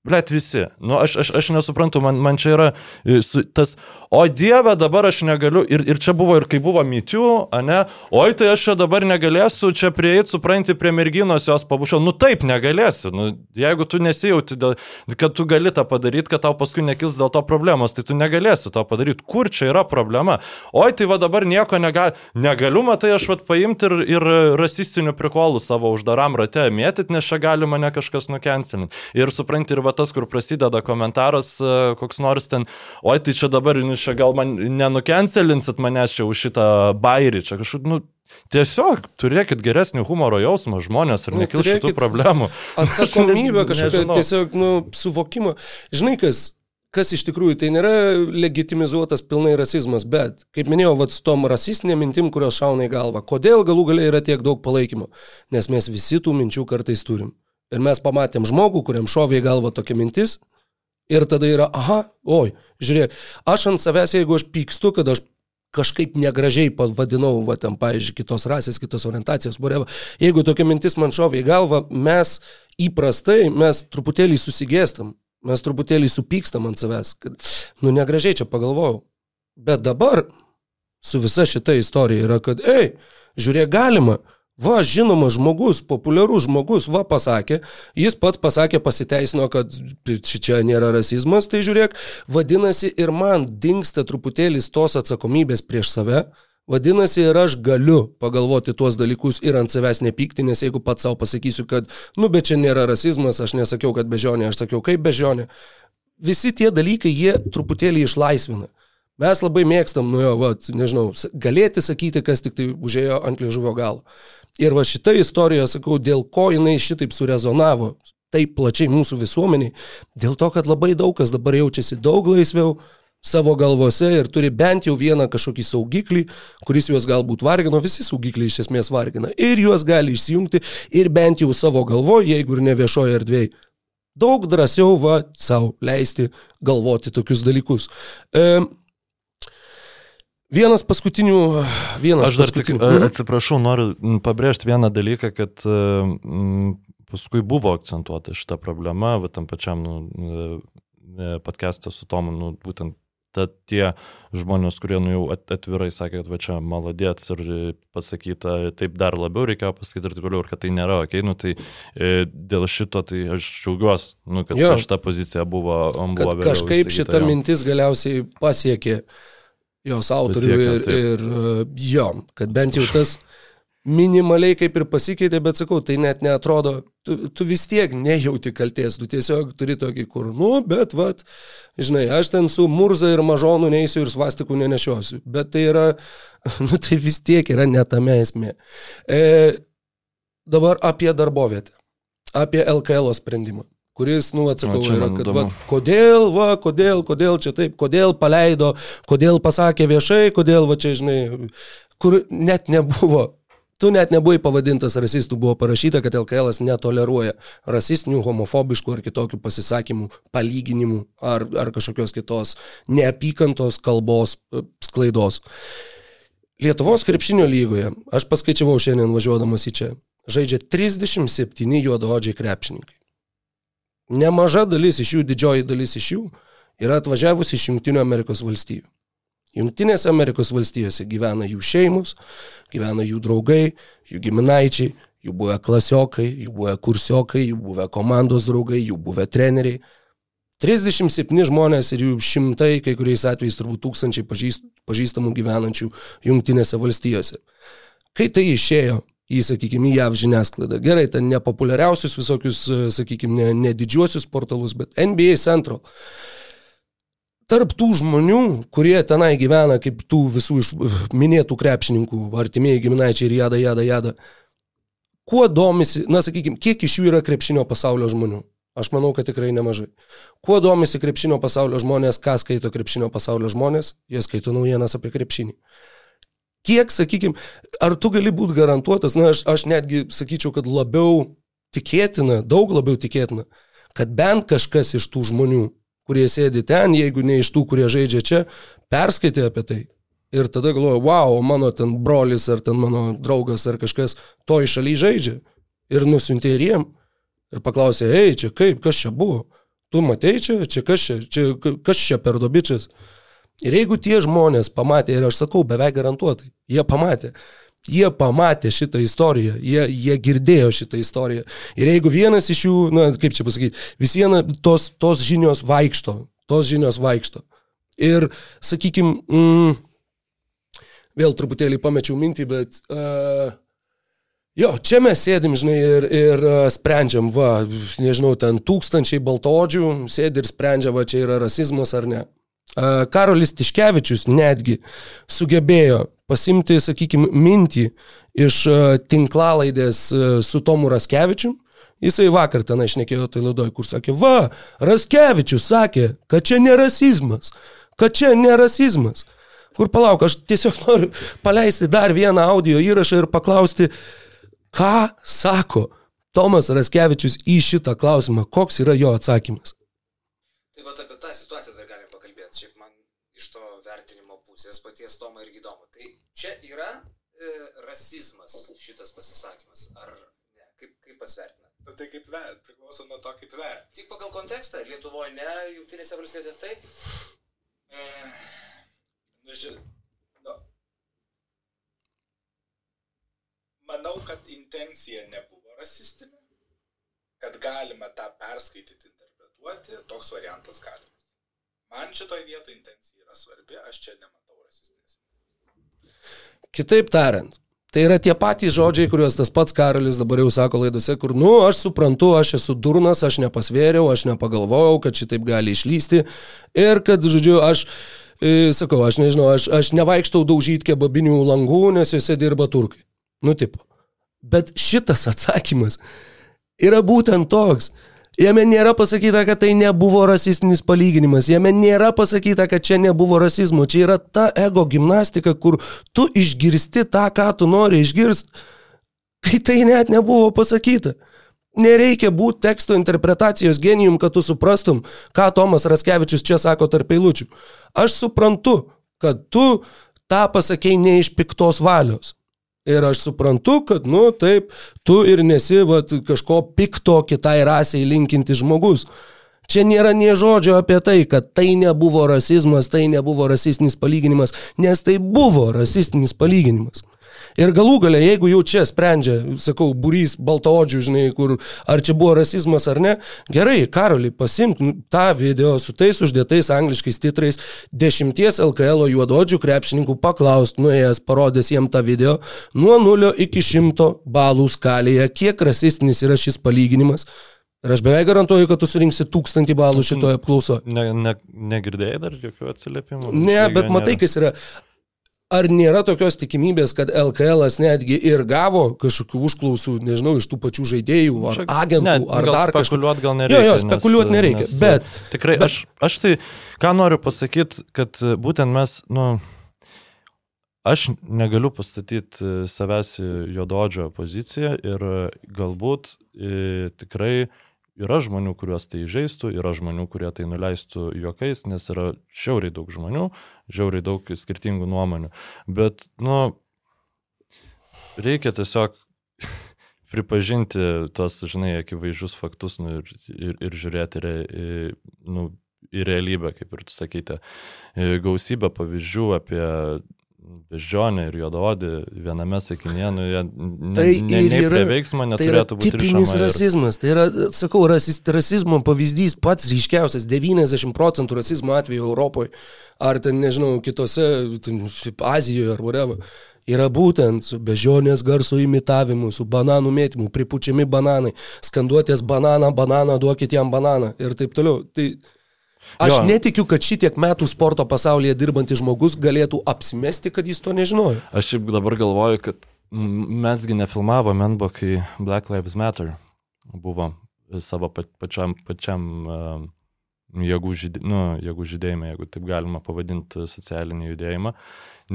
Speaker 5: Blet visi. Nu, aš, aš, aš nesuprantu, man, man čia yra e, su, tas, o Dieve, dabar aš negaliu, ir, ir čia buvo ir kai buvo mytių, ne, oi tai aš čia dabar negalėsiu, čia prieiti, supranti, prie merginos jos pabušio, nu taip, negalėsi. Nu, jeigu tu nesijauti, dėl, kad tu gali tą padaryti, kad tau paskui nekils dėl to problemos, tai tu negalėsi to padaryti. Kur čia yra problema? Oi tai va dabar nieko nega, negaliu, matai, aš vat paimti ir, ir rasistinių prikolų savo uždaram rate mėtyti, nes čia gali mane kažkas nukencelinti. Ir supranti, ir va tas, kur prasideda komentaras, e, koks nors ten, oi tai čia dabar, jūs čia gal man nenukencelinsit manęs čia už šitą bairį, čia kažkaip, nu, tiesiog turėkit geresnį humoro jausmą žmonės ir
Speaker 4: Nu,
Speaker 5: nekils šitų problemų.
Speaker 4: Atsakomybę kažkokią, tiesiog, nu, suvokimą. Žinai, kas, kas iš tikrųjų tai nėra legitimizuotas pilnai rasizmas, bet, kaip minėjau, vat, su tom rasistinėm mintim, kurios šauna į galvą, kodėl galų galiai yra tiek daug palaikymo? Nes mes visi tų minčių kartais turim. Ir mes pamatėm žmogų, kuriam šovė į galvą tokia mintis, ir tada yra, aha, oi, žiūrėk, aš ant savęs, jeigu aš pykstu, kad aš kažkaip negražiai pavadinau, va, tam, pavyzdžiui, kitos rasės, kitos orientacijos, whatever. Jeigu tokia mintis man šovė į galvą, mes įprastai, mes truputėlį susigėstam, mes truputėlį supykstam ant savęs, kad, nu, negražiai čia pagalvojau. Bet dabar su visa šita istorija yra, kad, ei, žiūrėk, galima. Va, žinomas žmogus, populiarus žmogus, va pasakė, jis pats pasakė, pasiteisino, kad či- čia nėra rasizmas, tai žiūrėk, vadinasi ir man dinksta truputėlis tos atsakomybės prieš save, vadinasi ir aš galiu pagalvoti tuos dalykus ir ant savęs nepykti, nes jeigu pats savo pasakysiu, kad, nu, bet čia nėra rasizmas, aš nesakiau, kad bežionė, aš sakiau, kaip bežionė. Visi tie dalykai, jie truputėlį išlaisvina. Mes labai mėgstam, nu jo, va, nežinau, galėti sakyti, kas tik tai užėjo ant liežuvio galo. Ir va šita istorija, sakau, dėl ko jinai šitaip surezonavo taip plačiai mūsų visuomeniai, dėl to, kad labai daug kas dabar jaučiasi daug laisviau savo galvose ir turi bent jau vieną kažkokį saugiklį, kuris juos galbūt vargino, visi saugikliai iš esmės vargina. Ir juos gali išsijungti ir bent jau savo galvoje, jeigu ir ne viešoje erdvėje. Daug drąsiau va savo leisti galvoti tokius dalykus. E, vienas paskutinių, vienas
Speaker 5: Aš dar tik
Speaker 4: paskutinių.
Speaker 5: a, atsiprašau, noriu pabrėžti vieną dalyką, kad paskui buvo akcentuota šita problema, va tam pačiam nu, e, podcast'e su Tomu, nu, būtent ta, tie žmonės, kurie nu, jau at- atvirai sakė, kad va čia maladėts ir e, pasakyta, taip dar labiau reikėjo pasakyti ir taip toliau, ir kad tai nėra ok, nu, tai e, dėl šito tai aš džiaugiuosi, nu, kad
Speaker 4: Jo.
Speaker 5: ta šita pozicija buvo, buvo
Speaker 4: kad
Speaker 5: vėliau
Speaker 4: kažkaip
Speaker 5: išsakyta,
Speaker 4: šita
Speaker 5: jo.
Speaker 4: mintis galiausiai pasiekė jos autorių ir,
Speaker 5: taip.
Speaker 4: ir uh, jo, kad bent jau tas minimaliai kaip ir pasikeitė, bet sakau, tai net netrodo, tu, tu vis tiek nejauti kalties, tu tiesiog turi tokį kur, nu, bet, vat, žinai, aš ten su Murza ir Mažonu neįsiu ir svastikų nenešiosiu, bet tai yra, nu, tai vis tiek yra netame esmė. E, dabar apie darbovietę, apie LKL sprendimą kuris, nu, atsakau, yra, kad, vat, kodėl, va, kodėl, kodėl čia taip, kodėl paleido, kodėl pasakė viešai, kodėl, va, čia, žinai, kur net nebuvo. Tu net nebuvai pavadintas rasistų, buvo parašyta, kad LKL netoleruoja rasistinių, homofobiškų ar kitokių pasisakymų, palyginimų ar, ar kažkokios kitos neapykantos kalbos e, sklaidos. Lietuvos krepšinio lygoje, aš paskaičiavau šiandien važiuodamas į čia, žaidžia 37 juodaodžiai krepšininkai. Nemaža dalis iš jų, didžioji dalis iš jų yra atvažiavusi iš Junktinių Amerikos valstijų. Junktinėse Amerikos valstijose gyvena jų šeimos, gyvena jų draugai, jų giminaičiai, jų buvę klasiokai, jų buvę kursiokai, jų buvę komandos draugai, jų buvę treneriai. 37 žmonės ir jų šimtai, kai kuriais atvejais turbūt tūkstančiai pažįst, pažįstamų gyvenančių Junktinėse valstijose. Kai tai išėjo į, sakykime, JAV žiniasklaidą, gerai, ten nepopuliariausius visokius, e, sakykime, ne, ne portalus, bet NBA Central. Tarp tų žmonių, kurie tenai gyvena, kaip tų visų iš minėtų krepšininkų, artimieji giminaičiai ir jada, jada, jada, kuo domisi, na sakykime, kiek iš jų yra krepšinio pasaulio žmonių? Aš manau, kad tikrai nemažai. Kuo domisi krepšinio pasaulio žmonės, ką skaito krepšinio pasaulio žmonės, jie skaito naujienas apie krepšinį. Kiek, sakykime, ar tu gali būti garantuotas, na, aš, aš netgi sakyčiau, kad labiau tikėtina, daug labiau tikėtina, kad bent kažkas iš tų žmonių, kurie sėdi ten, jeigu ne iš tų, kurie žaidžia čia, perskaitė apie tai. Ir tada galvoju, wow, mano ten brolis ar ten mano draugas ar kažkas toj šaly žaidžia. Ir nusiuntė ir jiem. Ir paklausė, hei, čia kaip, kas čia buvo? Tu matei čia, čia kas čia, čia kas čia per dobičias? Ir jeigu tie žmonės pamatė, ir aš sakau, beveik garantuotai, jie pamatė, jie pamatė šitą istoriją, jie, jie girdėjo šitą istoriją. Ir jeigu vienas iš jų, na, kaip čia pasakyti, vis viena tos, tos žinios vaikšto, tos žinios vaikšto. Ir, sakykime, mm, vėl truputėlį pamečiau mintį, bet... Uh, Jo, čia mes sėdim, žinai, ir, ir uh, sprendžiam, va, nežinau, ten tūkstančiai baltodžių sėdi ir sprendžia, va, čia yra rasizmas ar ne. Karolis Tiškevičius netgi sugebėjo pasimti, sakykime, mintį iš tinklalaidės su Tomu Raskevičiu. Jisai vakar ten išnekėjo tai laidoj, kur sakė, va, Raskevičius sakė, kad čia ne rasizmas, kad čia ne rasizmas. Kur palauk, aš tiesiog noriu paleisti dar vieną audio įrašą ir paklausti, ką sako Tomas Raskevičius į šitą klausimą, koks yra jo atsakymas.
Speaker 6: Tai va apie tą situaciją dar galim pakalbėti. Šiaip man iš to vertinimo pusės paties Tomo irgi įdomu. Tai čia yra e, rasizmas šitas pasisakymas. Ar ne? Kaip, kaip pasvertina?
Speaker 7: Nu, tai kaip vert, priklauso nuo to, kaip vert.
Speaker 6: Tik pagal kontekstą. Lietuvoje ne, Junktinėse valstybėse taip.
Speaker 7: E, nu, ži, nu, manau, kad intencija nebuvo rasistinė, kad galima tą perskaityti, interpretuoti, toks variantas galimas. Man šitoj vietoje intencija yra svarbi, aš čia nematau.
Speaker 4: Kitaip tariant, tai yra tie patys žodžiai, kuriuos tas pats Karolis dabar jau sako laidose, kur, nu, aš suprantu, aš esu durnas, aš nepasvėriau, aš nepagalvojau, kad šitaip gali išlysti ir kad, žodžiu, aš... E, sakau, aš nežinau, aš, aš nevaikštau daužyti kebabinių langų, nes juose dirba turkai. Nu, tipo. Bet šitas atsakymas yra būtent toks. Jame nėra pasakyta, kad tai nebuvo rasistinis palyginimas, jame nėra pasakyta, kad čia nebuvo rasizmo, čia yra ta ego gimnastika, kur tu išgirsti tą, ką tu nori išgirsti, kai tai net nebuvo pasakyta. Nereikia būti teksto interpretacijos genijum, kad tu suprastum, ką Tomas Raskevičius čia sako tarp eilučių. Aš suprantu, kad tu tą pasakėjai ne iš piktos valios. Ir aš suprantu, kad, nu, taip, tu ir nesi vat, kažko pikto kitai rasiai linkinti žmogus. Čia nėra nie žodžio apie tai, kad tai nebuvo rasizmas, tai nebuvo rasistinis palyginimas, nes tai buvo rasistinis palyginimas. Ir galų galę, jeigu jau čia sprendžia, sakau, burys baltaodžių, žinai, kur ar čia buvo rasizmas ar ne, gerai, Karoli, pasimt nu, tą video su tais uždėtais angliškais titrais, dešimties LKL juododžių krepšininkų paklaust, nuėjęs, parodęs jiem tą video, nuo nulio iki šimto balų skalėje, kiek rasistinis yra šis palyginimas. Ir aš beveik garantuoju, kad tu surinksi tūkstantį balų šitoje apklausoje.
Speaker 5: Ne, ne, negirdėjai dar jokių atsiliepimų?
Speaker 4: Ne, bet matai, kas yra. Ar nėra tokios tikimybės, kad LKL netgi ir gavo kažkokių užklausų, nežinau, iš tų pačių žaidėjų, ar
Speaker 5: Čia-
Speaker 4: agentų,
Speaker 5: ne,
Speaker 4: ar dar kažko?
Speaker 5: spekuliuot gal nereikia.
Speaker 4: Jo, jo, spekuliuot nereikia, bet-
Speaker 5: Tikrai,
Speaker 4: bet-
Speaker 5: aš, aš tai, ką noriu pasakyti, kad e, būtent mes, nu, aš negaliu pastatyti e, savęs į juododžio poziciją ir e, galbūt e, tikrai yra žmonių, kuriuos tai žaistų, yra žmonių, kurie tai nuleistų juokais, nes yra žiauriai daug žmonių, žiauriai daug skirtingų nuomonių. Bet, nu, reikia tiesiog pripažinti tuos, žinai, akivaizdžius faktus nu, ir, ir, ir žiūrėti re, nu, į realybę, kaip ir tu sakyti. Gausybė pavyzdžių apie beždžionę ir juodaodį viename sakinėje, nu, jie ne,
Speaker 4: Tai
Speaker 5: ne, nei
Speaker 4: yra-
Speaker 5: prie veiksmo
Speaker 4: Tai
Speaker 5: neturėtų būti
Speaker 4: tipinis
Speaker 5: rišama ir-
Speaker 4: rasizmas. Tai yra, sakau, rasis, rasizmo pavyzdys pats ryškiausias. 90 procentų rasizmo atveju Europoje, ar ten, nežinau, kitose, ten, Azijoje ar whatever, yra būtent su bežionės garso imitavimu, su bananų mėtymu, pripučiami bananai, skanduotės bananą, bananą, duokit jam bananą ir taip toliau. Tai aš
Speaker 5: Jo.
Speaker 4: netikiu, kad šitiek metų sporto pasaulyje dirbantis žmogus galėtų apsimesti, kad jis to nežinojo.
Speaker 5: Aš šiaip dabar galvoju, kad Mesgi nefilmavom Menbo, kai Black Lives Matter buvo savo pa- pačiam, pačiam jėgų, žydė, nu, jėgų žydėjimą, jeigu taip galima pavadinti socialinį judėjimą.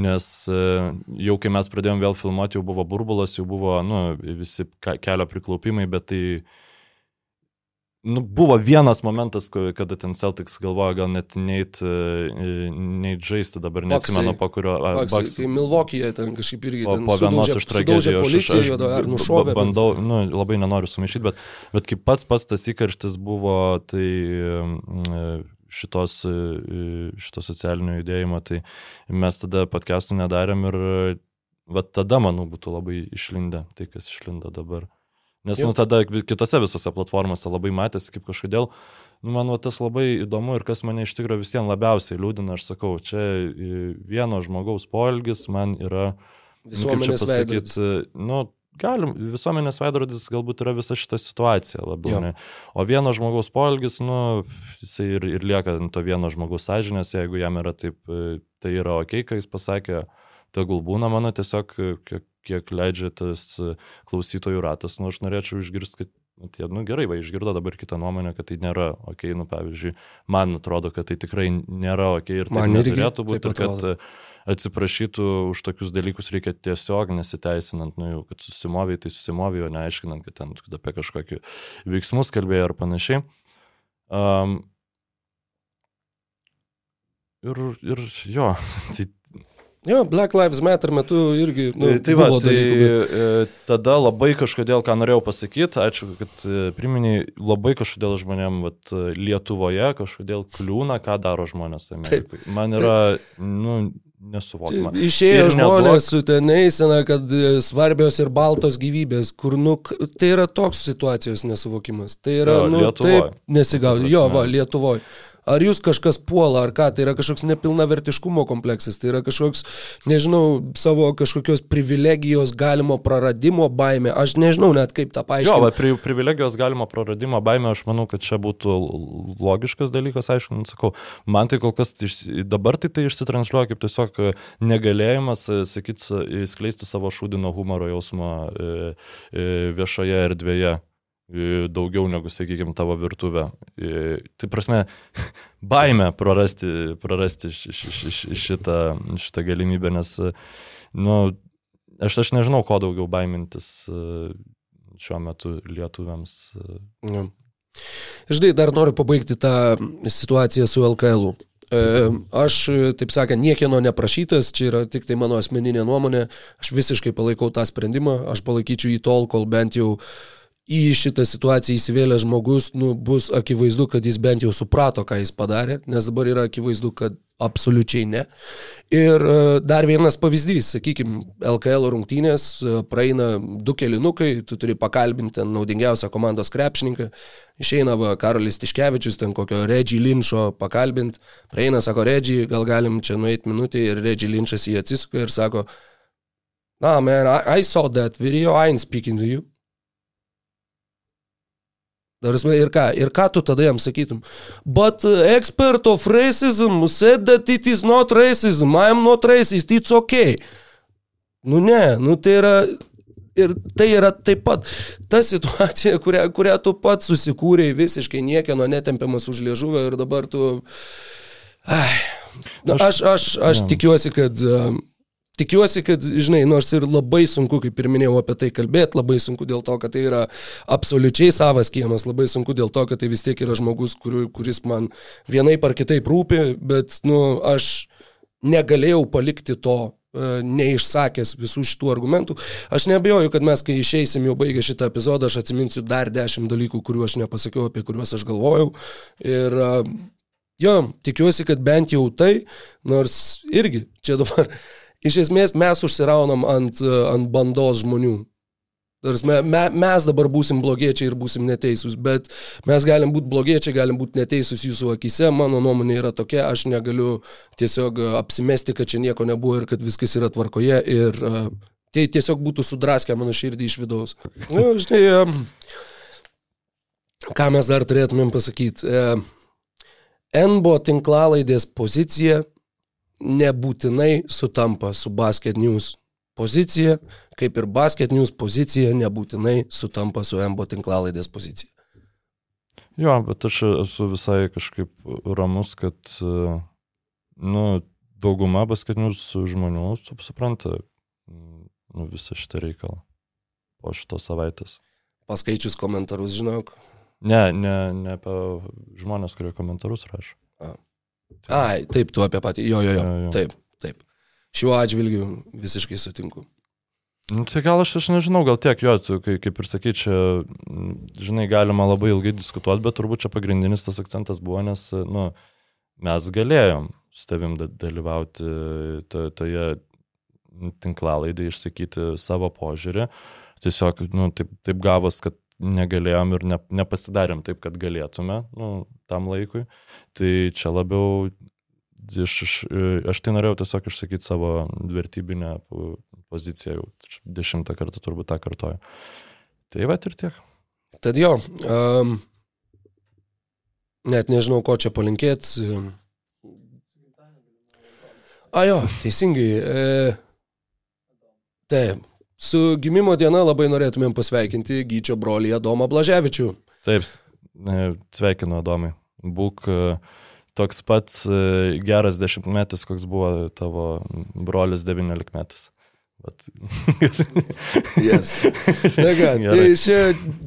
Speaker 5: Nes uh, jau kai mes pradėjom vėl filmuoti, jau buvo burbulas, jau buvo nu, visi kelio priklaupimai, bet tai Nu, buvo vienas momentas, kada ten Celtics galvoja gal net neit, e, neit žaisti, dabar neatsimenu, po kurio...
Speaker 4: Baksai, Milvokyje ten kažkaip irgi ten
Speaker 5: po vienos iš tragedijų.
Speaker 4: juodo, ar
Speaker 5: b-
Speaker 4: nušovė.
Speaker 5: Bandau, nu, labai nenoriu sumaišyti, bet, bet kaip pats pats tas įkarštis buvo, tai mm, šitos, e, šito socialinio judėjimo, tai mes tada podcastų nedarėm ir va tada, manau, būtų labai išlindę tai, kas išlinda dabar. Nes,
Speaker 4: Jo.
Speaker 5: nu, tada kitose visose platformose labai matėsi, kaip kažkodėl, nu, man va, tas labai įdomu ir kas mane iš tikrųjų visiems labiausiai liūdina, aš sakau, čia vieno žmogaus poelgis man yra, nu,
Speaker 4: Visuomenės veidrodis.
Speaker 5: pasakyti, nu, galim, visuomenės veidrodis galbūt yra visa šita situacija labiau. Ne? O vieno žmogaus poelgis, nu, jisai ir, ir lieka ant to vieno žmogaus sąžinės, jeigu jam yra taip, tai yra ok, ką jis pasakė, tegul būna mano tiesiog, kiek, kiek leidžia tas e, klausytojų ratas, nu, aš norėčiau išgirsti, kad nu, tie, nu gerai, va, išgirdo dabar kitą nuomonę, kad tai nėra ok, nu, pavyzdžiui, man atrodo, kad tai tikrai nėra ok ir tai neturėtų būti, kad e, atsiprašytų už tokius dalykus reikia tiesiog nesiteisinant, nu jau, kad susimoviai, tai susimoviai, o neaiškinant, kad ten kad apie kažkokį veiksmus kalbėjo ar panašiai. Um, ir, ir jo, tai
Speaker 4: Jo, Black Lives Matter metu irgi. Nu,
Speaker 5: Nu, tai va, tai
Speaker 4: dalykų, bet-
Speaker 5: e, tada labai kažkodėl, ką norėjau pasakyti, ačiū, kad e, priminiai, labai kažkodėl žmonėm vat, e, Lietuvoje kažkodėl kliūna, ką daro žmonės Amerikai. Man yra, nu, nesuvokiama.
Speaker 4: Išėjo
Speaker 5: Ir
Speaker 4: žmonės su ten eisena, kad svarbios ir baltos gyvybės, kur, nu, tai yra toks situacijos nesuvokimas. Tai yra,
Speaker 5: Jo,
Speaker 4: nu,
Speaker 5: Lietuvoj.
Speaker 4: taip nesigaudė.
Speaker 5: Ta
Speaker 4: Jo, va, Lietuvoje. Ar jūs kažkas puola, ar ką, tai yra kažkoks nepilnavertiškumo kompleksas, tai yra kažkoks, nežinau, savo kažkokios privilegijos galimo praradimo baime, aš nežinau net kaip tą
Speaker 5: Jo,
Speaker 4: paaiškinti.
Speaker 5: va, pri, privilegijos galima praradimo baimę, aš manau, kad čia būtų logiškas dalykas, aišku, nu, sakau, man tai kol kas iš, dabar tai tai išsitransliuoja kaip tiesiog e, negalėjimas, e, sakyt, sa- skleisti savo šūdino humoro jausmą e, viešoje erdvėje daugiau negu, sakykime, tavo virtuvė. Tai prasme, baime prarasti, prarasti š- š- š- šitą, šitą galimybę, nes, e, nu, aš, aš nežinau, ko daugiau baimintis e, šiuo metu lietuviams. e.
Speaker 4: Ja. Žinai, dar noriu pabaigti tą situaciją su LKL. -u. E, Aš, taip sakant, niekieno neprašytas, čia yra tik tai mano asmeninė nuomonė, aš visiškai palaikau tą sprendimą, aš palaikyčiau jį tol, kol bent jau į šitą situaciją įsivėlęs žmogus, nu, bus akivaizdu, kad jis bent jau suprato, ką jis padarė, nes dabar yra akivaizdu, kad absoliučiai ne. Ir e, dar vienas pavyzdys, sakykime, LKL rungtynės, e, praeina du kelinukai, tu turi pakalbinti naudingiausią komandos krepšininką, išeina va Karolis Tiškevičius, ten kokio Reggie Linčo pakalbinti, praeina, sako Reggie, gal galim čia nueiti minutį ir Reggie Linčas jį atsisuka ir sako, na, man, I, I saw that video, I ain't speaking to you. Dar esmė, ir ką, ir ką tu tada jam sakytum? But uh, expert of racism said that it is not racism, I am not racist, it's okay. Nu ne, nu tai yra, ir tai yra taip pat ta situacija, kurią, kurią tu pats susikūrėjai visiškai niekieno netempiamas už liežuvę ir dabar tu... Ai, na, aš, aš, aš tikiuosi, kad... Tikiuosi, kad, žinai, nors ir labai sunku, kaip ir minėjau, apie tai kalbėti, labai sunku dėl to, kad tai yra absoliučiai savas kiemas, labai sunku dėl to, kad tai vis tiek yra žmogus, kur, kuris man vienai par kitaip rūpi, bet, nu, aš negalėjau palikti to e, neišsakęs visų šitų argumentų. Aš nebejoju, kad mes, kai išeisim jau baigę šitą epizodą, aš atsiminsiu dar dešimt dalykų, kuriuos aš nepasakiau, apie kuriuos aš galvojau. Ir e, jo, tikiuosi, kad bent jau tai, nors irgi čia dabar iš esmės mes užsiraunam ant, e, ant bandos žmonių. Tarsi, me, me, mes dabar būsim blogiečiai ir būsim neteisūs, bet mes galim būti blogiečiai, galim būti neteisūs jūsų akise, mano nuomonė yra tokia, aš negaliu tiesiog e, apsimesti, kad čia nieko nebuvo ir kad viskas yra tvarkoje ir uh, tai tiesiog būtų sudraskę mano širdį iš vidaus. Na, nu, žinai, ką mes dar turėtumėm pasakyti. Uh, NBO tinklalaidės pozicija nebūtinai sutampa su Basket News pozicija, kaip ir Basket News pozicija, nebūtinai sutampa su MBO tinklalaidės pozicija.
Speaker 5: Jo, bet aš esu visai kažkaip ramus, kad, nu, dauguma basketinius žmonių sup- supranta nu, visą šitą reikalą po šitos savaitės.
Speaker 4: Paskaičius komentarus, žinok.
Speaker 5: Ne, ne, ne apie žmonės, kurie komentarus rašo.
Speaker 4: Ai, taip, tu apie patį. Jo, jo, jo.
Speaker 5: Jo, jo.
Speaker 4: Taip, taip. Šiuo atžvilgiu visiškai sutinku.
Speaker 5: Nu, tai gal aš, aš nežinau, gal tiek jo, tu, kai, kaip ir sakai, čia, žinai, galima labai ilgai diskutuoti, bet turbūt čia pagrindinis tas akcentas buvo, nes, nu, mes galėjom su tavim da- dalyvauti to, toje tinklalaidai, išsakyti savo požiūrį. Tiesiog, nu, taip, taip gavos, kad negalėjom ir ne, nepasidarėm taip, kad galėtume, nu, tam laikui. Tai čia labiau iš, iš, aš tai norėjau tiesiog išsakyti savo vertybinę po- poziciją, jau dešimtą kartą turbūt tą kartoju. Tai va ir tiek.
Speaker 4: Tad jo, um, net nežinau, ko čia palinkėti. A jo, teisingai. E, taip, su gimimo diena labai norėtumėm pasveikinti Gyčio brolį Adomą Blaževičių.
Speaker 5: Taip, e, sveikinu, Adomai. Būk e, toks pats e, geras dešimtmetis, koks buvo tavo brolis devyniolikmetis. Bet...
Speaker 4: Yes. Na ką, tai šią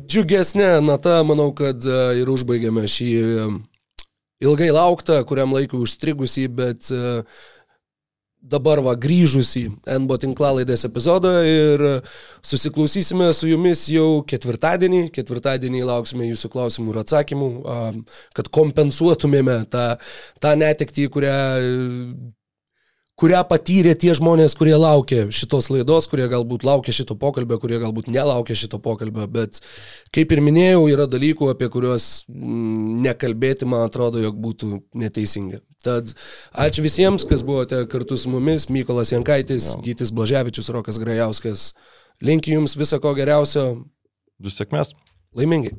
Speaker 4: džiugesnę natą, manau, kad e, ir užbaigėme šį ilgai lauktą, kuriam laikui užstrigusi, bet dabar va grįžusi NBO tinklalaidės epizodą ir susiklausysime su jumis jau ketvirtadienį. Ketvirtadienį lauksime jūsų klausimų ir atsakymų, kad kompensuotumėme tą, tą netektį, kurią kurią patyrė tie žmonės, kurie laukia šitos laidos, kurie galbūt laukia šito pokalbio, kurie galbūt nelaukia šito pokalbio, bet kaip ir minėjau, yra dalykų, apie kuriuos mm, nekalbėti, man atrodo, jog būtų neteisinga. Tad ačiū visiems, kas buvote kartu su mumis, Mykolas Jankaitis, Gytis Blaževičius, Rokas Grajauskas. Linkiu Jums viso ko geriausio,
Speaker 5: Du sėkmės.
Speaker 4: laimingai.